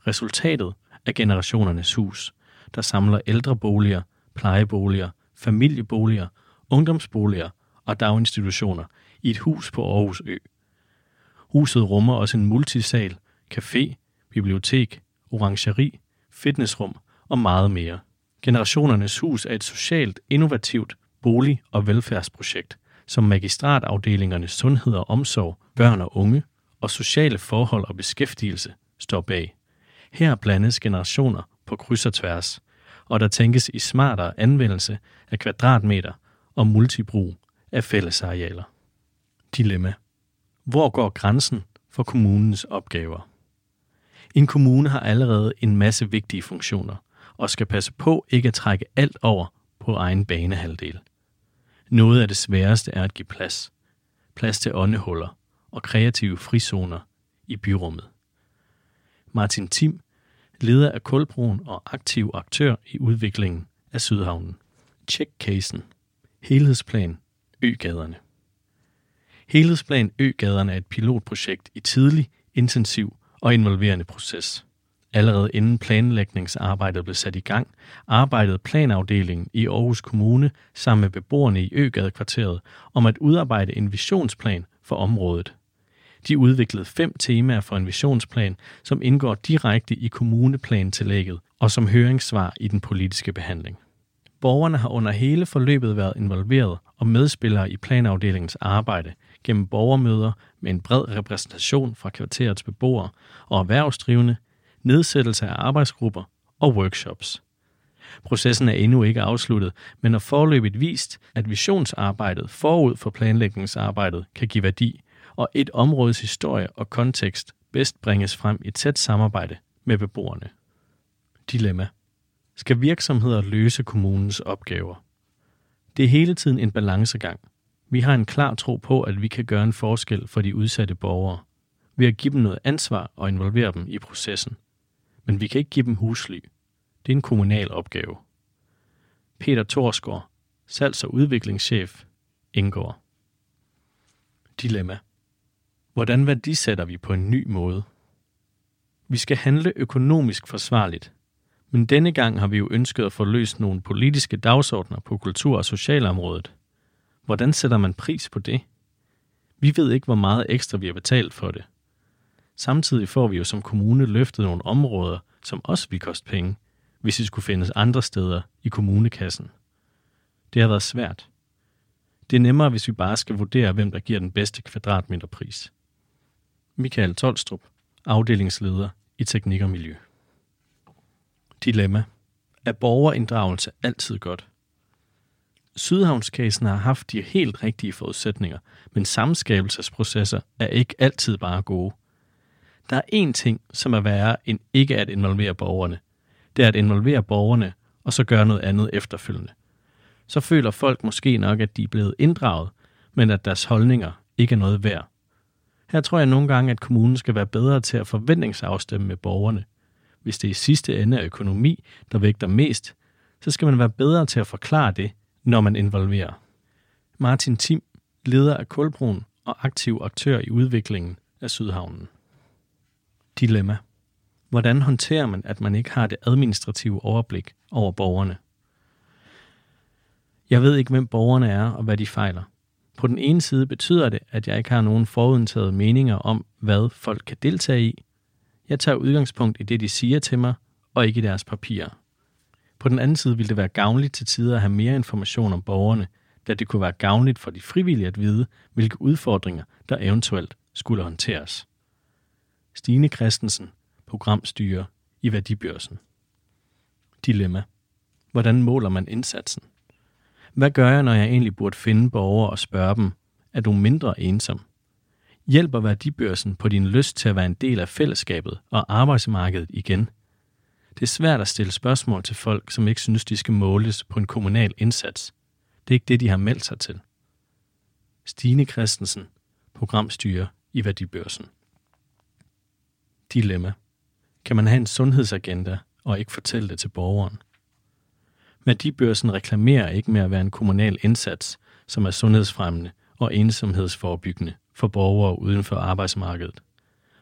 Resultatet er generationernes hus, der samler ældreboliger, plejeboliger, familieboliger, ungdomsboliger og daginstitutioner i et hus på Aarhus Ø. Huset rummer også en multisal, café, bibliotek, orangeri, fitnessrum og meget mere. Generationernes Hus er et socialt, innovativt bolig- og velfærdsprojekt, som magistratafdelingernes sundhed og omsorg, børn og unge og sociale forhold og beskæftigelse står bag. Her blandes generationer på kryds og tværs, og der tænkes i smartere anvendelse af kvadratmeter og multibrug af fællesarealer. Dilemma. Hvor går grænsen for kommunens opgaver? En kommune har allerede en masse vigtige funktioner, og skal passe på ikke at trække alt over på egen banehalvdel. Noget af det sværeste er at give plads. Plads til åndehuller og kreative frizoner i byrummet. Martin Tim, leder af Kulbroen og aktiv aktør i udviklingen af Sydhavnen. Check casen. Helhedsplan Øgaderne. Helhedsplan Øgaderne er et pilotprojekt i tidlig, intensiv og involverende proces. Allerede inden planlægningsarbejdet blev sat i gang, arbejdede planafdelingen i Aarhus Kommune sammen med beboerne i Øgadekvarteret om at udarbejde en visionsplan for området. De udviklede fem temaer for en visionsplan, som indgår direkte i kommuneplantillægget og som høringssvar i den politiske behandling. Borgerne har under hele forløbet været involveret og medspillere i planafdelingens arbejde gennem borgermøder med en bred repræsentation fra kvarterets beboere og erhvervsdrivende, nedsættelse af arbejdsgrupper og workshops. Processen er endnu ikke afsluttet, men har forløbigt vist, at visionsarbejdet forud for planlægningsarbejdet kan give værdi, og et områdes historie og kontekst bedst bringes frem i tæt samarbejde med beboerne. Dilemma. Skal virksomheder løse kommunens opgaver? Det er hele tiden en balancegang. Vi har en klar tro på, at vi kan gøre en forskel for de udsatte borgere, ved at give dem noget ansvar og involvere dem i processen men vi kan ikke give dem husly. Det er en kommunal opgave. Peter Torsgaard, salgs- og udviklingschef, indgår. Dilemma. Hvordan værdisætter vi på en ny måde? Vi skal handle økonomisk forsvarligt. Men denne gang har vi jo ønsket at få løst nogle politiske dagsordner på kultur- og socialområdet. Hvordan sætter man pris på det? Vi ved ikke, hvor meget ekstra vi har betalt for det. Samtidig får vi jo som kommune løftet nogle områder, som også vil koste penge, hvis de skulle findes andre steder i kommunekassen. Det har været svært. Det er nemmere, hvis vi bare skal vurdere, hvem der giver den bedste kvadratmeterpris. Michael Tolstrup, afdelingsleder i Teknik og Miljø. Dilemma. Er borgerinddragelse altid godt? Sydhavnskasen har haft de helt rigtige forudsætninger, men samskabelsesprocesser er ikke altid bare gode. Der er én ting, som er værre end ikke at involvere borgerne. Det er at involvere borgerne, og så gøre noget andet efterfølgende. Så føler folk måske nok, at de er blevet inddraget, men at deres holdninger ikke er noget værd. Her tror jeg nogle gange, at kommunen skal være bedre til at forventningsafstemme med borgerne. Hvis det i sidste ende er økonomi, der vægter mest, så skal man være bedre til at forklare det, når man involverer. Martin Tim, leder af Kulbroen og aktiv aktør i udviklingen af Sydhavnen. Dilemma. Hvordan håndterer man, at man ikke har det administrative overblik over borgerne? Jeg ved ikke, hvem borgerne er og hvad de fejler. På den ene side betyder det, at jeg ikke har nogen forudindtaget meninger om, hvad folk kan deltage i. Jeg tager udgangspunkt i det, de siger til mig, og ikke i deres papirer. På den anden side ville det være gavnligt til tider at have mere information om borgerne, da det kunne være gavnligt for de frivillige at vide, hvilke udfordringer der eventuelt skulle håndteres. Stine Christensen, programstyrer i Værdibørsen. Dilemma. Hvordan måler man indsatsen? Hvad gør jeg, når jeg egentlig burde finde borgere og spørge dem, er du mindre ensom? Hjælper værdibørsen på din lyst til at være en del af fællesskabet og arbejdsmarkedet igen? Det er svært at stille spørgsmål til folk, som ikke synes, de skal måles på en kommunal indsats. Det er ikke det, de har meldt sig til. Stine Christensen, programstyrer i Værdibørsen. Dilemma. Kan man have en sundhedsagenda og ikke fortælle det til borgeren? Værdibørsen reklamerer ikke med at være en kommunal indsats, som er sundhedsfremmende og ensomhedsforebyggende for borgere uden for arbejdsmarkedet.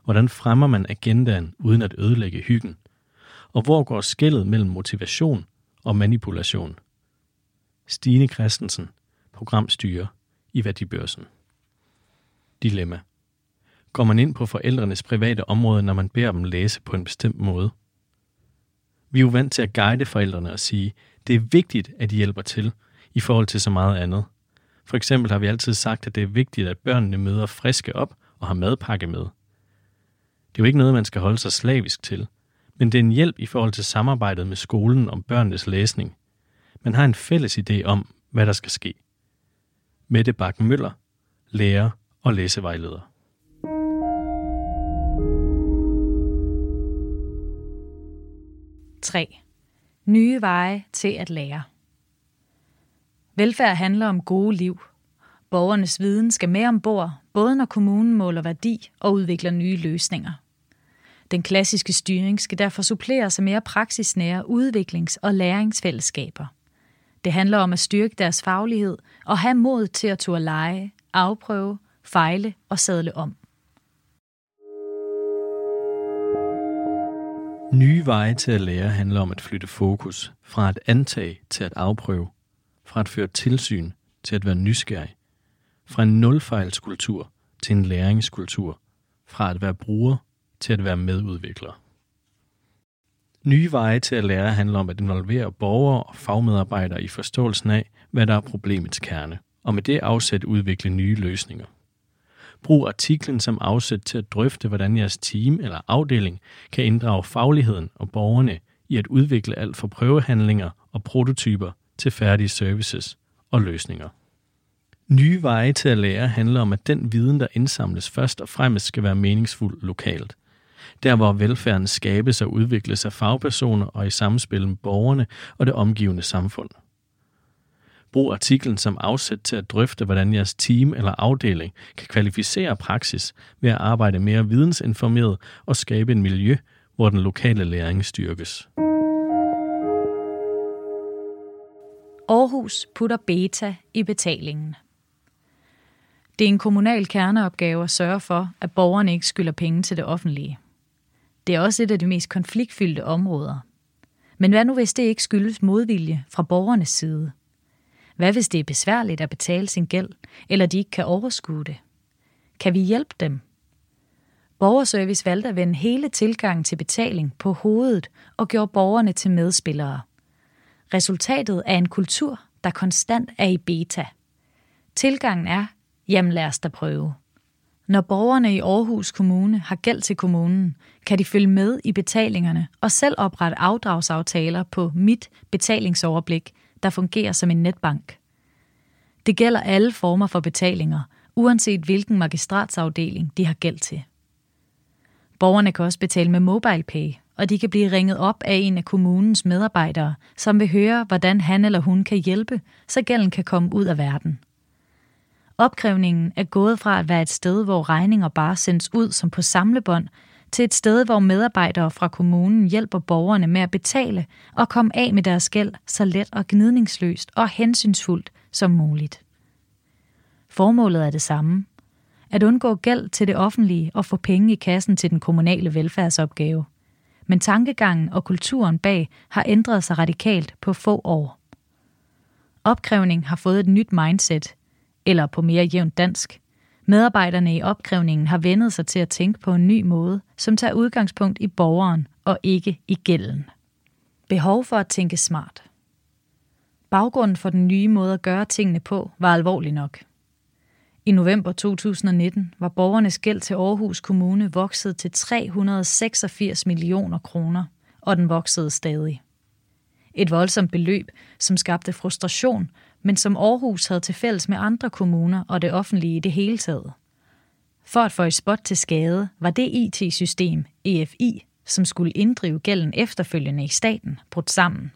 Hvordan fremmer man agendaen uden at ødelægge hyggen? Og hvor går skillet mellem motivation og manipulation? Stine Christensen, programstyrer i Værdibørsen. Dilemma. Går man ind på forældrenes private område, når man beder dem læse på en bestemt måde? Vi er jo vant til at guide forældrene og sige, det er vigtigt, at de hjælper til i forhold til så meget andet. For eksempel har vi altid sagt, at det er vigtigt, at børnene møder friske op og har madpakke med. Det er jo ikke noget, man skal holde sig slavisk til, men det er en hjælp i forhold til samarbejdet med skolen om børnenes læsning. Man har en fælles idé om, hvad der skal ske. Mette Bakken Møller, lærer og læsevejleder. Tre. Nye veje til at lære. Velfærd handler om gode liv. Borgernes viden skal med ombord, både når kommunen måler værdi og udvikler nye løsninger. Den klassiske styring skal derfor suppleres af mere praksisnære udviklings- og læringsfællesskaber. Det handler om at styrke deres faglighed og have mod til at turde lege, afprøve, fejle og sadle om. Nye veje til at lære handler om at flytte fokus fra at antage til at afprøve, fra at føre tilsyn til at være nysgerrig, fra en nulfejlskultur til en læringskultur, fra at være bruger til at være medudvikler. Nye veje til at lære handler om at involvere borgere og fagmedarbejdere i forståelsen af, hvad der er problemets kerne, og med det afsæt udvikle nye løsninger. Brug artiklen som afsæt til at drøfte, hvordan jeres team eller afdeling kan inddrage fagligheden og borgerne i at udvikle alt fra prøvehandlinger og prototyper til færdige services og løsninger. Nye veje til at lære handler om, at den viden, der indsamles først og fremmest skal være meningsfuld lokalt. Der hvor velfærden skabes og udvikles af fagpersoner og i samspil med borgerne og det omgivende samfund. Brug artiklen som afsæt til at drøfte, hvordan jeres team eller afdeling kan kvalificere praksis ved at arbejde mere vidensinformeret og skabe en miljø, hvor den lokale læring styrkes. Aarhus putter beta i betalingen. Det er en kommunal kerneopgave at sørge for, at borgerne ikke skylder penge til det offentlige. Det er også et af de mest konfliktfyldte områder. Men hvad nu, hvis det ikke skyldes modvilje fra borgernes side? Hvad hvis det er besværligt at betale sin gæld, eller de ikke kan overskue det? Kan vi hjælpe dem? Borgerservice valgte at vende hele tilgangen til betaling på hovedet og gjorde borgerne til medspillere. Resultatet er en kultur, der konstant er i beta. Tilgangen er, jamen lad os da prøve. Når borgerne i Aarhus Kommune har gæld til kommunen, kan de følge med i betalingerne og selv oprette afdragsaftaler på Mit Betalingsoverblik, der fungerer som en netbank. Det gælder alle former for betalinger, uanset hvilken magistratsafdeling de har gæld til. Borgerne kan også betale med MobilePay, og de kan blive ringet op af en af kommunens medarbejdere, som vil høre, hvordan han eller hun kan hjælpe, så gælden kan komme ud af verden. Opkrævningen er gået fra at være et sted, hvor regninger bare sendes ud som på samlebånd, til et sted, hvor medarbejdere fra kommunen hjælper borgerne med at betale og komme af med deres gæld så let og gnidningsløst og hensynsfuldt som muligt. Formålet er det samme. At undgå gæld til det offentlige og få penge i kassen til den kommunale velfærdsopgave. Men tankegangen og kulturen bag har ændret sig radikalt på få år. Opkrævning har fået et nyt mindset, eller på mere jævnt dansk. Medarbejderne i opkrævningen har vendet sig til at tænke på en ny måde, som tager udgangspunkt i borgeren og ikke i gælden. Behov for at tænke smart. Baggrunden for den nye måde at gøre tingene på var alvorlig nok. I november 2019 var borgernes gæld til Aarhus Kommune vokset til 386 millioner kroner, og den voksede stadig. Et voldsomt beløb, som skabte frustration men som Aarhus havde til fælles med andre kommuner og det offentlige i det hele taget. For at få et spot til skade var det IT-system, EFI, som skulle inddrive gælden efterfølgende i staten, brudt sammen.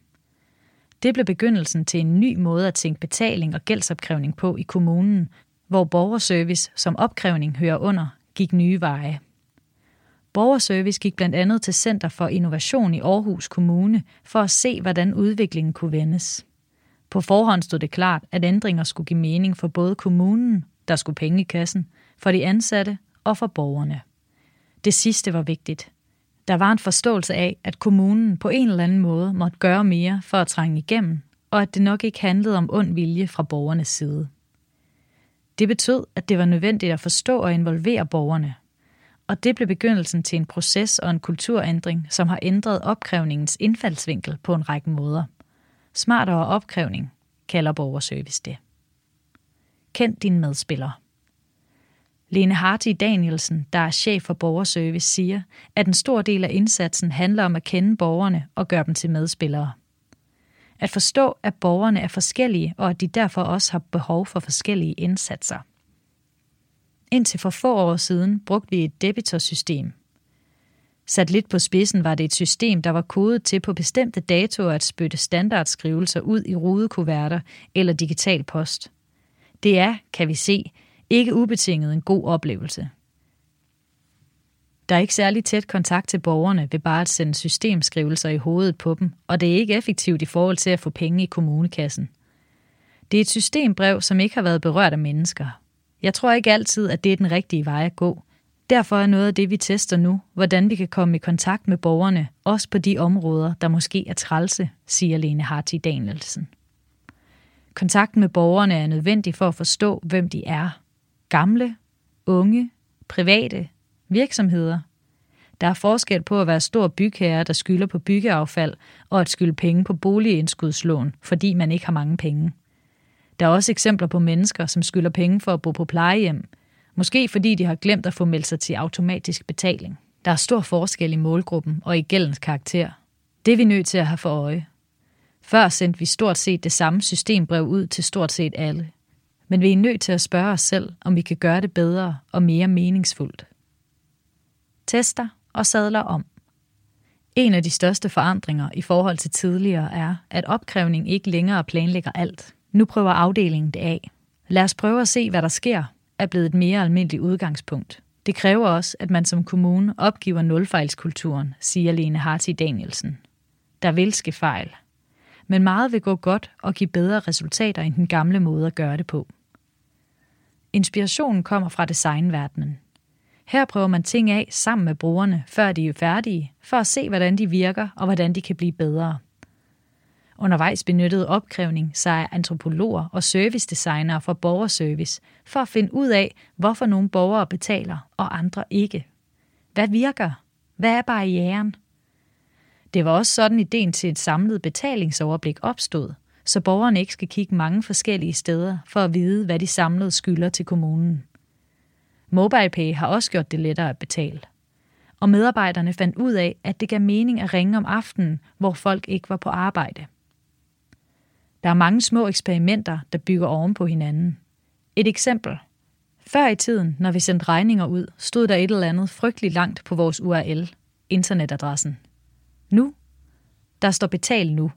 Det blev begyndelsen til en ny måde at tænke betaling og gældsopkrævning på i kommunen, hvor borgerservice som opkrævning hører under, gik nye veje. Borgerservice gik blandt andet til Center for Innovation i Aarhus Kommune for at se, hvordan udviklingen kunne vendes. På forhånd stod det klart, at ændringer skulle give mening for både kommunen, der skulle penge i kassen, for de ansatte og for borgerne. Det sidste var vigtigt. Der var en forståelse af, at kommunen på en eller anden måde måtte gøre mere for at trænge igennem, og at det nok ikke handlede om ond vilje fra borgernes side. Det betød, at det var nødvendigt at forstå og involvere borgerne. Og det blev begyndelsen til en proces og en kulturændring, som har ændret opkrævningens indfaldsvinkel på en række måder – Smartere opkrævning kalder borgerservice det. Kend din medspiller. Lene Harti Danielsen, der er chef for borgerservice, siger, at en stor del af indsatsen handler om at kende borgerne og gøre dem til medspillere. At forstå, at borgerne er forskellige, og at de derfor også har behov for forskellige indsatser. Indtil for få år siden brugte vi et debitorsystem, Sat lidt på spidsen var det et system, der var kodet til på bestemte datoer at spytte standardskrivelser ud i rudekuverter eller digital post. Det er, kan vi se, ikke ubetinget en god oplevelse. Der er ikke særlig tæt kontakt til borgerne ved bare at sende systemskrivelser i hovedet på dem, og det er ikke effektivt i forhold til at få penge i kommunekassen. Det er et systembrev, som ikke har været berørt af mennesker. Jeg tror ikke altid, at det er den rigtige vej at gå – Derfor er noget af det, vi tester nu, hvordan vi kan komme i kontakt med borgerne, også på de områder, der måske er trælse, siger Lene Harti Danielsen. Kontakten med borgerne er nødvendig for at forstå, hvem de er. Gamle, unge, private, virksomheder. Der er forskel på at være stor bygherre, der skylder på byggeaffald, og at skylde penge på boligindskudslån, fordi man ikke har mange penge. Der er også eksempler på mennesker, som skylder penge for at bo på plejehjem, Måske fordi de har glemt at få meldt sig til automatisk betaling. Der er stor forskel i målgruppen og i gældens karakter. Det er vi nødt til at have for øje. Før sendte vi stort set det samme systembrev ud til stort set alle. Men vi er nødt til at spørge os selv, om vi kan gøre det bedre og mere meningsfuldt. Tester og sadler om. En af de største forandringer i forhold til tidligere er, at opkrævning ikke længere planlægger alt. Nu prøver afdelingen det af. Lad os prøve at se, hvad der sker, er blevet et mere almindeligt udgangspunkt. Det kræver også, at man som kommune opgiver nulfejlskulturen, siger Lene Harti Danielsen. Der vil ske fejl. Men meget vil gå godt og give bedre resultater end den gamle måde at gøre det på. Inspirationen kommer fra designverdenen. Her prøver man ting af sammen med brugerne, før de er færdige, for at se, hvordan de virker og hvordan de kan blive bedre. Undervejs benyttede opkrævning sig af antropologer og servicedesignere fra borgerservice for at finde ud af, hvorfor nogle borgere betaler og andre ikke. Hvad virker? Hvad er barrieren? Det var også sådan ideen til et samlet betalingsoverblik opstod, så borgerne ikke skal kigge mange forskellige steder for at vide, hvad de samlede skylder til kommunen. MobilePay har også gjort det lettere at betale. Og medarbejderne fandt ud af, at det gav mening at ringe om aftenen, hvor folk ikke var på arbejde. Der er mange små eksperimenter, der bygger oven på hinanden. Et eksempel. Før i tiden, når vi sendte regninger ud, stod der et eller andet frygteligt langt på vores URL, internetadressen. Nu, der står betal nu.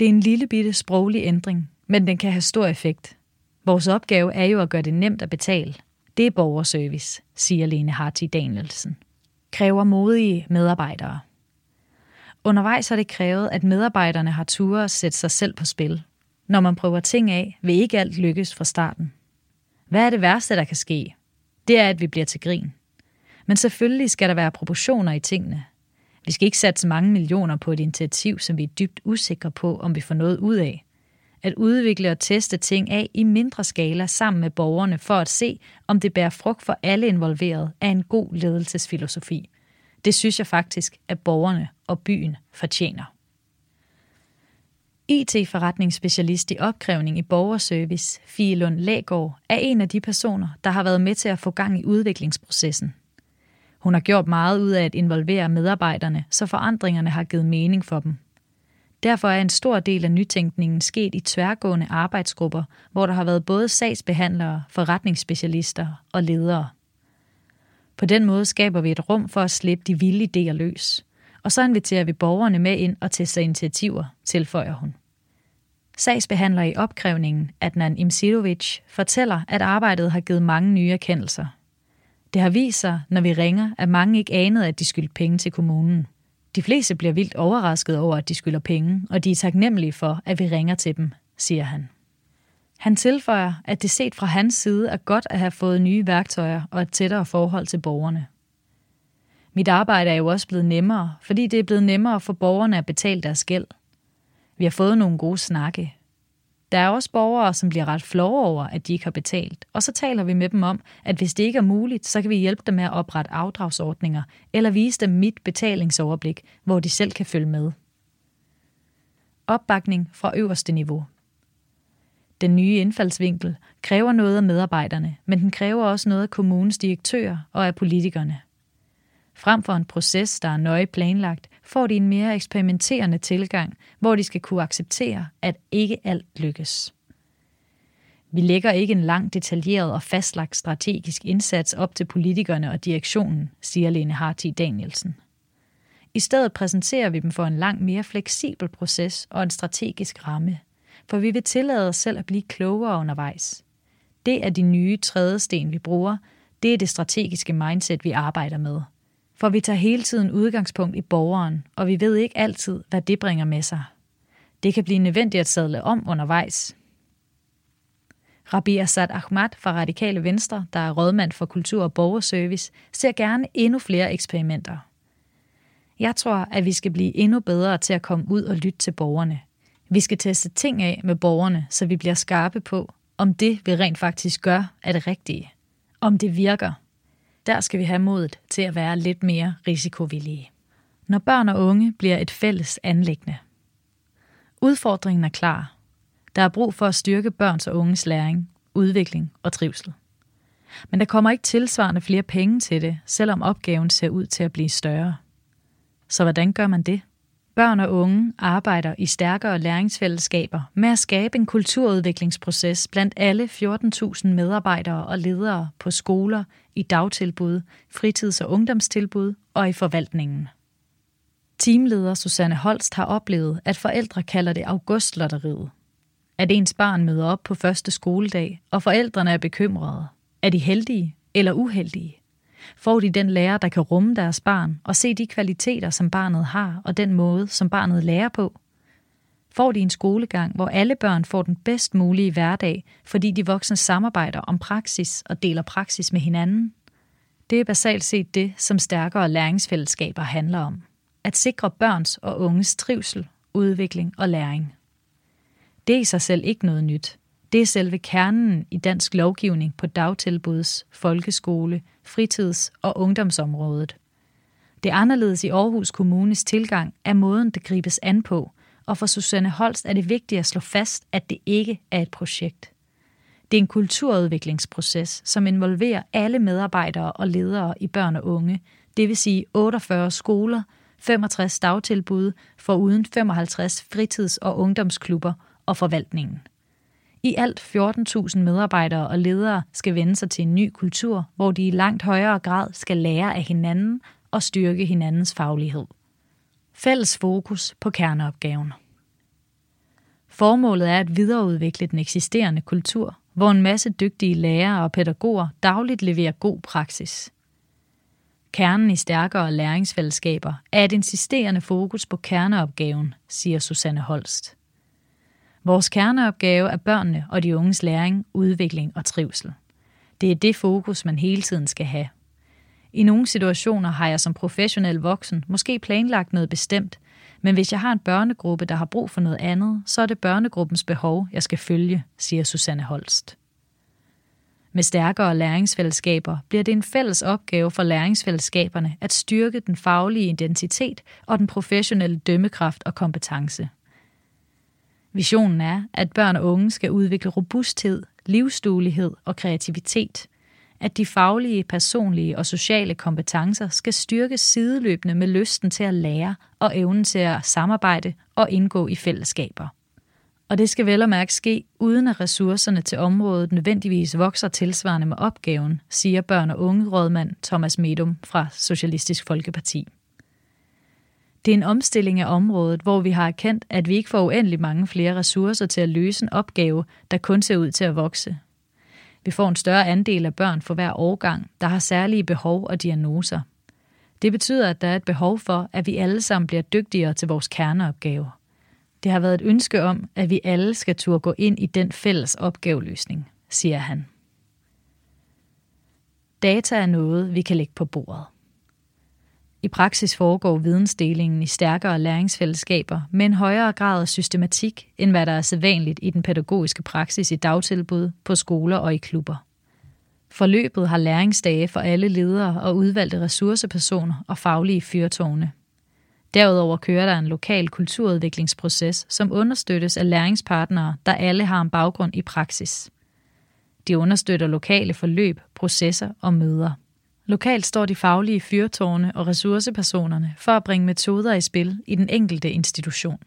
Det er en lille bitte sproglig ændring, men den kan have stor effekt. Vores opgave er jo at gøre det nemt at betale. Det er borgerservice, siger Lene Harti Danielsen. Kræver modige medarbejdere. Undervejs har det krævet, at medarbejderne har ture at sætte sig selv på spil. Når man prøver ting af, vil ikke alt lykkes fra starten. Hvad er det værste, der kan ske? Det er, at vi bliver til grin. Men selvfølgelig skal der være proportioner i tingene. Vi skal ikke satse mange millioner på et initiativ, som vi er dybt usikre på, om vi får noget ud af. At udvikle og teste ting af i mindre skala sammen med borgerne for at se, om det bærer frugt for alle involveret, er en god ledelsesfilosofi. Det synes jeg faktisk, at borgerne og byen fortjener. IT-forretningsspecialist i opkrævning i borgerservice, Fie Lund Lægaard, er en af de personer, der har været med til at få gang i udviklingsprocessen. Hun har gjort meget ud af at involvere medarbejderne, så forandringerne har givet mening for dem. Derfor er en stor del af nytænkningen sket i tværgående arbejdsgrupper, hvor der har været både sagsbehandlere, forretningsspecialister og ledere. På den måde skaber vi et rum for at slippe de vilde idéer løs. Og så inviterer vi borgerne med ind og tester initiativer, tilføjer hun. Sagsbehandler i opkrævningen, Adnan Imsidovic, fortæller, at arbejdet har givet mange nye erkendelser. Det har vist sig, når vi ringer, at mange ikke anede, at de skyldte penge til kommunen. De fleste bliver vildt overrasket over, at de skylder penge, og de er taknemmelige for, at vi ringer til dem, siger han. Han tilføjer, at det set fra hans side er godt at have fået nye værktøjer og et tættere forhold til borgerne. Mit arbejde er jo også blevet nemmere, fordi det er blevet nemmere for borgerne at betale deres gæld. Vi har fået nogle gode snakke. Der er også borgere, som bliver ret flove over, at de ikke har betalt, og så taler vi med dem om, at hvis det ikke er muligt, så kan vi hjælpe dem med at oprette afdragsordninger, eller vise dem mit betalingsoverblik, hvor de selv kan følge med. Opbakning fra øverste niveau. Den nye indfaldsvinkel kræver noget af medarbejderne, men den kræver også noget af kommunens direktører og af politikerne. Frem for en proces, der er nøje planlagt, får de en mere eksperimenterende tilgang, hvor de skal kunne acceptere, at ikke alt lykkes. Vi lægger ikke en lang, detaljeret og fastlagt strategisk indsats op til politikerne og direktionen, siger Lene Harti Danielsen. I stedet præsenterer vi dem for en langt mere fleksibel proces og en strategisk ramme – for vi vil tillade os selv at blive klogere undervejs. Det er de nye trædesten, vi bruger. Det er det strategiske mindset, vi arbejder med. For vi tager hele tiden udgangspunkt i borgeren, og vi ved ikke altid, hvad det bringer med sig. Det kan blive nødvendigt at sadle om undervejs. Rabi Assad Ahmad fra Radikale Venstre, der er rådmand for kultur og borgerservice, ser gerne endnu flere eksperimenter. Jeg tror, at vi skal blive endnu bedre til at komme ud og lytte til borgerne – vi skal teste ting af med borgerne, så vi bliver skarpe på, om det, vi rent faktisk gør, er det rigtige. Om det virker. Der skal vi have modet til at være lidt mere risikovillige. Når børn og unge bliver et fælles anlæggende. Udfordringen er klar. Der er brug for at styrke børns og unges læring, udvikling og trivsel. Men der kommer ikke tilsvarende flere penge til det, selvom opgaven ser ud til at blive større. Så hvordan gør man det? Børn og unge arbejder i stærkere læringsfællesskaber med at skabe en kulturudviklingsproces blandt alle 14.000 medarbejdere og ledere på skoler, i dagtilbud, fritids- og ungdomstilbud og i forvaltningen. Teamleder Susanne Holst har oplevet, at forældre kalder det augustlotteriet. At ens barn møder op på første skoledag, og forældrene er bekymrede. Er de heldige eller uheldige? Får de den lærer, der kan rumme deres barn og se de kvaliteter, som barnet har, og den måde, som barnet lærer på? Får de en skolegang, hvor alle børn får den bedst mulige hverdag, fordi de voksne samarbejder om praksis og deler praksis med hinanden? Det er basalt set det, som stærkere læringsfællesskaber handler om. At sikre børns og unges trivsel, udvikling og læring. Det er i sig selv ikke noget nyt. Det er selve kernen i dansk lovgivning på dagtilbuds, folkeskole, fritids- og ungdomsområdet. Det er anderledes i Aarhus Kommunes tilgang af måden, det gribes an på, og for Susanne Holst er det vigtigt at slå fast, at det ikke er et projekt. Det er en kulturudviklingsproces, som involverer alle medarbejdere og ledere i børn og unge, det vil sige 48 skoler, 65 dagtilbud, foruden 55 fritids- og ungdomsklubber og forvaltningen. I alt 14.000 medarbejdere og ledere skal vende sig til en ny kultur, hvor de i langt højere grad skal lære af hinanden og styrke hinandens faglighed. Fælles fokus på kerneopgaven. Formålet er at videreudvikle den eksisterende kultur, hvor en masse dygtige lærere og pædagoger dagligt leverer god praksis. Kernen i stærkere læringsfællesskaber er et insisterende fokus på kerneopgaven, siger Susanne Holst. Vores kerneopgave er børnene og de unges læring, udvikling og trivsel. Det er det fokus, man hele tiden skal have. I nogle situationer har jeg som professionel voksen måske planlagt noget bestemt, men hvis jeg har en børnegruppe, der har brug for noget andet, så er det børnegruppens behov, jeg skal følge, siger Susanne Holst. Med stærkere læringsfællesskaber bliver det en fælles opgave for læringsfællesskaberne at styrke den faglige identitet og den professionelle dømmekraft og kompetence. Visionen er, at børn og unge skal udvikle robusthed, livsduelighed og kreativitet. At de faglige, personlige og sociale kompetencer skal styrkes sideløbende med lysten til at lære og evnen til at samarbejde og indgå i fællesskaber. Og det skal vel og mærke ske, uden at ressourcerne til området nødvendigvis vokser tilsvarende med opgaven, siger børn- og unge rådmand Thomas Medum fra Socialistisk Folkeparti. Det er en omstilling af området, hvor vi har erkendt, at vi ikke får uendelig mange flere ressourcer til at løse en opgave, der kun ser ud til at vokse. Vi får en større andel af børn for hver årgang, der har særlige behov og diagnoser. Det betyder, at der er et behov for, at vi alle sammen bliver dygtigere til vores kerneopgave. Det har været et ønske om, at vi alle skal turde gå ind i den fælles opgaveløsning, siger han. Data er noget, vi kan lægge på bordet. I praksis foregår vidensdelingen i stærkere læringsfællesskaber med en højere grad af systematik, end hvad der er sædvanligt i den pædagogiske praksis i dagtilbud, på skoler og i klubber. Forløbet har læringsdage for alle ledere og udvalgte ressourcepersoner og faglige fyrtårne. Derudover kører der en lokal kulturudviklingsproces, som understøttes af læringspartnere, der alle har en baggrund i praksis. De understøtter lokale forløb, processer og møder. Lokalt står de faglige fyrtårne og ressourcepersonerne for at bringe metoder i spil i den enkelte institution.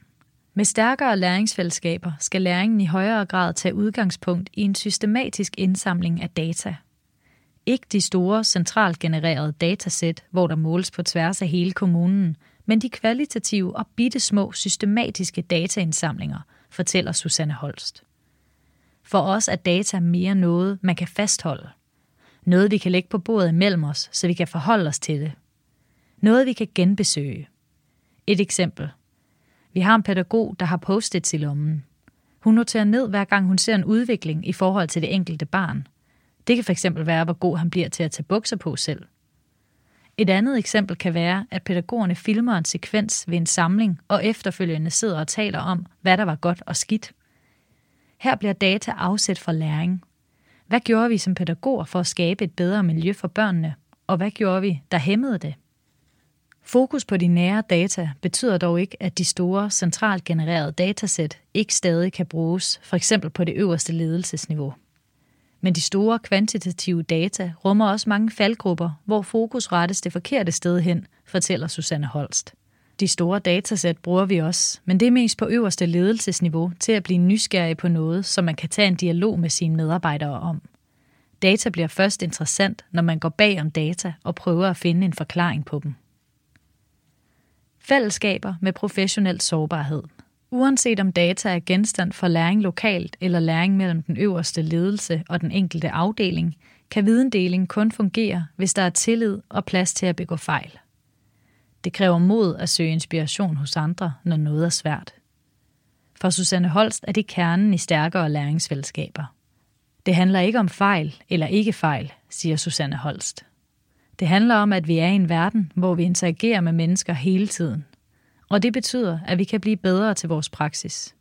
Med stærkere læringsfællesskaber skal læringen i højere grad tage udgangspunkt i en systematisk indsamling af data. Ikke de store centralt genererede datasæt, hvor der måles på tværs af hele kommunen, men de kvalitative og bitte små systematiske dataindsamlinger, fortæller Susanne Holst. For os er data mere noget, man kan fastholde – noget, vi kan lægge på bordet imellem os, så vi kan forholde os til det. Noget, vi kan genbesøge. Et eksempel. Vi har en pædagog, der har postet i lommen. Hun noterer ned, hver gang hun ser en udvikling i forhold til det enkelte barn. Det kan fx være, hvor god han bliver til at tage bukser på selv. Et andet eksempel kan være, at pædagogerne filmer en sekvens ved en samling og efterfølgende sidder og taler om, hvad der var godt og skidt. Her bliver data afsæt for læring, hvad gjorde vi som pædagoger for at skabe et bedre miljø for børnene, og hvad gjorde vi, der hæmmede det? Fokus på de nære data betyder dog ikke, at de store, centralt genererede datasæt ikke stadig kan bruges, for eksempel på det øverste ledelsesniveau. Men de store kvantitative data rummer også mange faldgrupper, hvor fokus rettes det forkerte sted hen, fortæller Susanne Holst. De store datasæt bruger vi også, men det er mest på øverste ledelsesniveau til at blive nysgerrig på noget, som man kan tage en dialog med sine medarbejdere om. Data bliver først interessant, når man går bag om data og prøver at finde en forklaring på dem. Fællesskaber med professionel sårbarhed. Uanset om data er genstand for læring lokalt eller læring mellem den øverste ledelse og den enkelte afdeling, kan videndeling kun fungere, hvis der er tillid og plads til at begå fejl. Det kræver mod at søge inspiration hos andre, når noget er svært. For Susanne Holst er det kernen i stærkere læringsfællesskaber. Det handler ikke om fejl eller ikke fejl, siger Susanne Holst. Det handler om, at vi er i en verden, hvor vi interagerer med mennesker hele tiden. Og det betyder, at vi kan blive bedre til vores praksis.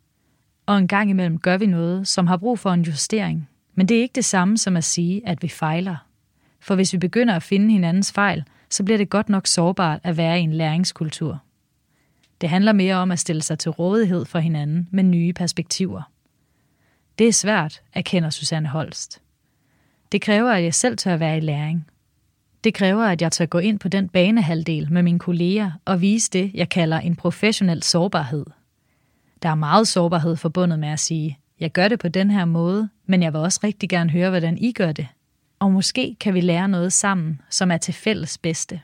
Og en gang imellem gør vi noget, som har brug for en justering. Men det er ikke det samme som at sige, at vi fejler. For hvis vi begynder at finde hinandens fejl, så bliver det godt nok sårbart at være i en læringskultur. Det handler mere om at stille sig til rådighed for hinanden med nye perspektiver. Det er svært, erkender Susanne Holst. Det kræver, at jeg selv tør være i læring. Det kræver, at jeg tør gå ind på den banehalvdel med mine kolleger og vise det, jeg kalder en professionel sårbarhed. Der er meget sårbarhed forbundet med at sige, jeg gør det på den her måde, men jeg vil også rigtig gerne høre, hvordan I gør det. Og måske kan vi lære noget sammen, som er til fælles bedste.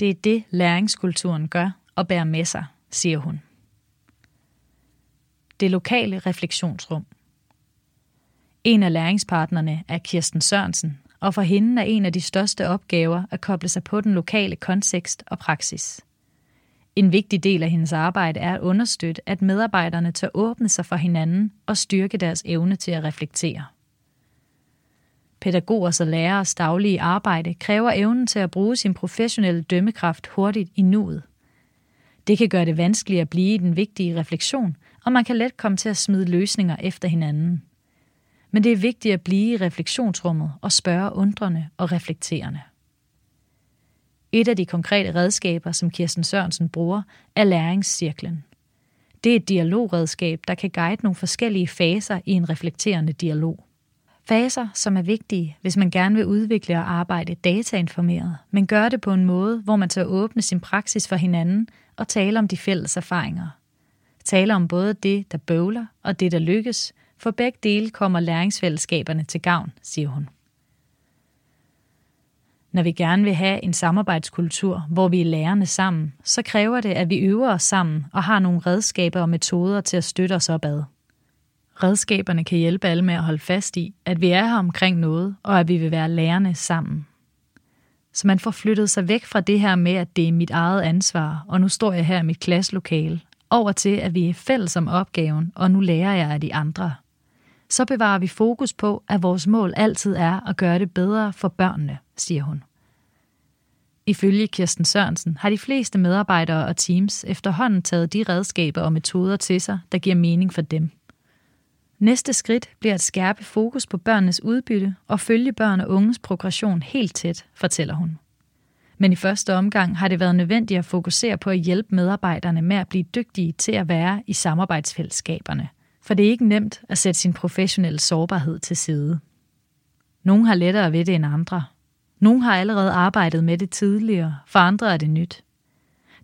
Det er det, læringskulturen gør og bærer med sig, siger hun. Det lokale refleksionsrum. En af læringspartnerne er Kirsten Sørensen, og for hende er en af de største opgaver at koble sig på den lokale kontekst og praksis. En vigtig del af hendes arbejde er at understøtte, at medarbejderne tør åbne sig for hinanden og styrke deres evne til at reflektere. Pædagogers og lærers daglige arbejde kræver evnen til at bruge sin professionelle dømmekraft hurtigt i nuet. Det kan gøre det vanskeligt at blive i den vigtige refleksion, og man kan let komme til at smide løsninger efter hinanden. Men det er vigtigt at blive i refleksionsrummet og spørge undrende og reflekterende. Et af de konkrete redskaber, som Kirsten Sørensen bruger, er læringscirklen. Det er et dialogredskab, der kan guide nogle forskellige faser i en reflekterende dialog. Faser, som er vigtige, hvis man gerne vil udvikle og arbejde datainformeret, men gør det på en måde, hvor man tør åbne sin praksis for hinanden og tale om de fælles erfaringer. Tale om både det, der bøvler, og det, der lykkes, for begge dele kommer læringsfællesskaberne til gavn, siger hun. Når vi gerne vil have en samarbejdskultur, hvor vi er lærerne sammen, så kræver det, at vi øver os sammen og har nogle redskaber og metoder til at støtte os opad. Redskaberne kan hjælpe alle med at holde fast i, at vi er her omkring noget, og at vi vil være lærerne sammen. Så man får flyttet sig væk fra det her med, at det er mit eget ansvar, og nu står jeg her i mit klasselokale, over til, at vi er fælles om opgaven, og nu lærer jeg af de andre. Så bevarer vi fokus på, at vores mål altid er at gøre det bedre for børnene, siger hun. Ifølge Kirsten Sørensen har de fleste medarbejdere og teams efterhånden taget de redskaber og metoder til sig, der giver mening for dem. Næste skridt bliver at skærpe fokus på børnenes udbytte og følge børn og unges progression helt tæt, fortæller hun. Men i første omgang har det været nødvendigt at fokusere på at hjælpe medarbejderne med at blive dygtige til at være i samarbejdsfællesskaberne. For det er ikke nemt at sætte sin professionelle sårbarhed til side. Nogle har lettere ved det end andre. Nogle har allerede arbejdet med det tidligere, for andre er det nyt.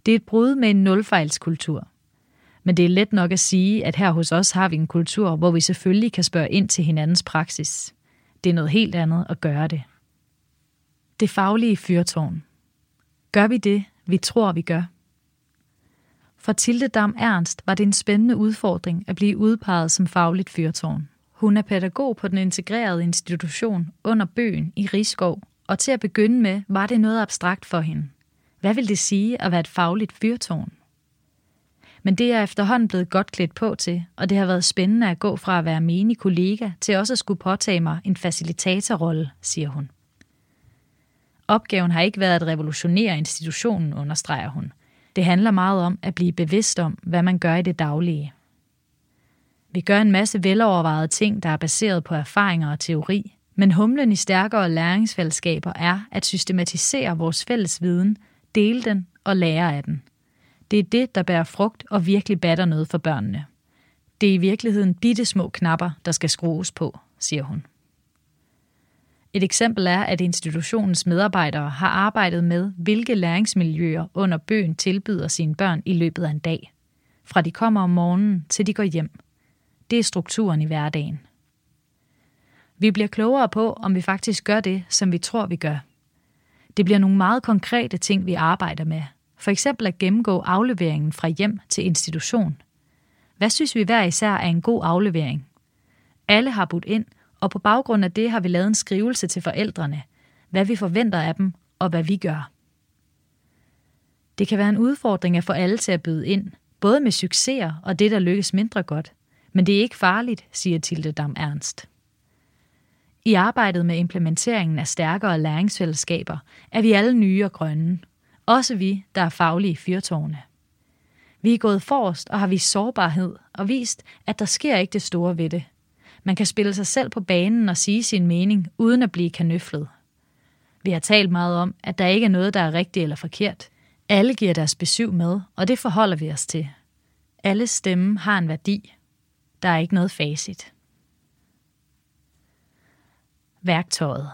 Det er et brud med en nulfejlskultur – men det er let nok at sige, at her hos os har vi en kultur, hvor vi selvfølgelig kan spørge ind til hinandens praksis. Det er noget helt andet at gøre det. Det faglige fyrtårn. Gør vi det, vi tror, vi gør? For Tilde Dam Ernst var det en spændende udfordring at blive udpeget som fagligt fyrtårn. Hun er pædagog på den integrerede institution under bøen i Rigskov, og til at begynde med var det noget abstrakt for hende. Hvad vil det sige at være et fagligt fyrtårn? Men det er efterhånden blevet godt klædt på til, og det har været spændende at gå fra at være menig kollega til også at skulle påtage mig en facilitatorrolle, siger hun. Opgaven har ikke været at revolutionere institutionen, understreger hun. Det handler meget om at blive bevidst om, hvad man gør i det daglige. Vi gør en masse velovervejede ting, der er baseret på erfaringer og teori, men humlen i stærkere læringsfællesskaber er at systematisere vores fælles viden, dele den og lære af den – det er det, der bærer frugt og virkelig batter noget for børnene. Det er i virkeligheden bitte små knapper, der skal skrues på, siger hun. Et eksempel er, at institutionens medarbejdere har arbejdet med, hvilke læringsmiljøer under bøgen tilbyder sine børn i løbet af en dag. Fra de kommer om morgenen til de går hjem. Det er strukturen i hverdagen. Vi bliver klogere på, om vi faktisk gør det, som vi tror, vi gør. Det bliver nogle meget konkrete ting, vi arbejder med, for eksempel at gennemgå afleveringen fra hjem til institution. Hvad synes vi hver især er en god aflevering? Alle har budt ind, og på baggrund af det har vi lavet en skrivelse til forældrene, hvad vi forventer af dem og hvad vi gør. Det kan være en udfordring at få alle til at byde ind, både med succeser og det, der lykkes mindre godt. Men det er ikke farligt, siger Tilde Dam Ernst. I arbejdet med implementeringen af stærkere læringsfællesskaber er vi alle nye og grønne. Også vi, der er faglige fyrtårne. Vi er gået forrest og har vist sårbarhed og vist, at der sker ikke det store ved det. Man kan spille sig selv på banen og sige sin mening, uden at blive kanøflet. Vi har talt meget om, at der ikke er noget, der er rigtigt eller forkert. Alle giver deres besøg med, og det forholder vi os til. Alle stemme har en værdi. Der er ikke noget facit. Værktøjet.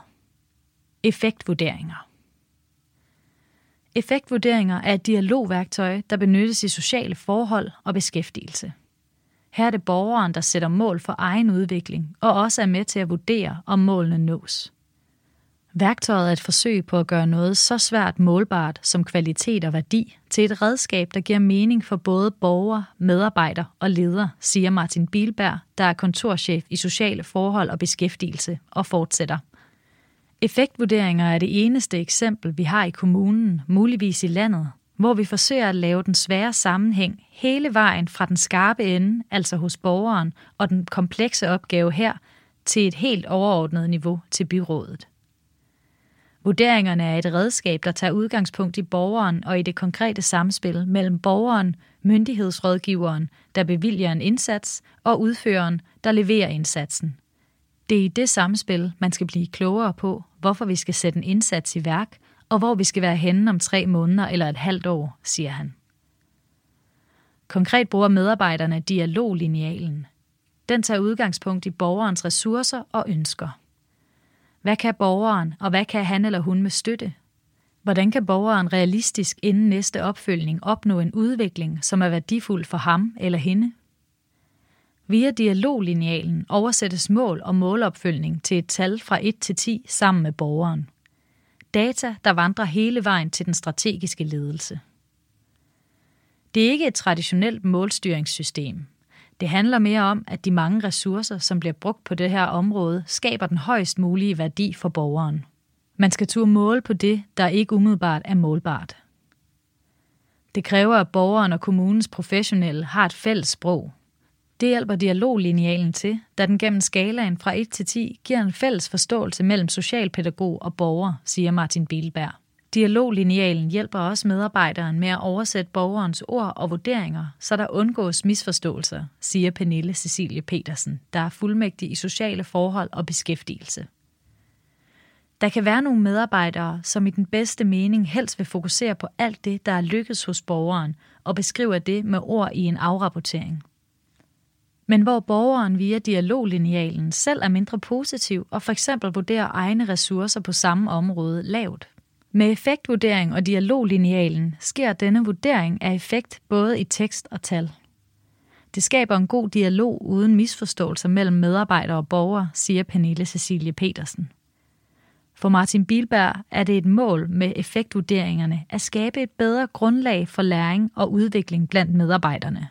Effektvurderinger. Effektvurderinger er et dialogværktøj, der benyttes i sociale forhold og beskæftigelse. Her er det borgeren, der sætter mål for egen udvikling og også er med til at vurdere, om målene nås. Værktøjet er et forsøg på at gøre noget så svært målbart som kvalitet og værdi til et redskab, der giver mening for både borger, medarbejder og leder, siger Martin Bilberg, der er kontorchef i sociale forhold og beskæftigelse, og fortsætter. Effektvurderinger er det eneste eksempel, vi har i kommunen, muligvis i landet, hvor vi forsøger at lave den svære sammenhæng hele vejen fra den skarpe ende, altså hos borgeren, og den komplekse opgave her, til et helt overordnet niveau til byrådet. Vurderingerne er et redskab, der tager udgangspunkt i borgeren og i det konkrete samspil mellem borgeren, myndighedsrådgiveren, der bevilger en indsats, og udføreren, der leverer indsatsen. Det er i det samspil, man skal blive klogere på, hvorfor vi skal sætte en indsats i værk, og hvor vi skal være henne om tre måneder eller et halvt år, siger han. Konkret bruger medarbejderne dialoglinealen. Den tager udgangspunkt i borgerens ressourcer og ønsker. Hvad kan borgeren, og hvad kan han eller hun med støtte? Hvordan kan borgeren realistisk inden næste opfølgning opnå en udvikling, som er værdifuld for ham eller hende? Via dialoglinealen oversættes mål og målopfølgning til et tal fra 1 til 10 sammen med borgeren. Data, der vandrer hele vejen til den strategiske ledelse. Det er ikke et traditionelt målstyringssystem, det handler mere om, at de mange ressourcer, som bliver brugt på det her område, skaber den højst mulige værdi for borgeren. Man skal turde måle på det, der ikke umiddelbart er målbart. Det kræver, at borgeren og kommunens professionelle har et fælles sprog. Det hjælper dialoglinealen til, da den gennem skalaen fra 1 til 10 giver en fælles forståelse mellem socialpædagog og borger, siger Martin Bielberg. Dialoglinealen hjælper også medarbejderen med at oversætte borgerens ord og vurderinger, så der undgås misforståelser, siger Pernille Cecilie Petersen, der er fuldmægtig i sociale forhold og beskæftigelse. Der kan være nogle medarbejdere, som i den bedste mening helst vil fokusere på alt det, der er lykkes hos borgeren, og beskriver det med ord i en afrapportering. Men hvor borgeren via dialoglinealen selv er mindre positiv og for eksempel vurderer egne ressourcer på samme område lavt, med effektvurdering og dialoglinealen sker denne vurdering af effekt både i tekst og tal. Det skaber en god dialog uden misforståelser mellem medarbejdere og borgere, siger Pernille Cecilie Petersen. For Martin Bilberg er det et mål med effektvurderingerne at skabe et bedre grundlag for læring og udvikling blandt medarbejderne.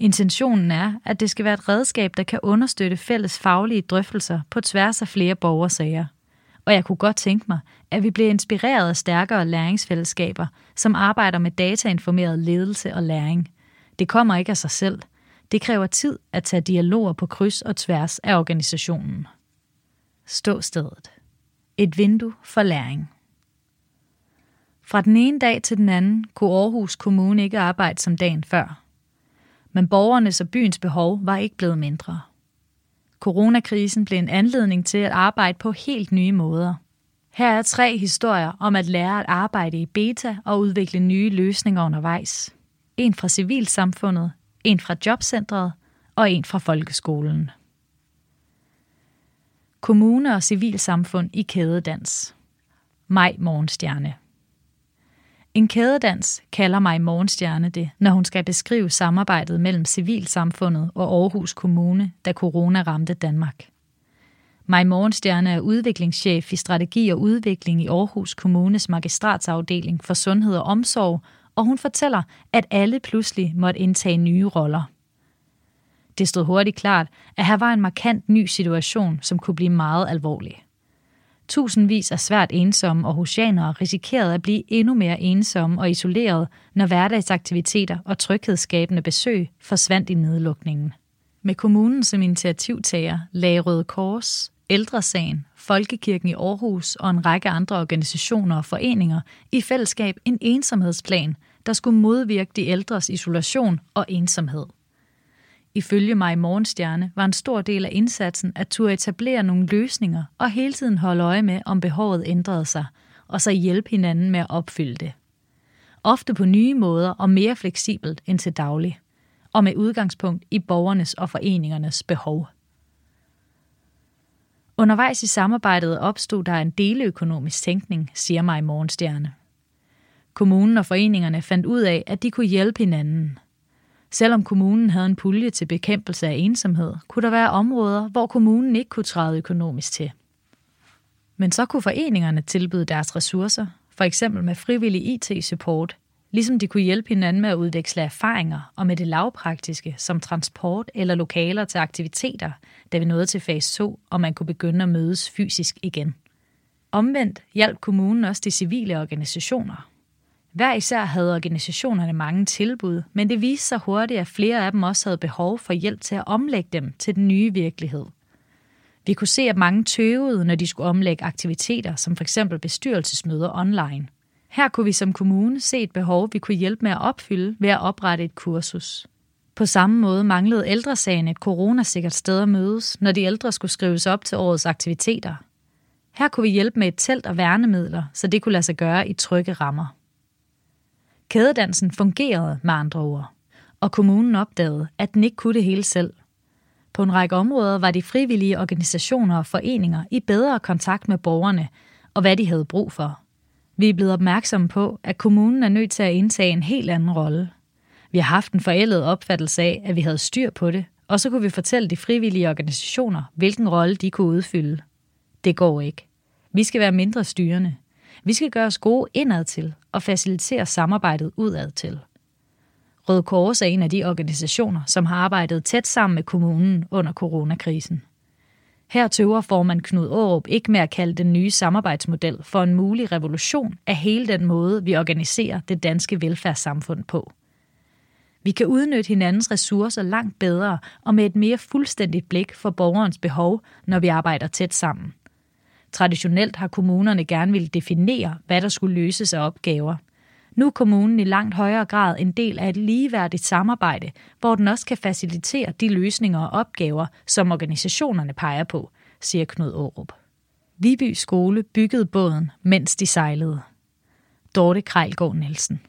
Intentionen er, at det skal være et redskab, der kan understøtte fælles faglige drøftelser på tværs af flere borgersager – og jeg kunne godt tænke mig, at vi bliver inspireret af stærkere læringsfællesskaber, som arbejder med datainformeret ledelse og læring. Det kommer ikke af sig selv. Det kræver tid at tage dialoger på kryds og tværs af organisationen. Ståstedet. Et vindue for læring. Fra den ene dag til den anden kunne Aarhus Kommune ikke arbejde som dagen før. Men borgernes og byens behov var ikke blevet mindre. Coronakrisen blev en anledning til at arbejde på helt nye måder. Her er tre historier om at lære at arbejde i beta og udvikle nye løsninger undervejs. En fra civilsamfundet, en fra jobcentret og en fra folkeskolen. Kommune og civilsamfund i kædedans. Maj Morgenstjerne. En kædedans kalder mig Morgenstjerne det, når hun skal beskrive samarbejdet mellem civilsamfundet og Aarhus Kommune, da corona ramte Danmark. Maj Morgenstjerne er udviklingschef i strategi og udvikling i Aarhus Kommunes magistratsafdeling for sundhed og omsorg, og hun fortæller, at alle pludselig måtte indtage nye roller. Det stod hurtigt klart, at her var en markant ny situation, som kunne blive meget alvorlig. Tusindvis af svært ensomme oceanere risikerede at blive endnu mere ensomme og isoleret, når hverdagsaktiviteter og tryghedsskabende besøg forsvandt i nedlukningen. Med kommunen som initiativtager lagde Røde Kors, Ældresagen, Folkekirken i Aarhus og en række andre organisationer og foreninger i fællesskab en ensomhedsplan, der skulle modvirke de ældres isolation og ensomhed. Ifølge mig Morgenstjerne var en stor del af indsatsen at turde etablere nogle løsninger og hele tiden holde øje med, om behovet ændrede sig, og så hjælpe hinanden med at opfylde det. Ofte på nye måder og mere fleksibelt end til daglig, og med udgangspunkt i borgernes og foreningernes behov. Undervejs i samarbejdet opstod der en deleøkonomisk tænkning, siger mig Morgenstjerne. Kommunen og foreningerne fandt ud af, at de kunne hjælpe hinanden. Selvom kommunen havde en pulje til bekæmpelse af ensomhed, kunne der være områder, hvor kommunen ikke kunne træde økonomisk til. Men så kunne foreningerne tilbyde deres ressourcer, for eksempel med frivillig IT-support, ligesom de kunne hjælpe hinanden med at udveksle erfaringer og med det lavpraktiske, som transport eller lokaler til aktiviteter, da vi nåede til fase 2, og man kunne begynde at mødes fysisk igen. Omvendt hjalp kommunen også de civile organisationer. Hver især havde organisationerne mange tilbud, men det viste sig hurtigt, at flere af dem også havde behov for hjælp til at omlægge dem til den nye virkelighed. Vi kunne se, at mange tøvede, når de skulle omlægge aktiviteter, som f.eks. bestyrelsesmøder online. Her kunne vi som kommune se et behov, vi kunne hjælpe med at opfylde ved at oprette et kursus. På samme måde manglede ældresagen et coronasikkert sted at mødes, når de ældre skulle skrives op til årets aktiviteter. Her kunne vi hjælpe med et telt og værnemidler, så det kunne lade sig gøre i trygge rammer. Kædedansen fungerede med andre ord, og kommunen opdagede, at den ikke kunne det hele selv. På en række områder var de frivillige organisationer og foreninger i bedre kontakt med borgerne og hvad de havde brug for. Vi er blevet opmærksomme på, at kommunen er nødt til at indtage en helt anden rolle. Vi har haft en forældet opfattelse af, at vi havde styr på det, og så kunne vi fortælle de frivillige organisationer, hvilken rolle de kunne udfylde. Det går ikke. Vi skal være mindre styrende. Vi skal gøre os gode indad til og facilitere samarbejdet udad til. Røde Kors er en af de organisationer, som har arbejdet tæt sammen med kommunen under coronakrisen. Her tøver formand Knud Aarup ikke med at kalde den nye samarbejdsmodel for en mulig revolution af hele den måde, vi organiserer det danske velfærdssamfund på. Vi kan udnytte hinandens ressourcer langt bedre og med et mere fuldstændigt blik for borgerens behov, når vi arbejder tæt sammen. Traditionelt har kommunerne gerne vil definere, hvad der skulle løses af opgaver. Nu er kommunen i langt højere grad en del af et ligeværdigt samarbejde, hvor den også kan facilitere de løsninger og opgaver, som organisationerne peger på, siger Knud Aarup. Viby skole byggede båden, mens de sejlede. Dorte Krejlgaard Nielsen.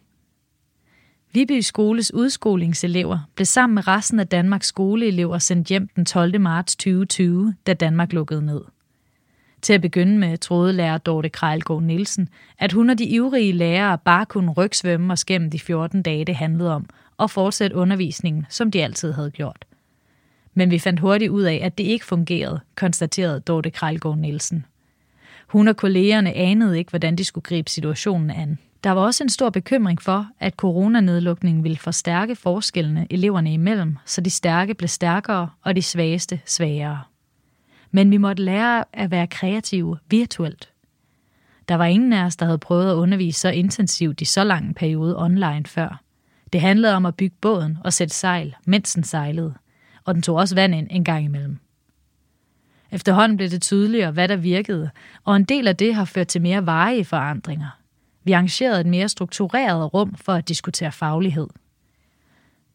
Viby skoles udskolingselever blev sammen med resten af Danmarks skoleelever sendt hjem den 12. marts 2020, da Danmark lukkede ned. Til at begynde med troede lærer Dorte Krejlgaard Nielsen, at hun og de ivrige lærere bare kunne rygsvømme og skæmme de 14 dage, det handlede om, og fortsætte undervisningen, som de altid havde gjort. Men vi fandt hurtigt ud af, at det ikke fungerede, konstaterede Dorte Krejlgaard Nielsen. Hun og kollegerne anede ikke, hvordan de skulle gribe situationen an. Der var også en stor bekymring for, at coronanedlukningen ville forstærke forskellene eleverne imellem, så de stærke blev stærkere og de svageste svagere men vi måtte lære at være kreative virtuelt. Der var ingen af os, der havde prøvet at undervise så intensivt i så lang en periode online før. Det handlede om at bygge båden og sætte sejl, mens den sejlede, og den tog også vand ind en gang imellem. Efterhånden blev det tydeligere, hvad der virkede, og en del af det har ført til mere varige forandringer. Vi arrangerede et mere struktureret rum for at diskutere faglighed.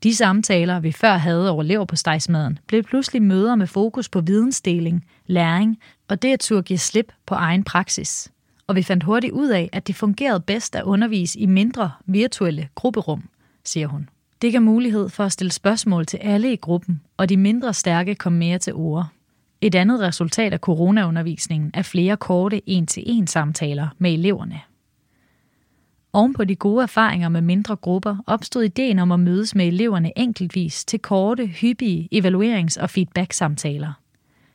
De samtaler, vi før havde over lever på stejsmaden, blev pludselig møder med fokus på vidensdeling, læring og det at turde give slip på egen praksis. Og vi fandt hurtigt ud af, at det fungerede bedst at undervise i mindre virtuelle grupperum, siger hun. Det gav mulighed for at stille spørgsmål til alle i gruppen, og de mindre stærke kom mere til ord. Et andet resultat af coronaundervisningen er flere korte en-til-en samtaler med eleverne. Oven på de gode erfaringer med mindre grupper opstod ideen om at mødes med eleverne enkeltvis til korte, hyppige evaluerings- og feedback-samtaler.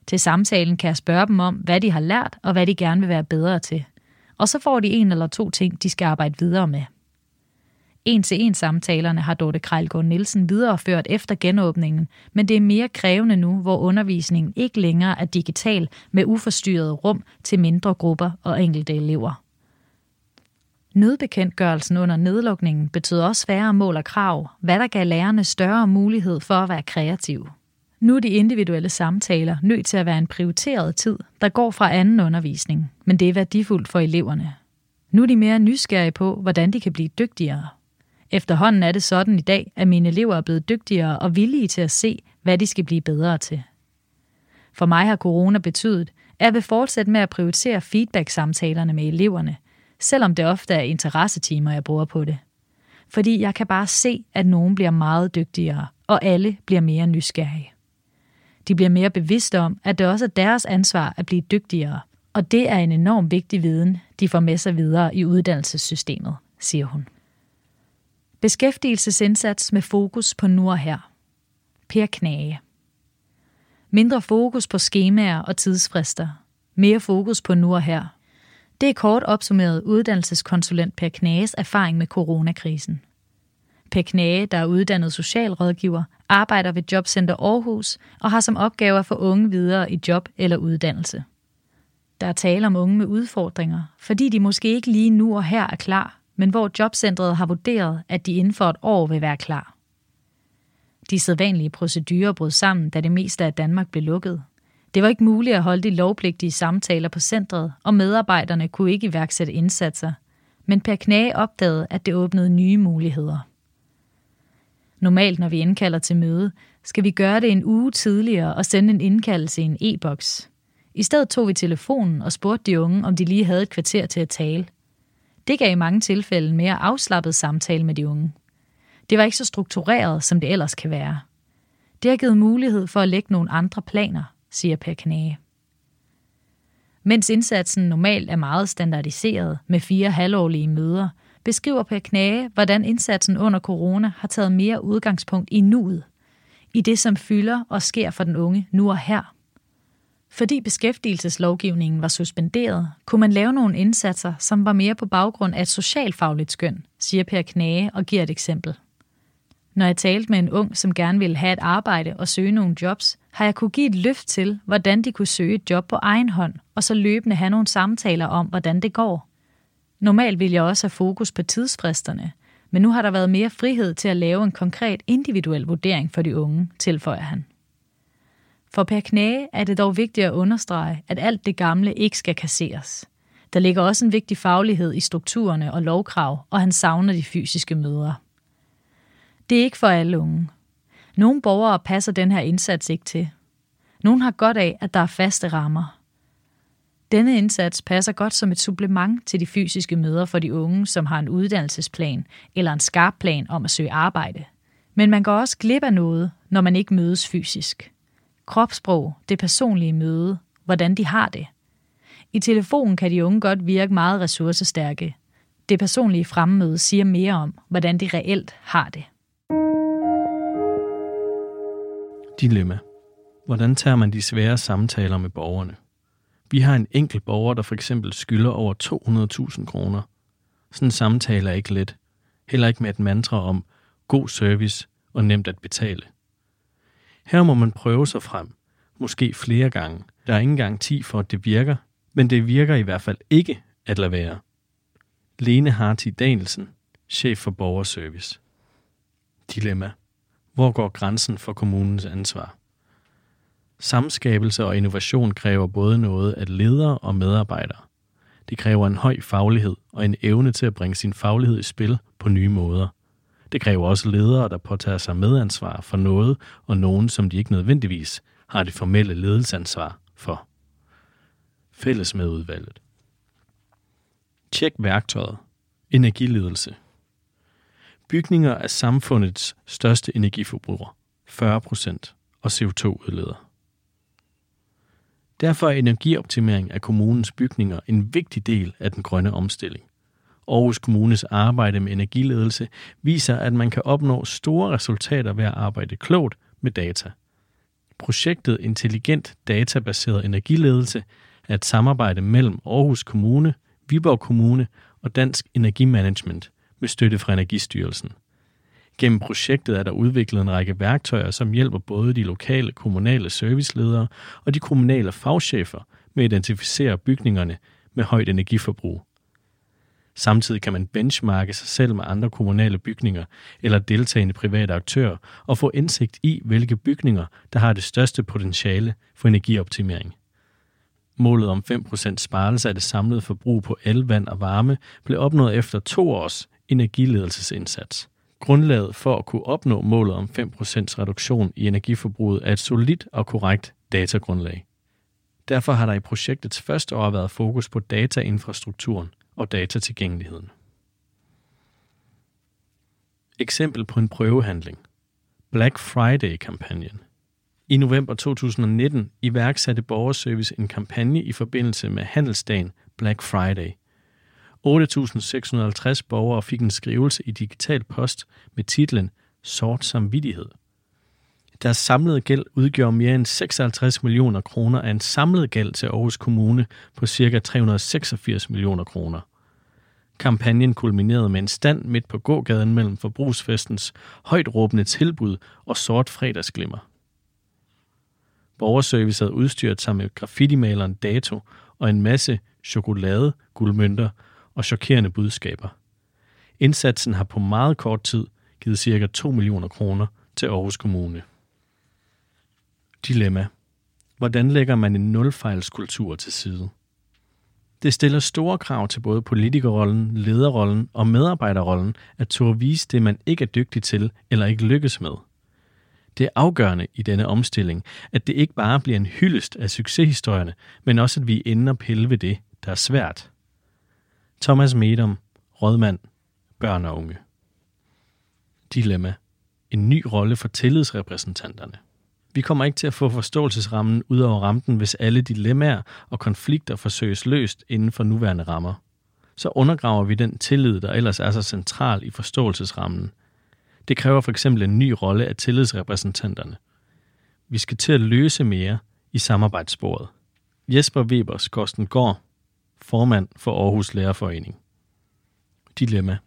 Til samtalen kan jeg spørge dem om, hvad de har lært og hvad de gerne vil være bedre til. Og så får de en eller to ting, de skal arbejde videre med. En-til-en samtalerne har Dorte Krejlgaard Nielsen videreført efter genåbningen, men det er mere krævende nu, hvor undervisningen ikke længere er digital med uforstyrret rum til mindre grupper og enkelte elever. Nødbekendtgørelsen under nedlukningen betød også færre mål og krav, hvad der gav lærerne større mulighed for at være kreative. Nu er de individuelle samtaler nødt til at være en prioriteret tid, der går fra anden undervisning, men det er værdifuldt for eleverne. Nu er de mere nysgerrige på, hvordan de kan blive dygtigere. Efterhånden er det sådan i dag, at mine elever er blevet dygtigere og villige til at se, hvad de skal blive bedre til. For mig har corona betydet, at jeg vil fortsætte med at prioritere feedback-samtalerne med eleverne, selvom det ofte er interessetimer, jeg bruger på det. Fordi jeg kan bare se, at nogen bliver meget dygtigere, og alle bliver mere nysgerrige. De bliver mere bevidste om, at det også er deres ansvar at blive dygtigere, og det er en enorm vigtig viden, de får med sig videre i uddannelsessystemet, siger hun. Beskæftigelsesindsats med fokus på nu og her. Per Knage. Mindre fokus på skemaer og tidsfrister. Mere fokus på nu og her. Det er kort opsummeret uddannelseskonsulent Per Knages erfaring med coronakrisen. Per Knage, der er uddannet socialrådgiver, arbejder ved Jobcenter Aarhus og har som opgave at få unge videre i job eller uddannelse. Der er tale om unge med udfordringer, fordi de måske ikke lige nu og her er klar, men hvor jobcentret har vurderet, at de inden for et år vil være klar. De sædvanlige procedurer brød sammen, da det meste af Danmark blev lukket. Det var ikke muligt at holde de lovpligtige samtaler på centret, og medarbejderne kunne ikke iværksætte indsatser. Men Per Knage opdagede, at det åbnede nye muligheder. Normalt, når vi indkalder til møde, skal vi gøre det en uge tidligere og sende en indkaldelse i en e-boks. I stedet tog vi telefonen og spurgte de unge, om de lige havde et kvarter til at tale. Det gav i mange tilfælde mere afslappet samtale med de unge. Det var ikke så struktureret, som det ellers kan være. Det har givet mulighed for at lægge nogle andre planer, siger Per Knage. Mens indsatsen normalt er meget standardiseret med fire halvårlige møder, beskriver Per Knage, hvordan indsatsen under corona har taget mere udgangspunkt i nuet, i det, som fylder og sker for den unge nu og her. Fordi beskæftigelseslovgivningen var suspenderet, kunne man lave nogle indsatser, som var mere på baggrund af et socialfagligt skøn, siger Per Knage og giver et eksempel. Når jeg talte med en ung, som gerne ville have et arbejde og søge nogle jobs, har jeg kunne give et løft til, hvordan de kunne søge et job på egen hånd, og så løbende have nogle samtaler om, hvordan det går. Normalt vil jeg også have fokus på tidsfristerne, men nu har der været mere frihed til at lave en konkret individuel vurdering for de unge, tilføjer han. For Per Knage er det dog vigtigt at understrege, at alt det gamle ikke skal kasseres. Der ligger også en vigtig faglighed i strukturerne og lovkrav, og han savner de fysiske møder. Det er ikke for alle unge. Nogle borgere passer den her indsats ikke til. Nogle har godt af, at der er faste rammer. Denne indsats passer godt som et supplement til de fysiske møder for de unge, som har en uddannelsesplan eller en skarp plan om at søge arbejde. Men man går også glip af noget, når man ikke mødes fysisk. Kropssprog, det personlige møde, hvordan de har det. I telefonen kan de unge godt virke meget ressourcestærke. Det personlige fremmøde siger mere om, hvordan de reelt har det. Dilemma. Hvordan tager man de svære samtaler med borgerne? Vi har en enkelt borger, der for eksempel skylder over 200.000 kroner. Sådan en samtale er ikke let. Heller ikke med et mantra om god service og nemt at betale. Her må man prøve sig frem, måske flere gange. Der er ingen garanti for, at det virker, men det virker i hvert fald ikke at lade være. Lene Harti Danielsen, chef for borgerservice. Dilemma. Hvor går grænsen for kommunens ansvar? Samskabelse og innovation kræver både noget af ledere og medarbejdere. Det kræver en høj faglighed og en evne til at bringe sin faglighed i spil på nye måder. Det kræver også ledere, der påtager sig medansvar for noget og nogen, som de ikke nødvendigvis har det formelle ledelsesansvar for. Fælles med udvalget. Tjek værktøjet. Energiledelse. Bygninger er samfundets største energiforbruger, 40% og CO2-udleder. Derfor er energioptimering af kommunens bygninger en vigtig del af den grønne omstilling. Aarhus Kommunes arbejde med energiledelse viser, at man kan opnå store resultater ved at arbejde klogt med data. Projektet Intelligent Databaseret Energiledelse er et samarbejde mellem Aarhus Kommune, Viborg Kommune og Dansk Energimanagement med støtte fra Energistyrelsen. Gennem projektet er der udviklet en række værktøjer, som hjælper både de lokale kommunale serviceledere og de kommunale fagchefer med at identificere bygningerne med højt energiforbrug. Samtidig kan man benchmarke sig selv med andre kommunale bygninger eller deltagende private aktører og få indsigt i, hvilke bygninger, der har det største potentiale for energioptimering. Målet om 5% sparelse af det samlede forbrug på el, vand og varme blev opnået efter to års energiledelsesindsats. Grundlaget for at kunne opnå målet om 5% reduktion i energiforbruget er et solidt og korrekt datagrundlag. Derfor har der i projektets første år været fokus på datainfrastrukturen og datatilgængeligheden. Eksempel på en prøvehandling. Black Friday-kampagnen. I november 2019 iværksatte Borgerservice en kampagne i forbindelse med handelsdagen Black Friday. 8.650 borgere fik en skrivelse i digital post med titlen Sort samvittighed. Deres samlede gæld udgjorde mere end 56 millioner kroner af en samlet gæld til Aarhus Kommune på ca. 386 millioner kroner. Kampagnen kulminerede med en stand midt på gågaden mellem forbrugsfestens højt råbende tilbud og sort fredagsglimmer. Borgerservice havde udstyret sig med graffitimaleren Dato og en masse chokolade, guldmønter og chokerende budskaber. Indsatsen har på meget kort tid givet ca. 2 millioner kroner til Aarhus Kommune. Dilemma. Hvordan lægger man en nulfejlskultur til side? Det stiller store krav til både politikerrollen, lederrollen og medarbejderrollen at turde vise det, man ikke er dygtig til eller ikke lykkes med. Det er afgørende i denne omstilling, at det ikke bare bliver en hyldest af succeshistorierne, men også at vi ender pille ved det, der er svært. Thomas Medum, rådmand, børn og unge. Dilemma. En ny rolle for tillidsrepræsentanterne. Vi kommer ikke til at få forståelsesrammen ud over rampen, hvis alle dilemmaer og konflikter forsøges løst inden for nuværende rammer. Så undergraver vi den tillid, der ellers er så central i forståelsesrammen. Det kræver for eksempel en ny rolle af tillidsrepræsentanterne. Vi skal til at løse mere i samarbejdssporet. Jesper Weber Skorstengård, formand for Aarhus Lærerforening. Dilemma.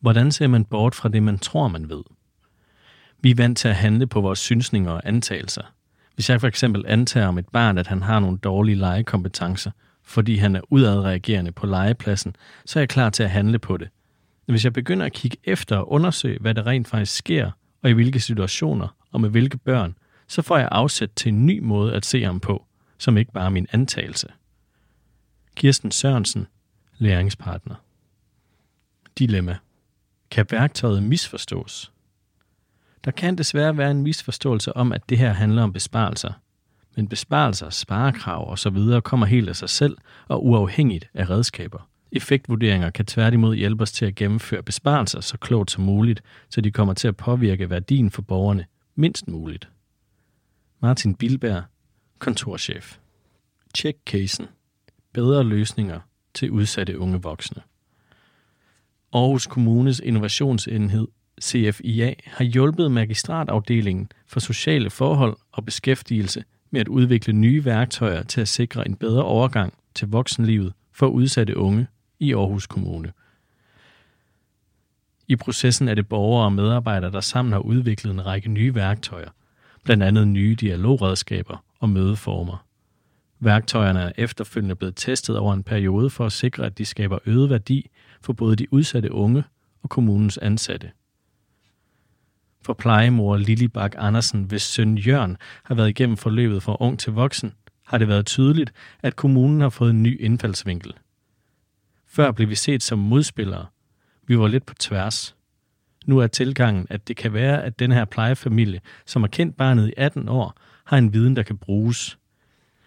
Hvordan ser man bort fra det, man tror, man ved? Vi er vant til at handle på vores synsninger og antagelser. Hvis jeg for eksempel antager om et barn, at han har nogle dårlige legekompetencer, fordi han er udadreagerende på legepladsen, så er jeg klar til at handle på det. Men hvis jeg begynder at kigge efter og undersøge, hvad der rent faktisk sker, og i hvilke situationer og med hvilke børn, så får jeg afsæt til en ny måde at se ham på, som ikke bare er min antagelse. Kirsten Sørensen, læringspartner. Dilemma. Kan værktøjet misforstås? Der kan desværre være en misforståelse om, at det her handler om besparelser. Men besparelser, sparekrav osv. kommer helt af sig selv og uafhængigt af redskaber. Effektvurderinger kan tværtimod hjælpe os til at gennemføre besparelser så klogt som muligt, så de kommer til at påvirke værdien for borgerne mindst muligt. Martin Bilberg, kontorchef. Check casen. Bedre løsninger til udsatte unge voksne. Aarhus Kommunes innovationsenhed CFIA har hjulpet magistratafdelingen for sociale forhold og beskæftigelse med at udvikle nye værktøjer til at sikre en bedre overgang til voksenlivet for udsatte unge i Aarhus Kommune. I processen er det borgere og medarbejdere, der sammen har udviklet en række nye værktøjer, blandt andet nye dialogredskaber og mødeformer. Værktøjerne er efterfølgende blevet testet over en periode for at sikre, at de skaber øget værdi for både de udsatte unge og kommunens ansatte for plejemor Lili Bak Andersen, hvis søn Jørn har været igennem forløbet fra ung til voksen, har det været tydeligt, at kommunen har fået en ny indfaldsvinkel. Før blev vi set som modspillere. Vi var lidt på tværs. Nu er tilgangen, at det kan være, at den her plejefamilie, som har kendt barnet i 18 år, har en viden, der kan bruges.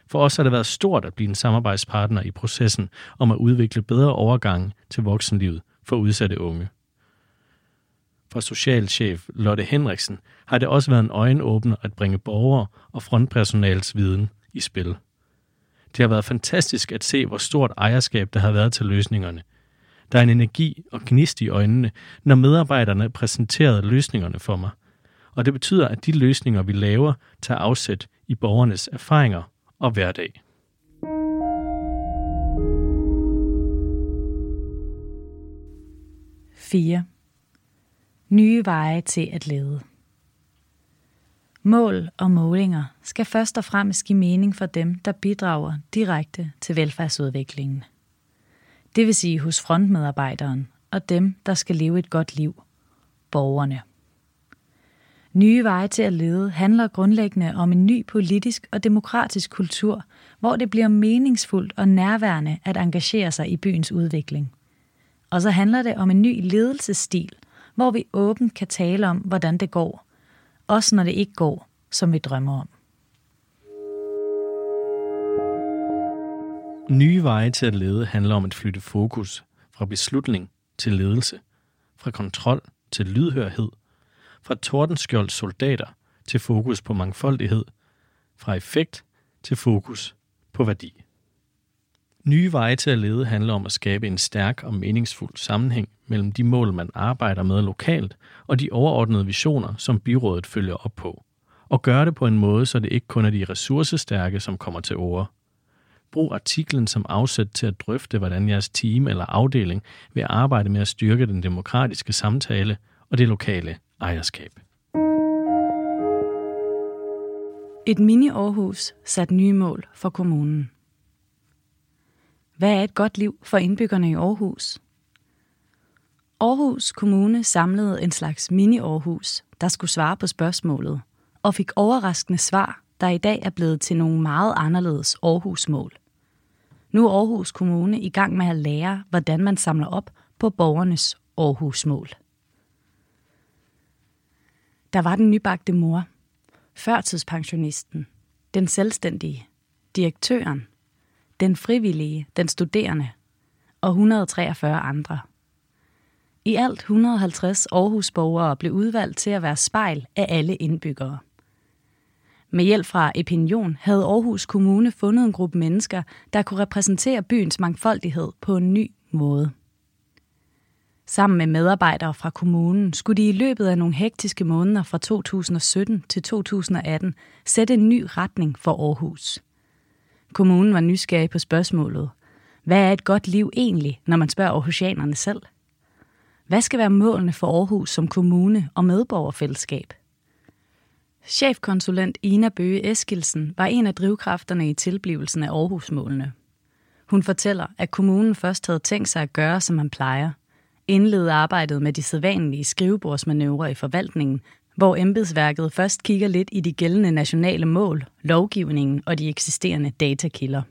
For os har det været stort at blive en samarbejdspartner i processen om at udvikle bedre overgang til voksenlivet for udsatte unge for socialchef Lotte Henriksen har det også været en øjenåbner at bringe borgere og frontpersonals viden i spil. Det har været fantastisk at se, hvor stort ejerskab der har været til løsningerne. Der er en energi og gnist i øjnene, når medarbejderne præsenterede løsningerne for mig. Og det betyder, at de løsninger, vi laver, tager afsæt i borgernes erfaringer og hverdag. Fire. Nye veje til at lede. Mål og målinger skal først og fremmest give mening for dem, der bidrager direkte til velfærdsudviklingen. Det vil sige hos frontmedarbejderen og dem, der skal leve et godt liv. Borgerne. Nye veje til at lede handler grundlæggende om en ny politisk og demokratisk kultur, hvor det bliver meningsfuldt og nærværende at engagere sig i byens udvikling. Og så handler det om en ny ledelsesstil, hvor vi åbent kan tale om, hvordan det går, også når det ikke går, som vi drømmer om. Nye veje til at lede handler om at flytte fokus fra beslutning til ledelse, fra kontrol til lydhørhed, fra tordenskjolds soldater til fokus på mangfoldighed, fra effekt til fokus på værdi. Nye veje til at lede handler om at skabe en stærk og meningsfuld sammenhæng mellem de mål, man arbejder med lokalt, og de overordnede visioner, som byrådet følger op på. Og gøre det på en måde, så det ikke kun er de ressourcestærke, som kommer til ord. Brug artiklen som afsæt til at drøfte, hvordan jeres team eller afdeling vil arbejde med at styrke den demokratiske samtale og det lokale ejerskab. Et mini-Aarhus sat nye mål for kommunen. Hvad er et godt liv for indbyggerne i Aarhus? Aarhus Kommune samlede en slags mini-Aarhus, der skulle svare på spørgsmålet, og fik overraskende svar, der i dag er blevet til nogle meget anderledes Aarhus-mål. Nu er Aarhus Kommune i gang med at lære, hvordan man samler op på borgernes Aarhus-mål. Der var den nybagte mor, førtidspensionisten, den selvstændige, direktøren, den frivillige, den studerende og 143 andre. I alt 150 Aarhus-borgere blev udvalgt til at være spejl af alle indbyggere. Med hjælp fra Opinion havde Aarhus Kommune fundet en gruppe mennesker, der kunne repræsentere byens mangfoldighed på en ny måde. Sammen med medarbejdere fra kommunen skulle de i løbet af nogle hektiske måneder fra 2017 til 2018 sætte en ny retning for Aarhus. Kommunen var nysgerrig på spørgsmålet. Hvad er et godt liv egentlig, når man spørger aarhusianerne selv? Hvad skal være målene for Aarhus som kommune og medborgerfællesskab? Chefkonsulent Ina Bøge Eskilsen var en af drivkræfterne i tilblivelsen af Aarhusmålene. Hun fortæller, at kommunen først havde tænkt sig at gøre, som man plejer. Indlede arbejdet med de sædvanlige skrivebordsmanøvrer i forvaltningen, hvor embedsværket først kigger lidt i de gældende nationale mål, lovgivningen og de eksisterende datakilder.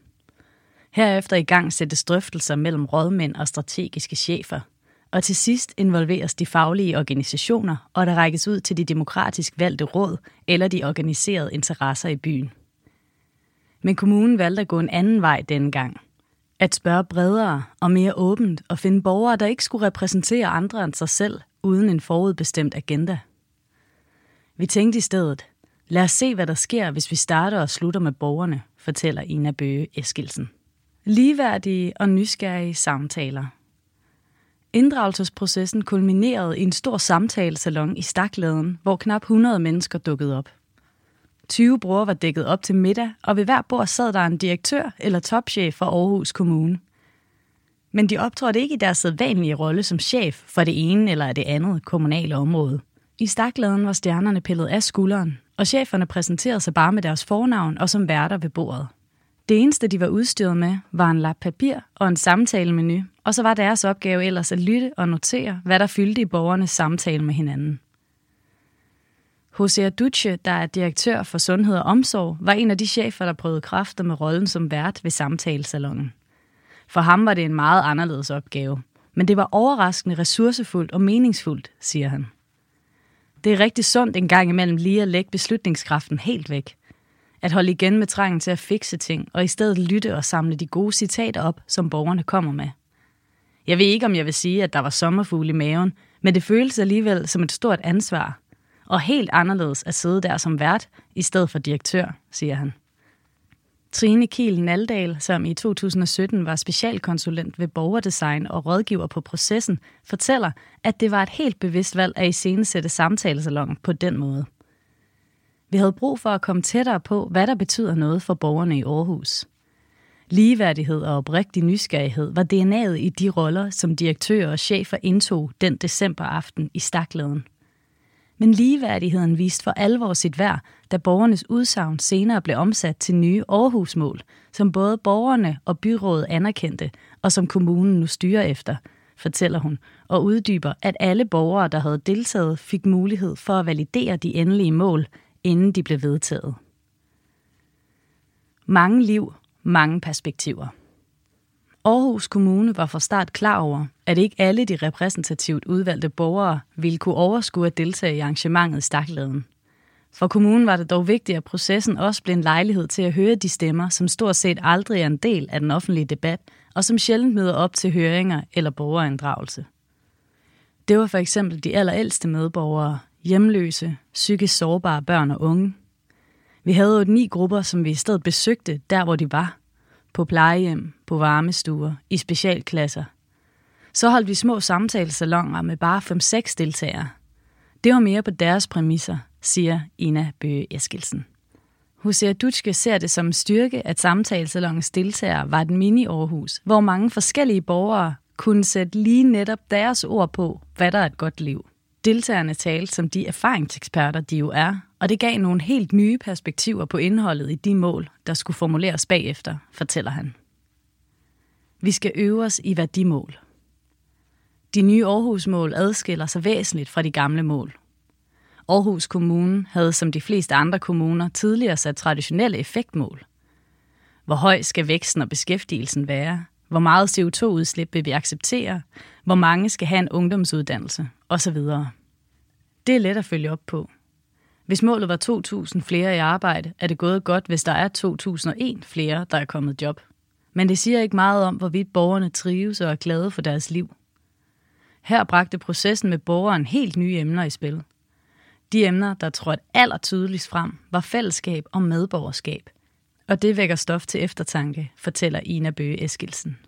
Herefter i gang sættes drøftelser mellem rådmænd og strategiske chefer – og til sidst involveres de faglige organisationer, og der rækkes ud til de demokratisk valgte råd eller de organiserede interesser i byen. Men kommunen valgte at gå en anden vej denne gang. At spørge bredere og mere åbent og finde borgere, der ikke skulle repræsentere andre end sig selv, uden en forudbestemt agenda. Vi tænkte i stedet, lad os se, hvad der sker, hvis vi starter og slutter med borgerne, fortæller Ina Bøge Eskilsen. Ligeværdige og nysgerrige samtaler – Inddragelsesprocessen kulminerede i en stor samtalesalon i Stakladen, hvor knap 100 mennesker dukkede op. 20 brugere var dækket op til middag, og ved hver bord sad der en direktør eller topchef fra Aarhus Kommune. Men de optrådte ikke i deres sædvanlige rolle som chef for det ene eller det andet kommunale område. I stakladen var stjernerne pillet af skulderen, og cheferne præsenterede sig bare med deres fornavn og som værter ved bordet. Det eneste, de var udstyret med, var en lap papir og en samtalemenu, og så var deres opgave ellers at lytte og notere, hvad der fyldte i borgernes samtale med hinanden. José Duce, der er direktør for Sundhed og Omsorg, var en af de chefer, der prøvede kræfter med rollen som vært ved samtalesalongen. For ham var det en meget anderledes opgave, men det var overraskende ressourcefuldt og meningsfuldt, siger han. Det er rigtig sundt en gang imellem lige at lægge beslutningskraften helt væk. At holde igen med trangen til at fikse ting, og i stedet lytte og samle de gode citater op, som borgerne kommer med. Jeg ved ikke, om jeg vil sige, at der var sommerfugle i maven, men det føles alligevel som et stort ansvar. Og helt anderledes at sidde der som vært, i stedet for direktør, siger han. Trine Kiel Naldal, som i 2017 var specialkonsulent ved borgerdesign og rådgiver på processen, fortæller, at det var et helt bevidst valg at iscenesætte samtalesalongen på den måde. Vi havde brug for at komme tættere på, hvad der betyder noget for borgerne i Aarhus. Ligeværdighed og oprigtig nysgerrighed var DNA'et i de roller, som direktører og chefer indtog den decemberaften i Stakladen. Men ligeværdigheden viste for alvor sit værd, da borgernes udsagn senere blev omsat til nye Aarhusmål, som både borgerne og byrådet anerkendte, og som kommunen nu styrer efter, fortæller hun, og uddyber, at alle borgere, der havde deltaget, fik mulighed for at validere de endelige mål, inden de blev vedtaget. Mange liv, mange perspektiver. Aarhus Kommune var fra start klar over, at ikke alle de repræsentativt udvalgte borgere ville kunne overskue at deltage i arrangementet i Stakladen. For kommunen var det dog vigtigt, at processen også blev en lejlighed til at høre de stemmer, som stort set aldrig er en del af den offentlige debat, og som sjældent møder op til høringer eller borgerinddragelse. Det var for eksempel de allerældste medborgere, hjemløse, psykisk sårbare børn og unge. Vi havde jo ni grupper, som vi i stedet besøgte der, hvor de var. På plejehjem, på varmestuer, i specialklasser. Så holdt vi små samtalesalonger med bare 5-6 deltagere. Det var mere på deres præmisser, siger Ina Bøge Eskilsen. Hosea Dutschke ser det som en styrke, at samtalesalongens deltagere var et mini-Aarhus, hvor mange forskellige borgere kunne sætte lige netop deres ord på, hvad der er et godt liv. Deltagerne talte som de erfaringseksperter, de jo er, og det gav nogle helt nye perspektiver på indholdet i de mål, der skulle formuleres bagefter, fortæller han. Vi skal øve os i værdimål. De nye Aarhus-mål adskiller sig væsentligt fra de gamle mål. Aarhus Kommune havde som de fleste andre kommuner tidligere sat traditionelle effektmål. Hvor høj skal væksten og beskæftigelsen være? Hvor meget CO2-udslip vil vi acceptere? Hvor mange skal have en ungdomsuddannelse? Og så videre. Det er let at følge op på. Hvis målet var 2.000 flere i arbejde, er det gået godt, hvis der er 2.001 flere, der er kommet job. Men det siger ikke meget om, hvorvidt borgerne trives og er glade for deres liv. Her bragte processen med borgeren helt nye emner i spil. De emner, der trådte allertydeligst frem, var fællesskab og medborgerskab. Og det vækker stof til eftertanke, fortæller Ina Bøge Eskilsen.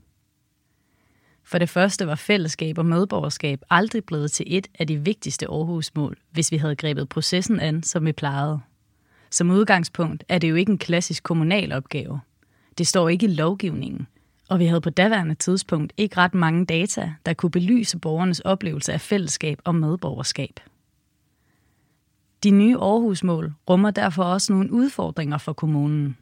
For det første var fællesskab og medborgerskab aldrig blevet til et af de vigtigste Aarhus-mål, hvis vi havde grebet processen an, som vi plejede. Som udgangspunkt er det jo ikke en klassisk kommunal opgave. Det står ikke i lovgivningen, og vi havde på daværende tidspunkt ikke ret mange data, der kunne belyse borgernes oplevelse af fællesskab og medborgerskab. De nye Aarhus-mål rummer derfor også nogle udfordringer for kommunen.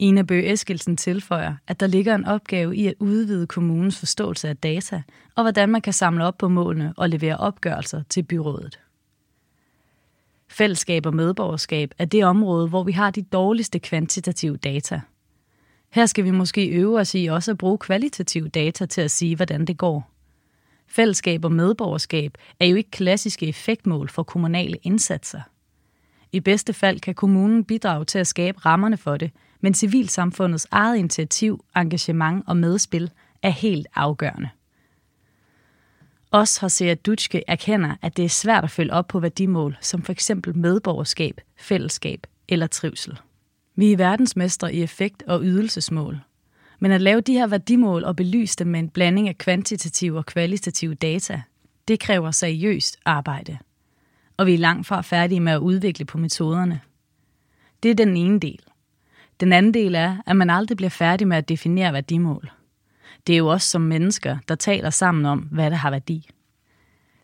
Ina Bøge Eskilsen tilføjer, at der ligger en opgave i at udvide kommunens forståelse af data, og hvordan man kan samle op på målene og levere opgørelser til byrådet. Fællesskab og medborgerskab er det område, hvor vi har de dårligste kvantitative data. Her skal vi måske øve os i også at bruge kvalitative data til at sige, hvordan det går. Fællesskab og medborgerskab er jo ikke klassiske effektmål for kommunale indsatser. I bedste fald kan kommunen bidrage til at skabe rammerne for det, men civilsamfundets eget initiativ, engagement og medspil er helt afgørende. Os har set Dutschke erkender, at det er svært at følge op på værdimål, som for eksempel medborgerskab, fællesskab eller trivsel. Vi er verdensmestre i effekt- og ydelsesmål. Men at lave de her værdimål og belyse dem med en blanding af kvantitative og kvalitative data, det kræver seriøst arbejde. Og vi er langt fra færdige med at udvikle på metoderne. Det er den ene del. Den anden del er, at man aldrig bliver færdig med at definere værdimål. Det er jo også som mennesker, der taler sammen om, hvad der har værdi.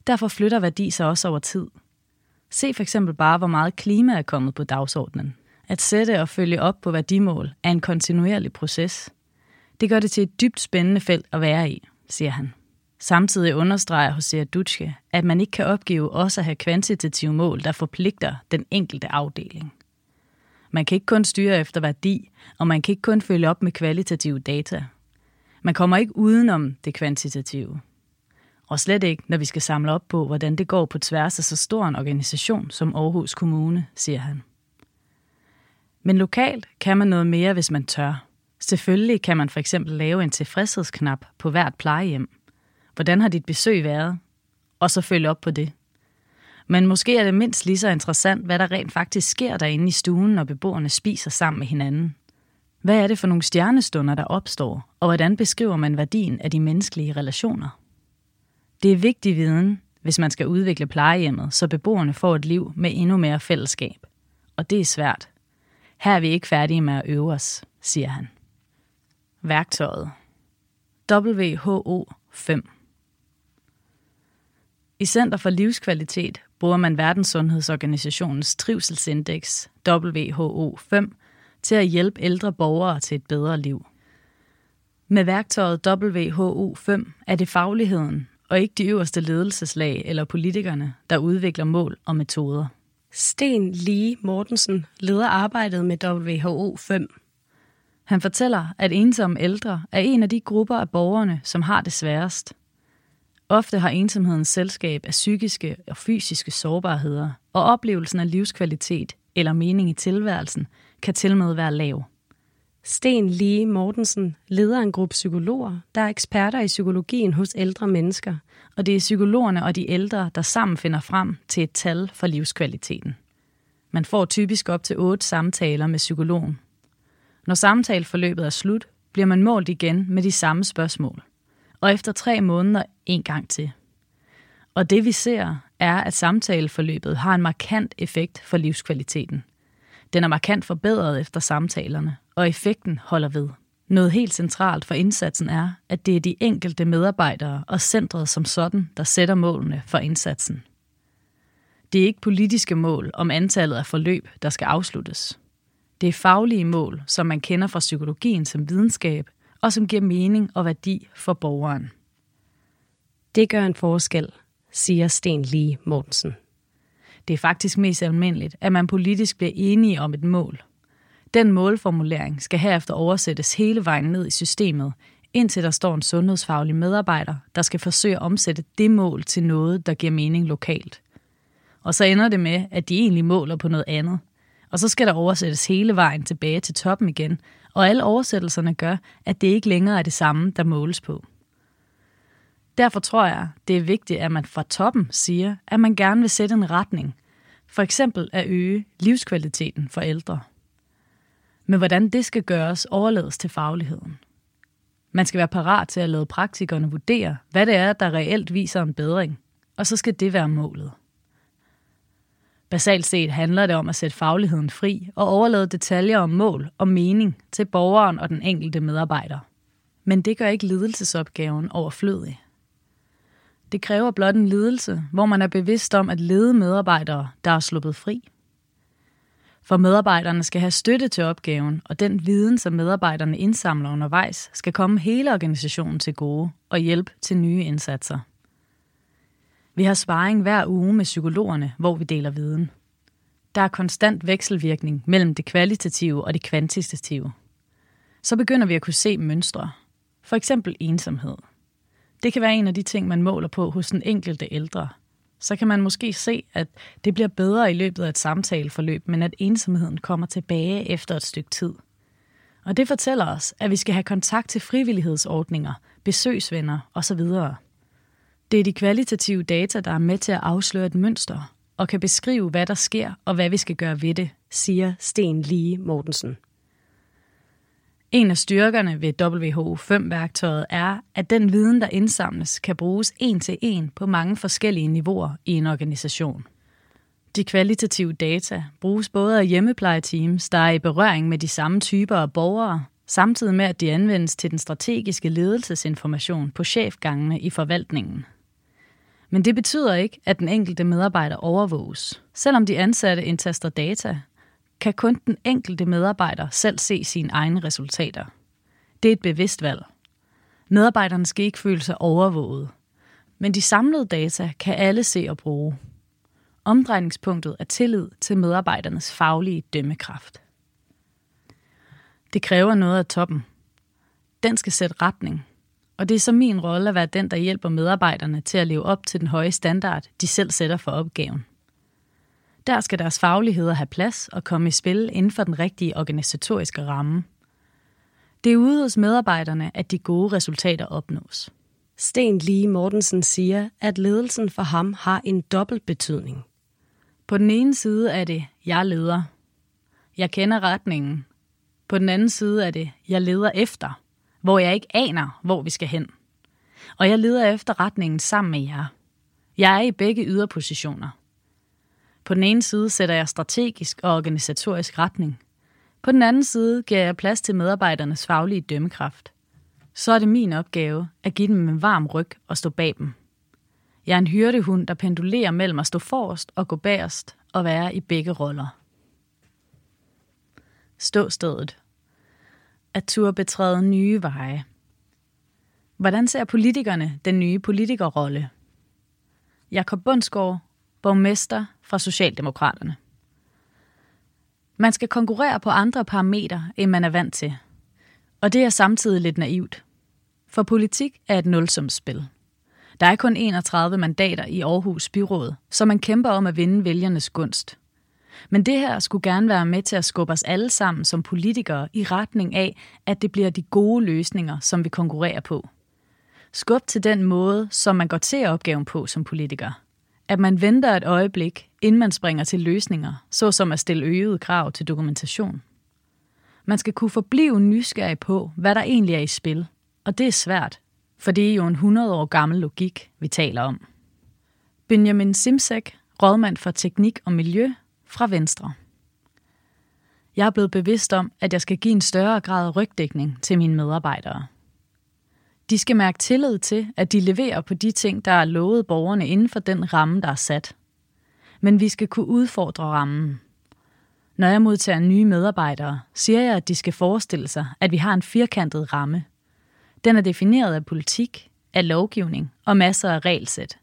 Derfor flytter værdi sig også over tid. Se for eksempel bare, hvor meget klima er kommet på dagsordenen. At sætte og følge op på værdimål er en kontinuerlig proces. Det gør det til et dybt spændende felt at være i, siger han. Samtidig understreger Hosea Dutschke, at man ikke kan opgive også at have kvantitative mål, der forpligter den enkelte afdeling. Man kan ikke kun styre efter værdi, og man kan ikke kun følge op med kvalitative data. Man kommer ikke udenom det kvantitative. Og slet ikke, når vi skal samle op på, hvordan det går på tværs af så stor en organisation som Aarhus Kommune, siger han. Men lokalt kan man noget mere, hvis man tør. Selvfølgelig kan man for eksempel lave en tilfredshedsknap på hvert plejehjem. Hvordan har dit besøg været? Og så følge op på det. Men måske er det mindst lige så interessant, hvad der rent faktisk sker derinde i stuen, når beboerne spiser sammen med hinanden. Hvad er det for nogle stjernestunder, der opstår, og hvordan beskriver man værdien af de menneskelige relationer? Det er vigtig viden, hvis man skal udvikle plejehjemmet, så beboerne får et liv med endnu mere fællesskab. Og det er svært. Her er vi ikke færdige med at øve os, siger han. Værktøjet. WHO 5 i Center for Livskvalitet bruger man Verdenssundhedsorganisationens trivselsindeks WHO5 til at hjælpe ældre borgere til et bedre liv. Med værktøjet WHO5 er det fagligheden og ikke de øverste ledelseslag eller politikerne, der udvikler mål og metoder. Sten Lie Mortensen leder arbejdet med WHO 5. Han fortæller, at ensomme ældre er en af de grupper af borgerne, som har det sværest. Ofte har ensomhedens selskab af psykiske og fysiske sårbarheder, og oplevelsen af livskvalitet eller mening i tilværelsen kan til med være lav. Sten Lie Mortensen leder en gruppe psykologer, der er eksperter i psykologien hos ældre mennesker. Og det er psykologerne og de ældre, der sammen finder frem til et tal for livskvaliteten. Man får typisk op til otte samtaler med psykologen. Når samtaleforløbet er slut, bliver man målt igen med de samme spørgsmål. Og efter tre måneder en gang til. Og det vi ser, er, at samtaleforløbet har en markant effekt for livskvaliteten. Den er markant forbedret efter samtalerne, og effekten holder ved. Noget helt centralt for indsatsen er, at det er de enkelte medarbejdere og centret som sådan, der sætter målene for indsatsen. Det er ikke politiske mål om antallet af forløb, der skal afsluttes. Det er faglige mål, som man kender fra psykologien som videnskab, og som giver mening og værdi for borgeren. Det gør en forskel, siger Sten Lie Mortensen. Det er faktisk mest almindeligt, at man politisk bliver enige om et mål – den målformulering skal herefter oversættes hele vejen ned i systemet, indtil der står en sundhedsfaglig medarbejder, der skal forsøge at omsætte det mål til noget, der giver mening lokalt. Og så ender det med, at de egentlig måler på noget andet. Og så skal der oversættes hele vejen tilbage til toppen igen, og alle oversættelserne gør, at det ikke længere er det samme, der måles på. Derfor tror jeg, det er vigtigt, at man fra toppen siger, at man gerne vil sætte en retning. For eksempel at øge livskvaliteten for ældre. Men hvordan det skal gøres, overlades til fagligheden. Man skal være parat til at lade praktikerne vurdere, hvad det er, der reelt viser en bedring, og så skal det være målet. Basalt set handler det om at sætte fagligheden fri og overlade detaljer om mål og mening til borgeren og den enkelte medarbejder. Men det gør ikke ledelsesopgaven overflødig. Det kræver blot en ledelse, hvor man er bevidst om at lede medarbejdere, der er sluppet fri. For medarbejderne skal have støtte til opgaven, og den viden, som medarbejderne indsamler undervejs, skal komme hele organisationen til gode og hjælpe til nye indsatser. Vi har sparring hver uge med psykologerne, hvor vi deler viden. Der er konstant vekselvirkning mellem det kvalitative og det kvantitative. Så begynder vi at kunne se mønstre. For eksempel ensomhed. Det kan være en af de ting, man måler på hos den enkelte ældre – så kan man måske se, at det bliver bedre i løbet af et samtaleforløb, men at ensomheden kommer tilbage efter et stykke tid. Og det fortæller os, at vi skal have kontakt til frivillighedsordninger, besøgsvenner osv. Det er de kvalitative data, der er med til at afsløre et mønster og kan beskrive, hvad der sker og hvad vi skal gøre ved det, siger Sten Lige Mortensen. En af styrkerne ved WHO5-værktøjet er, at den viden, der indsamles, kan bruges en til en på mange forskellige niveauer i en organisation. De kvalitative data bruges både af hjemmeplejeteams, der er i berøring med de samme typer af borgere, samtidig med at de anvendes til den strategiske ledelsesinformation på chefgangene i forvaltningen. Men det betyder ikke, at den enkelte medarbejder overvåges. Selvom de ansatte indtaster data, kan kun den enkelte medarbejder selv se sine egne resultater. Det er et bevidst valg. Medarbejderne skal ikke føle sig overvåget, men de samlede data kan alle se og bruge. Omdrejningspunktet er tillid til medarbejdernes faglige dømmekraft. Det kræver noget af toppen. Den skal sætte retning, og det er så min rolle at være den, der hjælper medarbejderne til at leve op til den høje standard, de selv sætter for opgaven. Der skal deres fagligheder have plads og komme i spil inden for den rigtige organisatoriske ramme. Det er ude hos medarbejderne, at de gode resultater opnås. Sten Lie Mortensen siger, at ledelsen for ham har en dobbelt betydning. På den ene side er det, jeg leder. Jeg kender retningen. På den anden side er det, jeg leder efter, hvor jeg ikke aner, hvor vi skal hen. Og jeg leder efter retningen sammen med jer. Jeg er i begge yderpositioner. På den ene side sætter jeg strategisk og organisatorisk retning. På den anden side giver jeg plads til medarbejdernes faglige dømmekraft. Så er det min opgave at give dem en varm ryg og stå bag dem. Jeg er en hyrdehund, der pendulerer mellem at stå forrest og gå bagerst og være i begge roller. Ståstedet. At turde betræde nye veje. Hvordan ser politikerne den nye politikerrolle? Jakob Bundsgaard, borgmester fra Socialdemokraterne. Man skal konkurrere på andre parametre, end man er vant til. Og det er samtidig lidt naivt. For politik er et nulsumsspil. Der er kun 31 mandater i Aarhus Byråd, så man kæmper om at vinde vælgernes gunst. Men det her skulle gerne være med til at skubbe os alle sammen som politikere i retning af, at det bliver de gode løsninger, som vi konkurrerer på. Skub til den måde, som man går til opgaven på som politiker. At man venter et øjeblik, inden man springer til løsninger, såsom at stille øgede krav til dokumentation. Man skal kunne forblive nysgerrig på, hvad der egentlig er i spil. Og det er svært, for det er jo en 100 år gammel logik, vi taler om. Benjamin Simsek, rådmand for teknik og miljø fra Venstre. Jeg er blevet bevidst om, at jeg skal give en større grad af rygdækning til mine medarbejdere. De skal mærke tillid til, at de leverer på de ting, der er lovet borgerne inden for den ramme, der er sat. Men vi skal kunne udfordre rammen. Når jeg modtager nye medarbejdere, siger jeg, at de skal forestille sig, at vi har en firkantet ramme. Den er defineret af politik, af lovgivning og masser af regelsæt.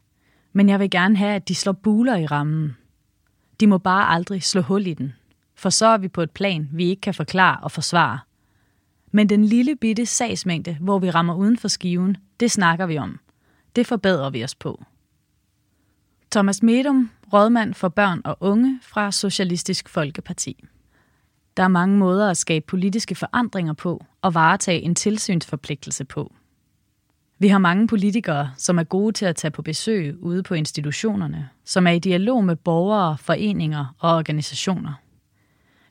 Men jeg vil gerne have, at de slår buler i rammen. De må bare aldrig slå hul i den. For så er vi på et plan, vi ikke kan forklare og forsvare. Men den lille bitte sagsmængde, hvor vi rammer uden for skiven, det snakker vi om. Det forbedrer vi os på. Thomas Medum, rådmand for børn og unge fra Socialistisk Folkeparti. Der er mange måder at skabe politiske forandringer på og varetage en tilsynsforpligtelse på. Vi har mange politikere, som er gode til at tage på besøg ude på institutionerne, som er i dialog med borgere, foreninger og organisationer.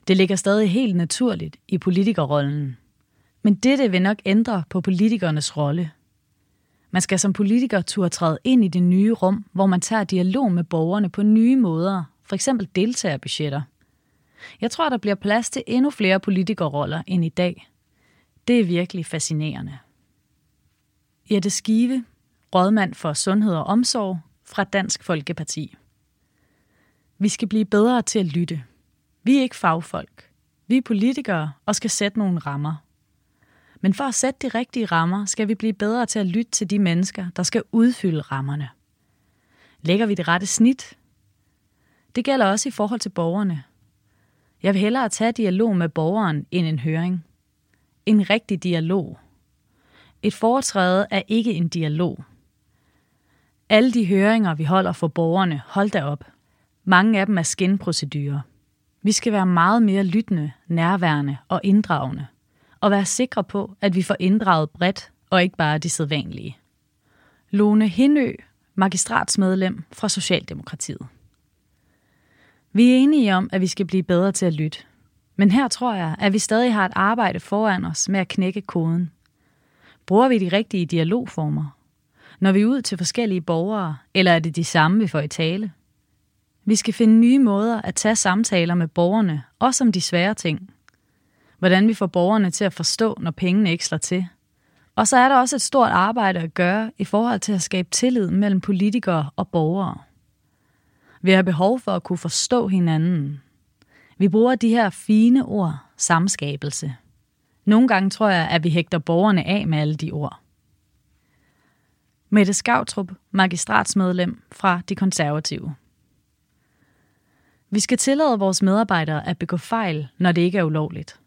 Det ligger stadig helt naturligt i politikerrollen. Men dette vil nok ændre på politikernes rolle. Man skal som politiker turde træde ind i det nye rum, hvor man tager dialog med borgerne på nye måder, f.eks. deltagerbudgetter. Jeg tror, der bliver plads til endnu flere politikerroller end i dag. Det er virkelig fascinerende. Jette Skive, rådmand for Sundhed og Omsorg fra Dansk Folkeparti. Vi skal blive bedre til at lytte. Vi er ikke fagfolk. Vi er politikere og skal sætte nogle rammer. Men for at sætte de rigtige rammer, skal vi blive bedre til at lytte til de mennesker, der skal udfylde rammerne. Lægger vi det rette snit? Det gælder også i forhold til borgerne. Jeg vil hellere tage dialog med borgeren end en høring. En rigtig dialog. Et foretræde er ikke en dialog. Alle de høringer, vi holder for borgerne, hold da op. Mange af dem er skinprocedurer. Vi skal være meget mere lyttende, nærværende og inddragende og være sikre på, at vi får inddraget bredt og ikke bare de sædvanlige. Lone Hindø, magistratsmedlem fra Socialdemokratiet. Vi er enige om, at vi skal blive bedre til at lytte. Men her tror jeg, at vi stadig har et arbejde foran os med at knække koden. Bruger vi de rigtige dialogformer? Når vi er ud til forskellige borgere, eller er det de samme, vi får i tale? Vi skal finde nye måder at tage samtaler med borgerne, også om de svære ting. Hvordan vi får borgerne til at forstå, når pengene ikke slår til. Og så er der også et stort arbejde at gøre i forhold til at skabe tillid mellem politikere og borgere. Vi har behov for at kunne forstå hinanden. Vi bruger de her fine ord, samskabelse. Nogle gange tror jeg, at vi hægter borgerne af med alle de ord. Mette Skavtrup, magistratsmedlem fra De Konservative. Vi skal tillade vores medarbejdere at begå fejl, når det ikke er ulovligt.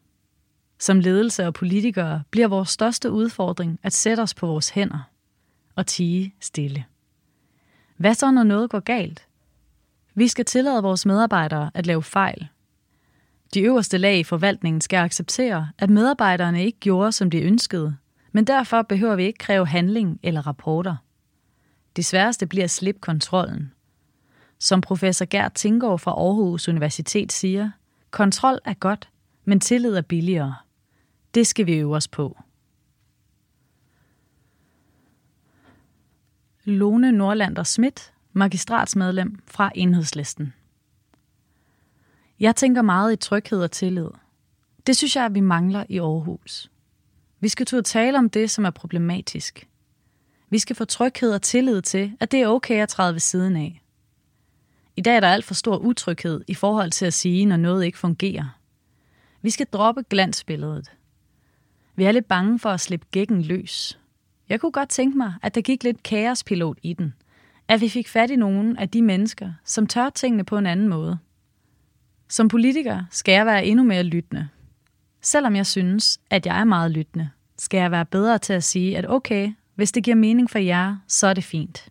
Som ledelse og politikere bliver vores største udfordring at sætte os på vores hænder og tige stille. Hvad så, når noget går galt? Vi skal tillade vores medarbejdere at lave fejl. De øverste lag i forvaltningen skal acceptere, at medarbejderne ikke gjorde, som de ønskede, men derfor behøver vi ikke kræve handling eller rapporter. Det sværeste bliver at slippe kontrollen. Som professor Gert Tinggaard fra Aarhus Universitet siger, kontrol er godt, men tillid er billigere. Det skal vi øve os på. Lone Nordlander Schmidt magistratsmedlem fra Enhedslisten. Jeg tænker meget i tryghed og tillid. Det synes jeg, at vi mangler i Aarhus. Vi skal turde tale om det, som er problematisk. Vi skal få tryghed og tillid til, at det er okay at træde ved siden af. I dag er der alt for stor utryghed i forhold til at sige, når noget ikke fungerer. Vi skal droppe glansbilledet. Vi er lidt bange for at slippe gækken løs. Jeg kunne godt tænke mig, at der gik lidt kaospilot i den. At vi fik fat i nogen af de mennesker, som tør tingene på en anden måde. Som politiker skal jeg være endnu mere lyttende. Selvom jeg synes, at jeg er meget lyttende, skal jeg være bedre til at sige, at okay, hvis det giver mening for jer, så er det fint.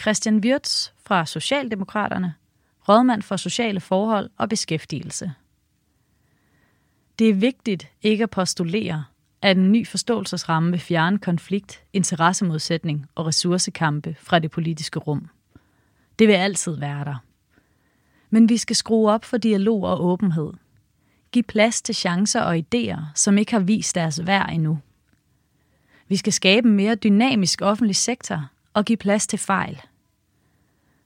Christian Wirtz fra Socialdemokraterne, rådmand for sociale forhold og beskæftigelse. Det er vigtigt ikke at postulere, at en ny forståelsesramme vil fjerne konflikt, interessemodsætning og ressourcekampe fra det politiske rum. Det vil altid være der. Men vi skal skrue op for dialog og åbenhed. Giv plads til chancer og idéer, som ikke har vist deres værd endnu. Vi skal skabe en mere dynamisk offentlig sektor og give plads til fejl.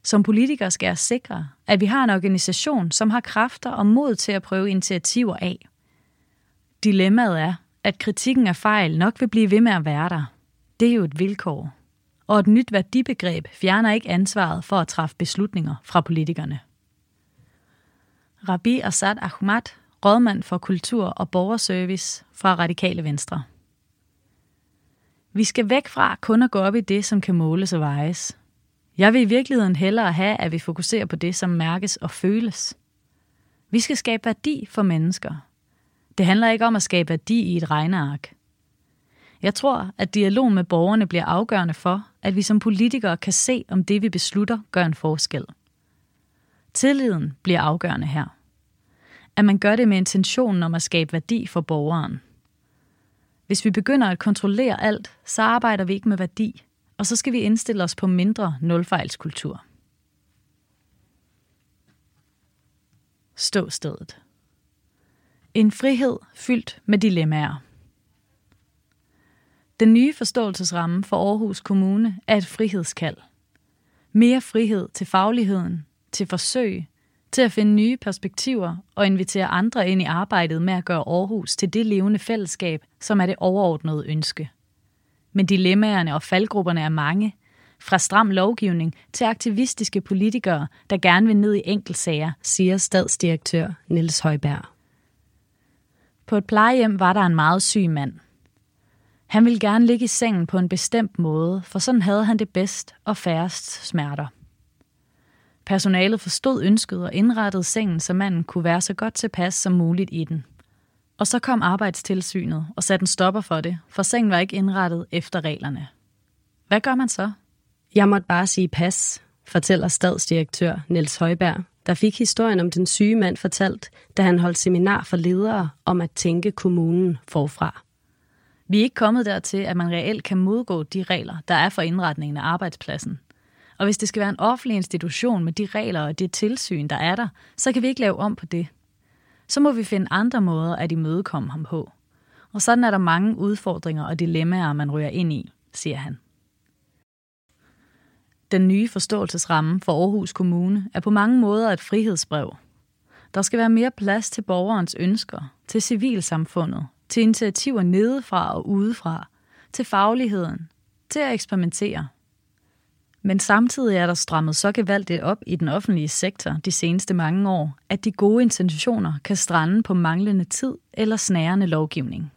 Som politikere skal jeg sikre, at vi har en organisation, som har kræfter og mod til at prøve initiativer af. Dilemmaet er, at kritikken af fejl nok vil blive ved med at være der. Det er jo et vilkår. Og et nyt værdibegreb fjerner ikke ansvaret for at træffe beslutninger fra politikerne. Rabi Assad Ahmad, rådmand for kultur og borgerservice fra Radikale Venstre. Vi skal væk fra kun at gå op i det, som kan måles og vejes. Jeg vil i virkeligheden hellere have, at vi fokuserer på det, som mærkes og føles. Vi skal skabe værdi for mennesker. Det handler ikke om at skabe værdi i et regneark. Jeg tror, at dialog med borgerne bliver afgørende for, at vi som politikere kan se, om det, vi beslutter, gør en forskel. Tilliden bliver afgørende her. At man gør det med intentionen om at skabe værdi for borgeren. Hvis vi begynder at kontrollere alt, så arbejder vi ikke med værdi, og så skal vi indstille os på mindre nulfejlskultur. Ståstedet. En frihed fyldt med dilemmaer. Den nye forståelsesramme for Aarhus Kommune er et frihedskald. Mere frihed til fagligheden, til forsøg, til at finde nye perspektiver og invitere andre ind i arbejdet med at gøre Aarhus til det levende fællesskab, som er det overordnede ønske. Men dilemmaerne og faldgrupperne er mange, fra stram lovgivning til aktivistiske politikere, der gerne vil ned i enkeltsager, siger stadsdirektør Niels Højberg. På et plejehjem var der en meget syg mand. Han ville gerne ligge i sengen på en bestemt måde, for sådan havde han det bedst og færrest smerter. Personalet forstod ønsket og indrettede sengen, så manden kunne være så godt tilpas som muligt i den. Og så kom arbejdstilsynet og satte en stopper for det, for sengen var ikke indrettet efter reglerne. Hvad gør man så? Jeg måtte bare sige pas, fortæller stadsdirektør Niels Højberg, der fik historien om den syge mand fortalt, da han holdt seminar for ledere om at tænke kommunen forfra. Vi er ikke kommet dertil, at man reelt kan modgå de regler, der er for indretningen af arbejdspladsen. Og hvis det skal være en offentlig institution med de regler og det tilsyn, der er der, så kan vi ikke lave om på det. Så må vi finde andre måder at imødekomme ham på. Og sådan er der mange udfordringer og dilemmaer, man ryger ind i, siger han. Den nye forståelsesramme for Aarhus Kommune er på mange måder et frihedsbrev. Der skal være mere plads til borgerens ønsker, til civilsamfundet, til initiativer nedefra og udefra, til fagligheden, til at eksperimentere. Men samtidig er der strammet så gevaldigt op i den offentlige sektor de seneste mange år, at de gode intentioner kan strande på manglende tid eller snærende lovgivning.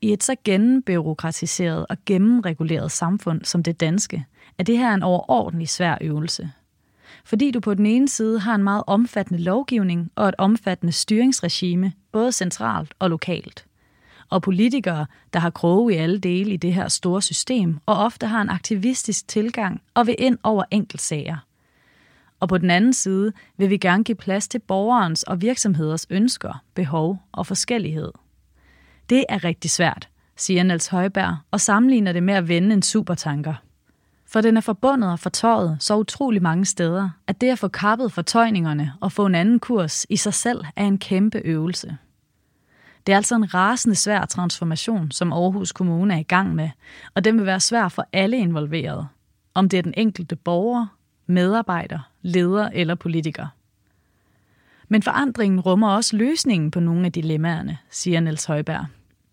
I et så gennembyråkratiseret og gennemreguleret samfund som det danske, er det her en overordentlig svær øvelse. Fordi du på den ene side har en meget omfattende lovgivning og et omfattende styringsregime, både centralt og lokalt. Og politikere, der har kroge i alle dele i det her store system, og ofte har en aktivistisk tilgang og vil ind over enkeltsager. Og på den anden side vil vi gerne give plads til borgerens og virksomheders ønsker, behov og forskellighed. Det er rigtig svært, siger Niels Højberg og sammenligner det med at vende en supertanker. For den er forbundet og fortøjet så utrolig mange steder, at det at få kappet fortøjningerne og få en anden kurs i sig selv er en kæmpe øvelse. Det er altså en rasende svær transformation, som Aarhus Kommune er i gang med, og den vil være svær for alle involverede. Om det er den enkelte borger, medarbejder, leder eller politiker. Men forandringen rummer også løsningen på nogle af dilemmaerne, siger Niels Højberg.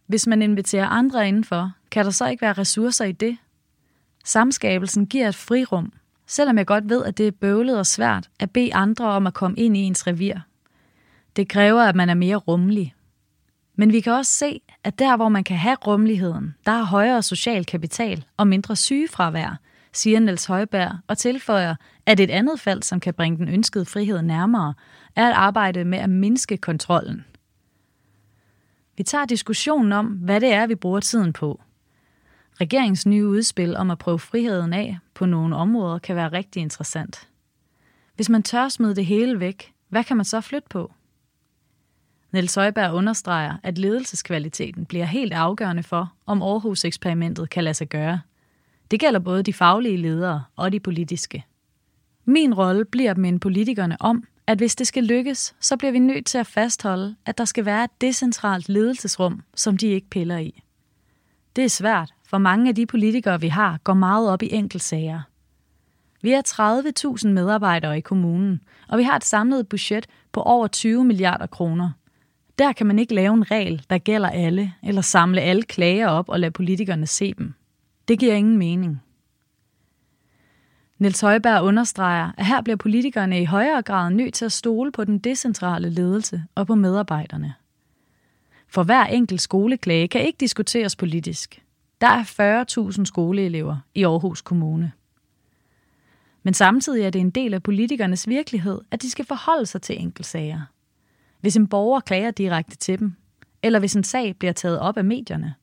Hvis man inviterer andre indenfor, kan der så ikke være ressourcer i det? Samskabelsen giver et frirum, selvom jeg godt ved, at det er bøvlet og svært at bede andre om at komme ind i ens revir. Det kræver, at man er mere rummelig. Men vi kan også se, at der, hvor man kan have rummeligheden, der er højere social kapital og mindre sygefravær, siger Niels Højberg og tilføjer, at et andet fald, som kan bringe den ønskede frihed nærmere, er at arbejde med at mindske kontrollen. Vi tager diskussionen om, hvad det er, vi bruger tiden på. Regeringens nye udspil om at prøve friheden af på nogle områder kan være rigtig interessant. Hvis man tør smide det hele væk, hvad kan man så flytte på? Niels Højberg understreger, at ledelseskvaliteten bliver helt afgørende for, om Aarhus-eksperimentet kan lade sig gøre. Det gælder både de faglige ledere og de politiske. Min rolle bliver at minde politikerne om, at hvis det skal lykkes, så bliver vi nødt til at fastholde, at der skal være et decentralt ledelsesrum, som de ikke piller i. Det er svært, for mange af de politikere, vi har, går meget op i enkeltsager. Vi er 30.000 medarbejdere i kommunen, og vi har et samlet budget på over 20 milliarder kroner. Der kan man ikke lave en regel, der gælder alle, eller samle alle klager op og lade politikerne se dem. Det giver ingen mening. Niels Højberg understreger, at her bliver politikerne i højere grad nødt til at stole på den decentrale ledelse og på medarbejderne. For hver enkelt skoleklage kan ikke diskuteres politisk. Der er 40.000 skoleelever i Aarhus Kommune. Men samtidig er det en del af politikernes virkelighed, at de skal forholde sig til enkeltsager. Hvis en borger klager direkte til dem, eller hvis en sag bliver taget op af medierne.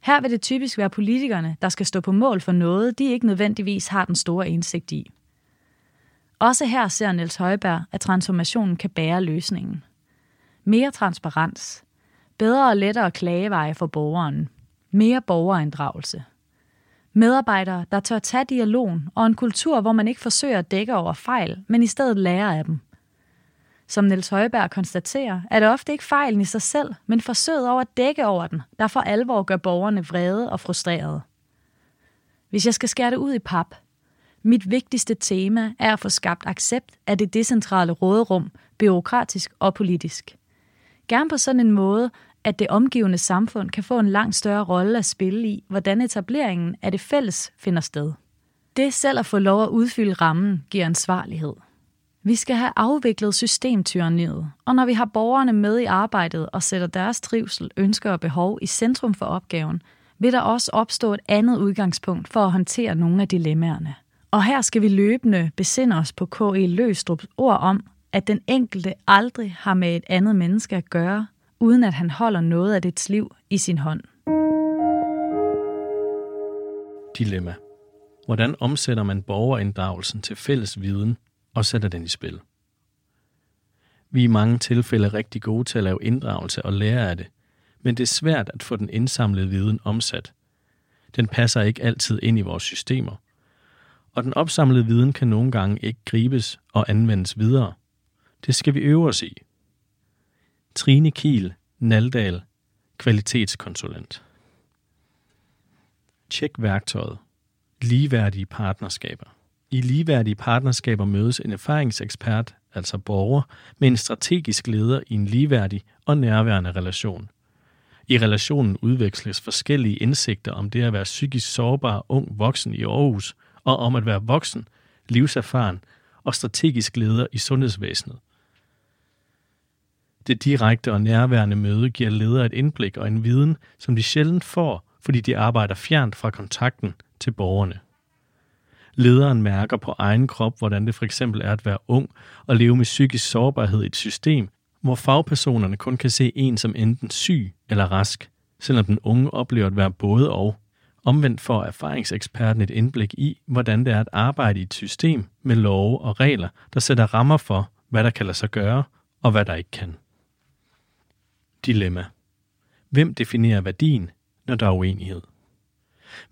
Her vil det typisk være politikerne, der skal stå på mål for noget, de ikke nødvendigvis har den store indsigt i. Også her ser Niels Højberg, at transformationen kan bære løsningen. Mere transparens, bedre og lettere klageveje for borgeren, mere borgerinddragelse. Medarbejdere, der tør tage dialogen, og en kultur, hvor man ikke forsøger at dække over fejl, men i stedet lærer af dem. Som Niels Højberg konstaterer, er det ofte ikke fejlen i sig selv, men forsøget over at dække over den, der for alvor gør borgerne vrede og frustrerede. Hvis jeg skal skære det ud i pap, mit vigtigste tema er at få skabt accept af det decentrale råderum, byråkratisk og politisk. Gerne på sådan en måde, at det omgivende samfund kan få en langt større rolle at spille i, hvordan etableringen af det fælles finder sted. Det selv at få lov at udfylde rammen giver ansvarlighed. Vi skal have afviklet systemtyranniet, og når vi har borgerne med i arbejdet og sætter deres trivsel, ønsker og behov i centrum for opgaven, vil der også opstå et andet udgangspunkt for at håndtere nogle af dilemmaerne. Og her skal vi løbende besinde os på K.E. Løstrups ord om, at den enkelte aldrig har med et andet menneske at gøre, uden at han holder noget af dets liv i sin hånd. Dilemma. Hvordan omsætter man borgerinddragelsen til fælles viden og sætter den i spil? Vi er i mange tilfælde rigtig gode til at lave inddragelse og lære af det, men det er svært at få den indsamlede viden omsat. Den passer ikke altid ind i vores systemer, og den opsamlede viden kan nogle gange ikke gribes og anvendes videre. Det skal vi øve os i. Trine Kiel, Naldal, kvalitetskonsulent. Tjek værktøjet. Ligeværdige partnerskaber. I ligeværdige partnerskaber mødes en erfaringsekspert, altså borger, med en strategisk leder i en ligeværdig og nærværende relation. I relationen udveksles forskellige indsigter om det at være psykisk sårbar ung voksen i Aarhus, og om at være voksen, livserfaren og strategisk leder i sundhedsvæsenet – det direkte og nærværende møde giver ledere et indblik og en viden, som de sjældent får, fordi de arbejder fjernt fra kontakten til borgerne. Lederen mærker på egen krop, hvordan det for eksempel er at være ung og leve med psykisk sårbarhed i et system, hvor fagpersonerne kun kan se en som enten syg eller rask, selvom den unge oplever at være både og. Omvendt får erfaringseksperten et indblik i, hvordan det er at arbejde i et system med love og regler, der sætter rammer for, hvad der kan lade sig gøre og hvad der ikke kan. Dilemma. Hvem definerer værdien, når der er uenighed?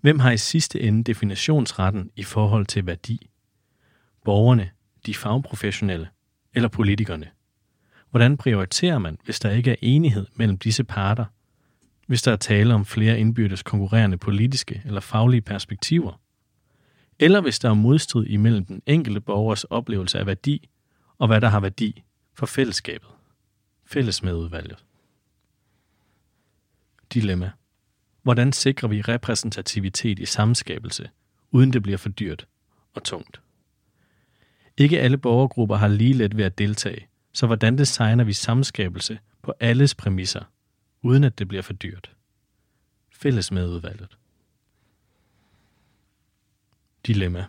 Hvem har i sidste ende definitionsretten i forhold til værdi? Borgerne, de fagprofessionelle eller politikerne? Hvordan prioriterer man, hvis der ikke er enighed mellem disse parter? Hvis der er tale om flere indbyrdes konkurrerende politiske eller faglige perspektiver? Eller hvis der er modstrid imellem den enkelte borgers oplevelse af værdi og hvad der har værdi for fællesskabet? Fælles med udvalget dilemma. Hvordan sikrer vi repræsentativitet i samskabelse, uden det bliver for dyrt og tungt? Ikke alle borgergrupper har lige let ved at deltage, så hvordan designer vi samskabelse på alles præmisser, uden at det bliver for dyrt? Fælles med udvalget. Dilemma.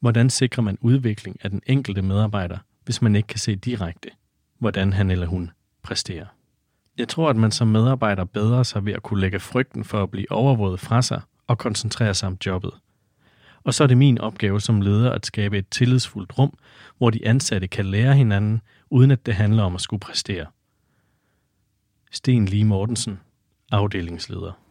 Hvordan sikrer man udvikling af den enkelte medarbejder, hvis man ikke kan se direkte, hvordan han eller hun præsterer? Jeg tror, at man som medarbejder bedre sig ved at kunne lægge frygten for at blive overvåget fra sig og koncentrere sig om jobbet. Og så er det min opgave som leder at skabe et tillidsfuldt rum, hvor de ansatte kan lære hinanden, uden at det handler om at skulle præstere. Sten Lige Mortensen, afdelingsleder.